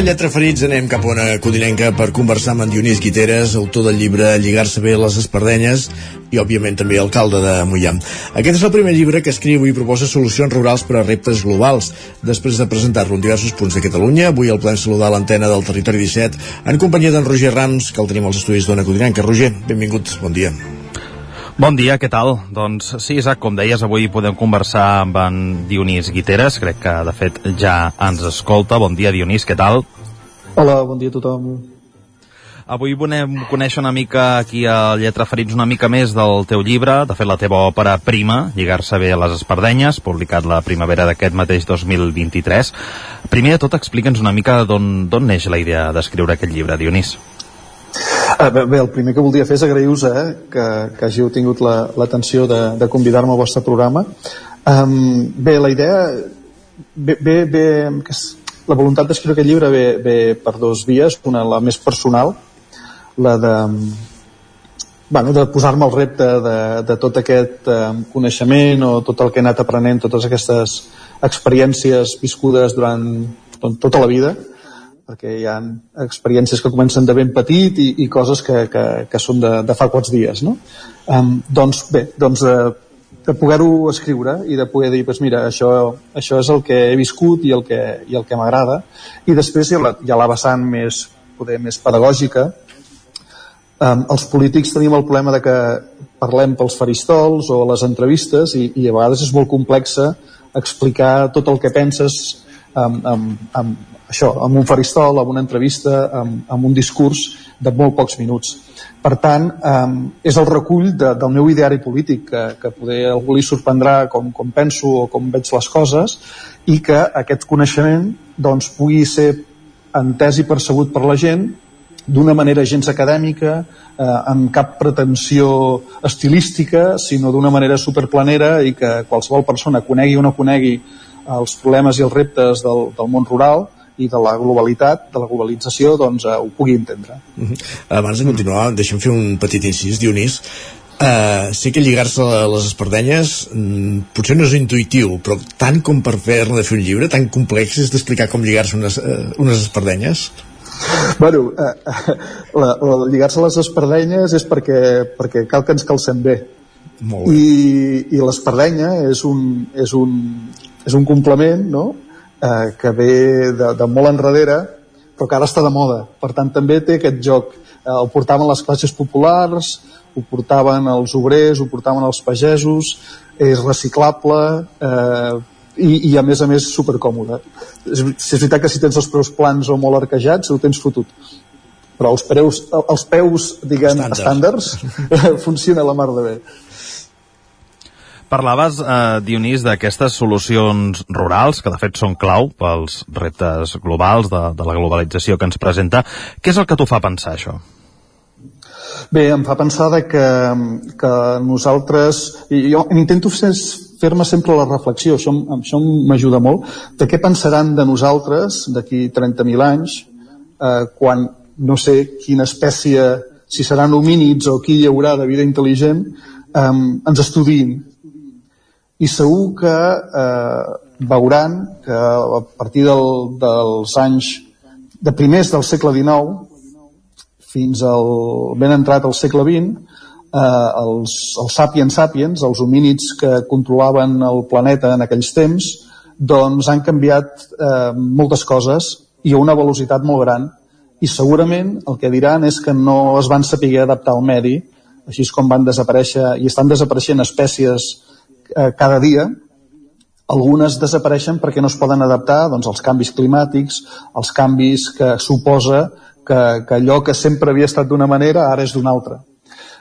Avui a Lletra Ferits anem cap a una codinenca per conversar amb en Dionís Guiteres, autor del llibre Lligar-se bé les espardenyes i, òbviament, també alcalde de Mollà. Aquest és el primer llibre que escriu i proposa solucions rurals per a reptes globals. Després de presentar-lo en diversos punts de Catalunya, avui el podem saludar a l'antena del Territori 17 en companyia d'en Roger Rams, que el tenim als estudis d'Ona Codinenca. Roger, benvingut, bon dia.
Bon dia, què tal? Doncs sí, Isaac, com deies, avui podem conversar amb en Dionís Guiteres, crec que de fet ja ens escolta. Bon dia, Dionís, què tal?
Hola, bon dia a tothom.
Avui volem conèixer una mica aquí a Lletra Ferits una mica més del teu llibre, de fet la teva òpera prima, Lligar-se bé a les espardenyes, publicat la primavera d'aquest mateix 2023. Primer de tot, explica'ns una mica d'on neix la idea d'escriure aquest llibre, Dionís.
Ah, bé, el primer que voldria fer és agrair-vos eh, que, que hàgiu tingut l'atenció la, de, de convidar-me al vostre programa. Um, bé, la idea... Bé, bé, bé que la voluntat d'escriure aquest llibre ve, ve per dos vies, una la més personal, la de, bueno, de posar-me al repte de, de tot aquest eh, coneixement o tot el que he anat aprenent, totes aquestes experiències viscudes durant tota la vida, perquè hi ha experiències que comencen de ben petit i, i coses que, que, que són de, de fa quants dies, no? Um, doncs bé, doncs de, de poder-ho escriure i de poder dir, pues mira, això, això és el que he viscut i el que, i el que m'agrada i després hi ha la, hi ha la vessant més, poder, més pedagògica um, els polítics tenim el problema de que parlem pels faristols o les entrevistes i, i a vegades és molt complexa explicar tot el que penses amb, amb, amb, això, amb un faristol, amb una entrevista, amb, amb un discurs de molt pocs minuts. Per tant, eh, és el recull de, del meu ideari polític, que, que poder algú li sorprendrà com, com penso o com veig les coses, i que aquest coneixement doncs, pugui ser entès i percebut per la gent d'una manera gens acadèmica, eh, amb cap pretensió estilística, sinó d'una manera superplanera i que qualsevol persona conegui o no conegui els problemes i els reptes del, del món rural, i de la globalitat, de la globalització, doncs eh, ho pugui entendre.
Uh -huh. Abans de continuar, deixa'm fer un petit incís, Dionís. Uh, sé que lligar-se a les espardenyes mm, potser no és intuïtiu, però tant com per fer-ne de fer un llibre, tan complex és d'explicar com lligar-se unes, uh, unes espardenyes?
Bueno, eh, la, la, lligar-se a les espardenyes és perquè, perquè cal que ens calcem bé.
Molt bé.
I, i l'espardenya és un, és, un, és un complement, no?, eh, que ve de, de molt enrere però que ara està de moda. Per tant també té aquest joc. Eh, el portaven les classes populars ho portaven els obrers, ho portaven els pagesos és reciclable eh, i, i a més a més supercòmode. És, és veritat que si tens els preus plans o molt arquejats ho tens fotut. Però els preus, els peus diguem, estàndards funciona la mar de bé
Parlaves, eh, Dionís, d'aquestes solucions rurals, que de fet són clau pels reptes globals de, de la globalització que ens presenta. Què és el que t'ho fa pensar, això?
Bé, em fa pensar de que, que nosaltres... Jo intento fer-me sempre la reflexió, això, això m'ajuda molt, de què pensaran de nosaltres d'aquí 30.000 anys, eh, quan no sé quina espècie, si seran homínids o qui hi haurà de vida intel·ligent, eh, ens estudiïn i segur que eh, veuran que a partir del, dels anys de primers del segle XIX fins al ben entrat al segle XX eh, els, els sapiens sapiens, els homínids que controlaven el planeta en aquells temps doncs han canviat eh, moltes coses i a una velocitat molt gran. I segurament el que diran és que no es van saber adaptar al medi així com van desaparèixer i estan desapareixent espècies eh, cada dia, algunes desapareixen perquè no es poden adaptar doncs, als canvis climàtics, als canvis que suposa que, que allò que sempre havia estat d'una manera ara és d'una altra.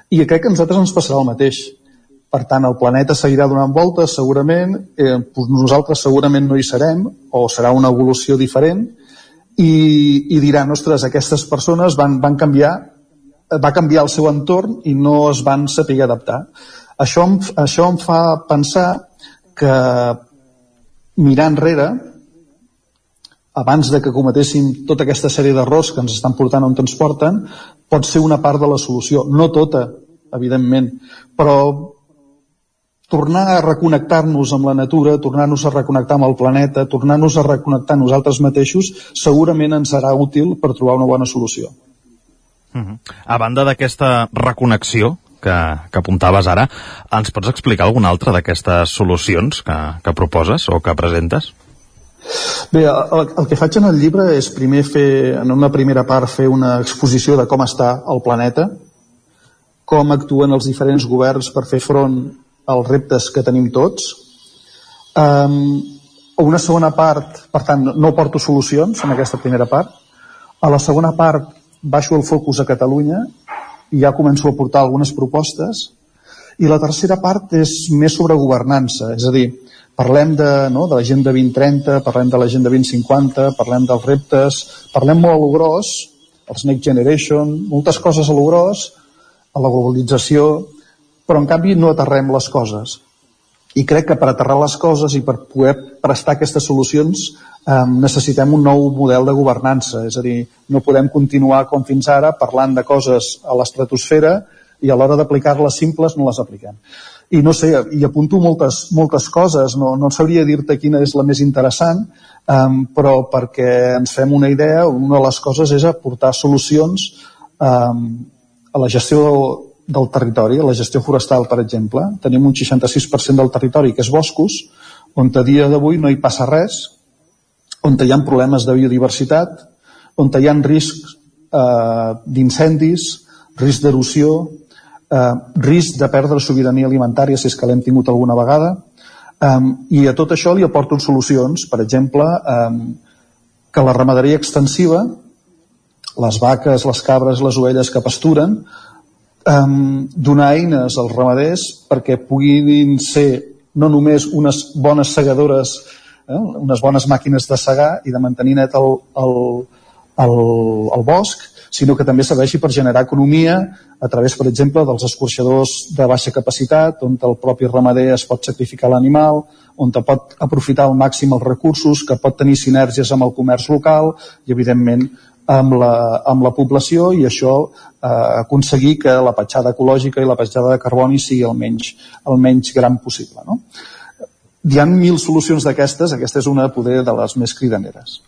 I crec que a nosaltres ens passarà el mateix. Per tant, el planeta seguirà donant voltes, segurament, eh, nosaltres segurament no hi serem, o serà una evolució diferent, i, i diran, ostres, aquestes persones van, van canviar va canviar el seu entorn i no es van saber adaptar. Això em, això em fa pensar que mirar enrere abans de que cometéssim tota aquesta sèrie d'errors que ens estan portant on ens porten, pot ser una part de la solució. No tota, evidentment, però tornar a reconnectar-nos amb la natura, tornar-nos a reconnectar amb el planeta, tornar-nos a reconnectar nosaltres mateixos, segurament ens serà útil per trobar una bona solució.
Uh -huh. A banda d'aquesta reconnexió que, que apuntaves ara, ens pots explicar alguna altra d'aquestes solucions que, que proposes o que presentes?
Bé, el, el que faig en el llibre és primer fer, en una primera part, fer una exposició de com està el planeta, com actuen els diferents governs per fer front als reptes que tenim tots. Um, una segona part, per tant, no porto solucions en aquesta primera part. A la segona part baixo el focus a Catalunya i ja començo a portar algunes propostes. I la tercera part és més sobre governança, és a dir, parlem de, no, de l'agenda 2030, parlem de l'agenda 2050, parlem dels reptes, parlem molt a lo gros, els Next Generation, moltes coses a lo gros, a la globalització, però en canvi no aterrem les coses. I crec que per aterrar les coses i per poder prestar aquestes solucions eh, necessitem un nou model de governança, és a dir, no podem continuar com fins ara parlant de coses a l'estratosfera i a l'hora d'aplicar-les simples no les apliquem i no sé, i apunto moltes, moltes coses, no, no sabria dir-te quina és la més interessant, um, però perquè ens fem una idea, una de les coses és aportar solucions um, a la gestió del, del territori, a la gestió forestal, per exemple. Tenim un 66% del territori que és boscos, on a dia d'avui no hi passa res, on hi ha problemes de biodiversitat, on hi ha riscs eh, d'incendis, risc d'erosió, eh, risc de perdre sobirania alimentària si és que l'hem tingut alguna vegada. Um, i a tot això li aporto solucions per exemple um, que la ramaderia extensiva les vaques, les cabres, les ovelles que pasturen um, donar eines als ramaders perquè puguin ser no només unes bones segadores eh, unes bones màquines de segar i de mantenir net el, el, el, el bosc sinó que també serveixi per generar economia a través, per exemple, dels escorxadors de baixa capacitat, on el propi ramader es pot sacrificar l'animal, on pot aprofitar al màxim els recursos, que pot tenir sinergies amb el comerç local i, evidentment, amb la, amb la població i això eh, aconseguir que la petjada ecològica i la petjada de carboni sigui el menys, el menys gran possible. No? Hi ha mil solucions d'aquestes, aquesta és una poder de les més cridaneres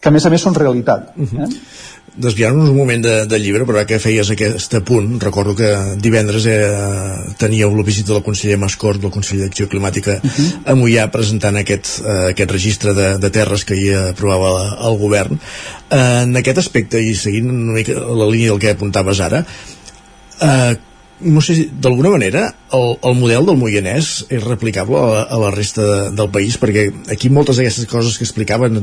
que a més a més són realitat. Uh -huh. eh?
desviant-nos un moment de, de llibre, però que feies aquest punt, recordo que divendres eh, teníeu la visita del conseller Mascort, del conseller d'Acció Climàtica, uh -huh. a Mollà, presentant aquest, eh, aquest registre de, de terres que hi aprovava el govern. Eh, en aquest aspecte, i seguint una mica la línia del que apuntaves ara, eh, no sé si d'alguna manera el, el model del Moianès és replicable a la, a la resta de, del país? Perquè aquí moltes d'aquestes coses que explicaven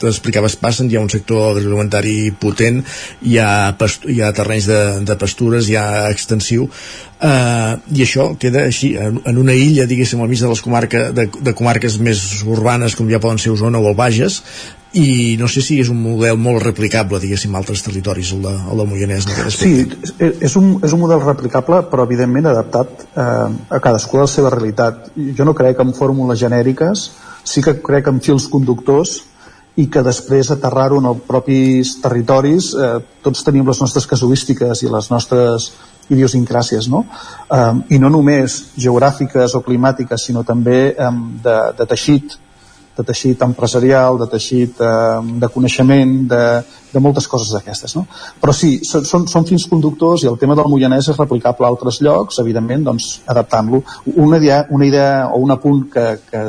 explicaves passen, hi ha un sector agroalimentari potent, hi ha, past, hi ha terrenys de, de pastures, hi ha extensiu uh, i això queda així en, en una illa diguéssim al mig de les comarques de, de comarques més urbanes com ja poden ser Osona o el Bages i no sé si és un model molt replicable diguéssim a altres territoris el de, el de Moianès.
Sí, és un, és un model replicable però evidentment adaptat eh, a cadascú de la seva realitat jo no crec en fórmules genèriques sí que crec en fils conductors i que després aterrar-ho en els propis territoris eh, tots tenim les nostres casuístiques i les nostres idiosincràcies no? Eh, i no només geogràfiques o climàtiques sinó també eh, de, de teixit de teixit empresarial, de teixit eh, de coneixement, de, de moltes coses d'aquestes. No? Però sí, són, són fins conductors i el tema del Moianès és replicable a altres llocs, evidentment, doncs, adaptant-lo. Una idea, una idea o un apunt que, que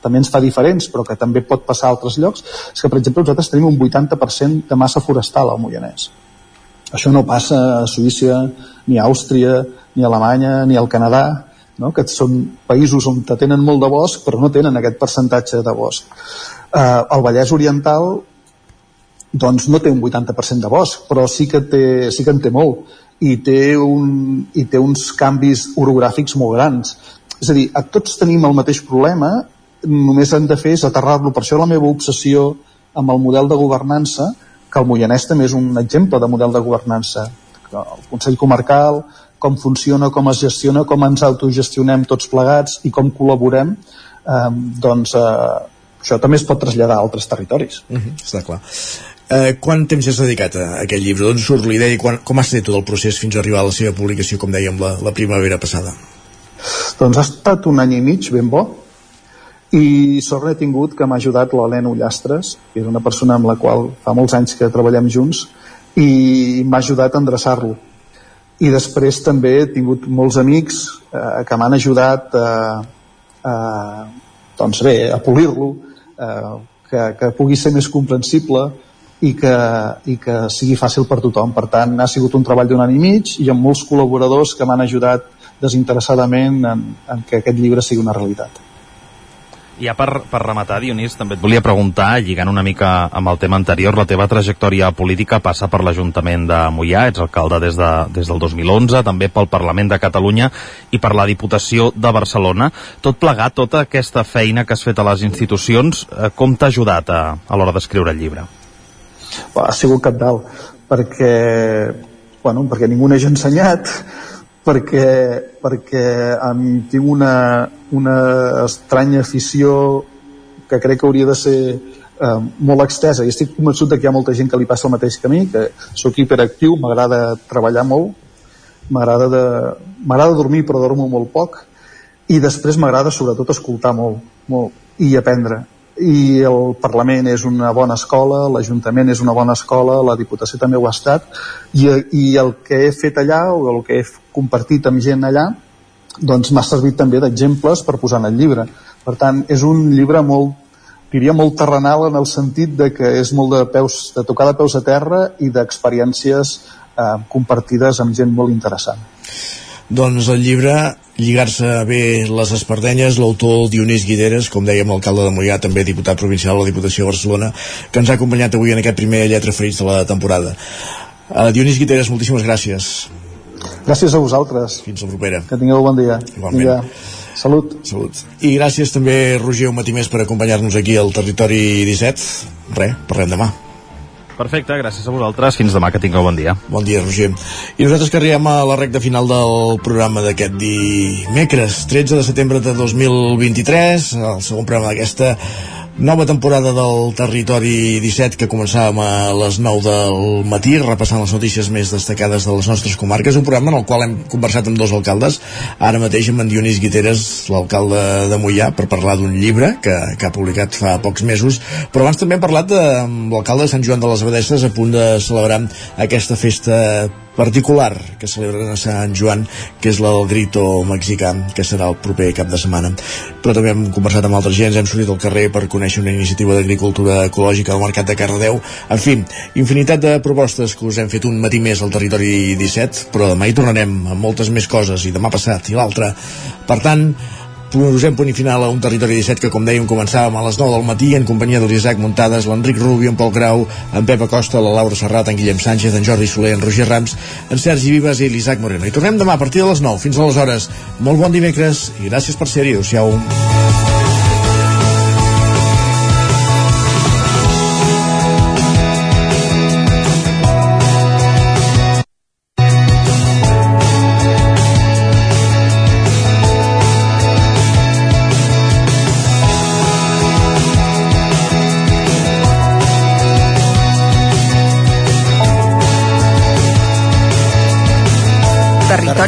també ens fa diferents, però que també pot passar a altres llocs, és que, per exemple, nosaltres tenim un 80% de massa forestal al Moianès. Això no passa a Suïssa, ni a Àustria, ni a Alemanya, ni al Canadà, no? que són països on tenen molt de bosc però no tenen aquest percentatge de bosc. Eh, el Vallès Oriental doncs no té un 80% de bosc, però sí que, té, sí que en té molt i té, un, i té uns canvis orogràfics molt grans. És a dir, a tots tenim el mateix problema, només hem de fer és aterrar-lo. Per això la meva obsessió amb el model de governança, que el Moianès també és un exemple de model de governança, el Consell Comarcal, com funciona, com es gestiona, com ens autogestionem tots plegats i com col·laborem, eh, doncs eh, això també es pot traslladar a altres territoris.
Uh -huh, està clar. Eh, quant temps has dedicat a aquest llibre? D'on surt la idea i quan, com ha estat tot el procés fins a arribar a la seva publicació, com dèiem, la, la primavera passada?
Doncs ha estat un any i mig ben bo, i sort he tingut que m'ha ajudat l'Helena Ullastres, que és una persona amb la qual fa molts anys que treballem junts, i m'ha ajudat a endreçar-lo. I després també he tingut molts amics eh, que m'han ajudat a, a, doncs bé, a polir-lo, eh, que, que pugui ser més comprensible i que, i que sigui fàcil per tothom. Per tant, ha sigut un treball d'un any i mig i amb molts col·laboradors que m'han ajudat desinteressadament en, en que aquest llibre sigui una realitat.
Ja per, per rematar, Dionís, també et volia preguntar, lligant una mica amb el tema anterior, la teva trajectòria política passa per l'Ajuntament de Mollà, ets alcalde des, de, des del 2011, també pel Parlament de Catalunya i per la Diputació de Barcelona. Tot plegat, tota aquesta feina que has fet a les institucions, eh, com t'ha ajudat a, a l'hora d'escriure el llibre?
Ha sigut cap dalt, perquè, bueno, perquè ningú n'hagi ensenyat, perquè, perquè em tinc una, una estranya afició que crec que hauria de ser eh, molt extesa i estic convençut que hi ha molta gent que li passa el mateix que a mi, que sóc hiperactiu, m'agrada treballar molt, m'agrada dormir però dormo molt poc i després m'agrada sobretot escoltar molt, molt i aprendre i el Parlament és una bona escola, l'Ajuntament és una bona escola, la Diputació també ho ha estat, i, i el que he fet allà, o el que he compartit amb gent allà, doncs m'ha servit també d'exemples per posar en el llibre. Per tant, és un llibre molt, diria molt terrenal en el sentit de que és molt de, peus, de tocar de peus a terra i d'experiències eh, compartides amb gent molt interessant.
Doncs el llibre Lligar-se bé les espardenyes, l'autor Dionís Guideres, com dèiem, alcalde de Mollà, també diputat provincial a la Diputació de Barcelona, que ens ha acompanyat avui en aquest primer lletra ferits de la temporada. Uh, Dionís Guideres, moltíssimes gràcies.
Gràcies a vosaltres.
Fins la propera.
Que tingueu bon dia.
Igualment.
Vinga. Salut.
Salut. I gràcies també, Roger, un matí més per acompanyar-nos aquí al Territori 17. Res, parlem demà.
Perfecte, gràcies a vosaltres. Fins demà, que tingueu bon dia.
Bon dia, Roger. I nosaltres que arribem a la recta final del programa d'aquest dimecres, 13 de setembre de 2023, el segon programa d'aquesta nova temporada del Territori 17 que començàvem a les 9 del matí repassant les notícies més destacades de les nostres comarques, un programa en el qual hem conversat amb dos alcaldes, ara mateix amb en Dionís Guiteres, l'alcalde de Mollà per parlar d'un llibre que, que ha publicat fa pocs mesos, però abans també hem parlat de, amb l'alcalde de Sant Joan de les Abadesses a punt de celebrar aquesta festa particular que celebren a Sant Joan, que és el Grito mexicà, que serà el proper cap de setmana. Però també hem conversat amb altra gent, hem sortit al carrer per conèixer una iniciativa d'agricultura ecològica al Mercat de Cardedeu. En fi, infinitat de propostes que us hem fet un matí més al territori 17, però demà hi tornarem amb moltes més coses, i demà passat i l'altre. Per tant, posem punt i final a un territori 17 que com dèiem començàvem a les 9 del matí en companyia de l'Isaac Muntades, l'Enric Rubio, en Pol Grau, en Pep Acosta, la Laura Serrat, en Guillem Sánchez, en Jordi Soler, en Roger Rams, en Sergi Vives i l'Isaac Moreno. I tornem demà a partir de les 9. Fins aleshores, molt bon dimecres i gràcies per ser-hi. Adéu-siau.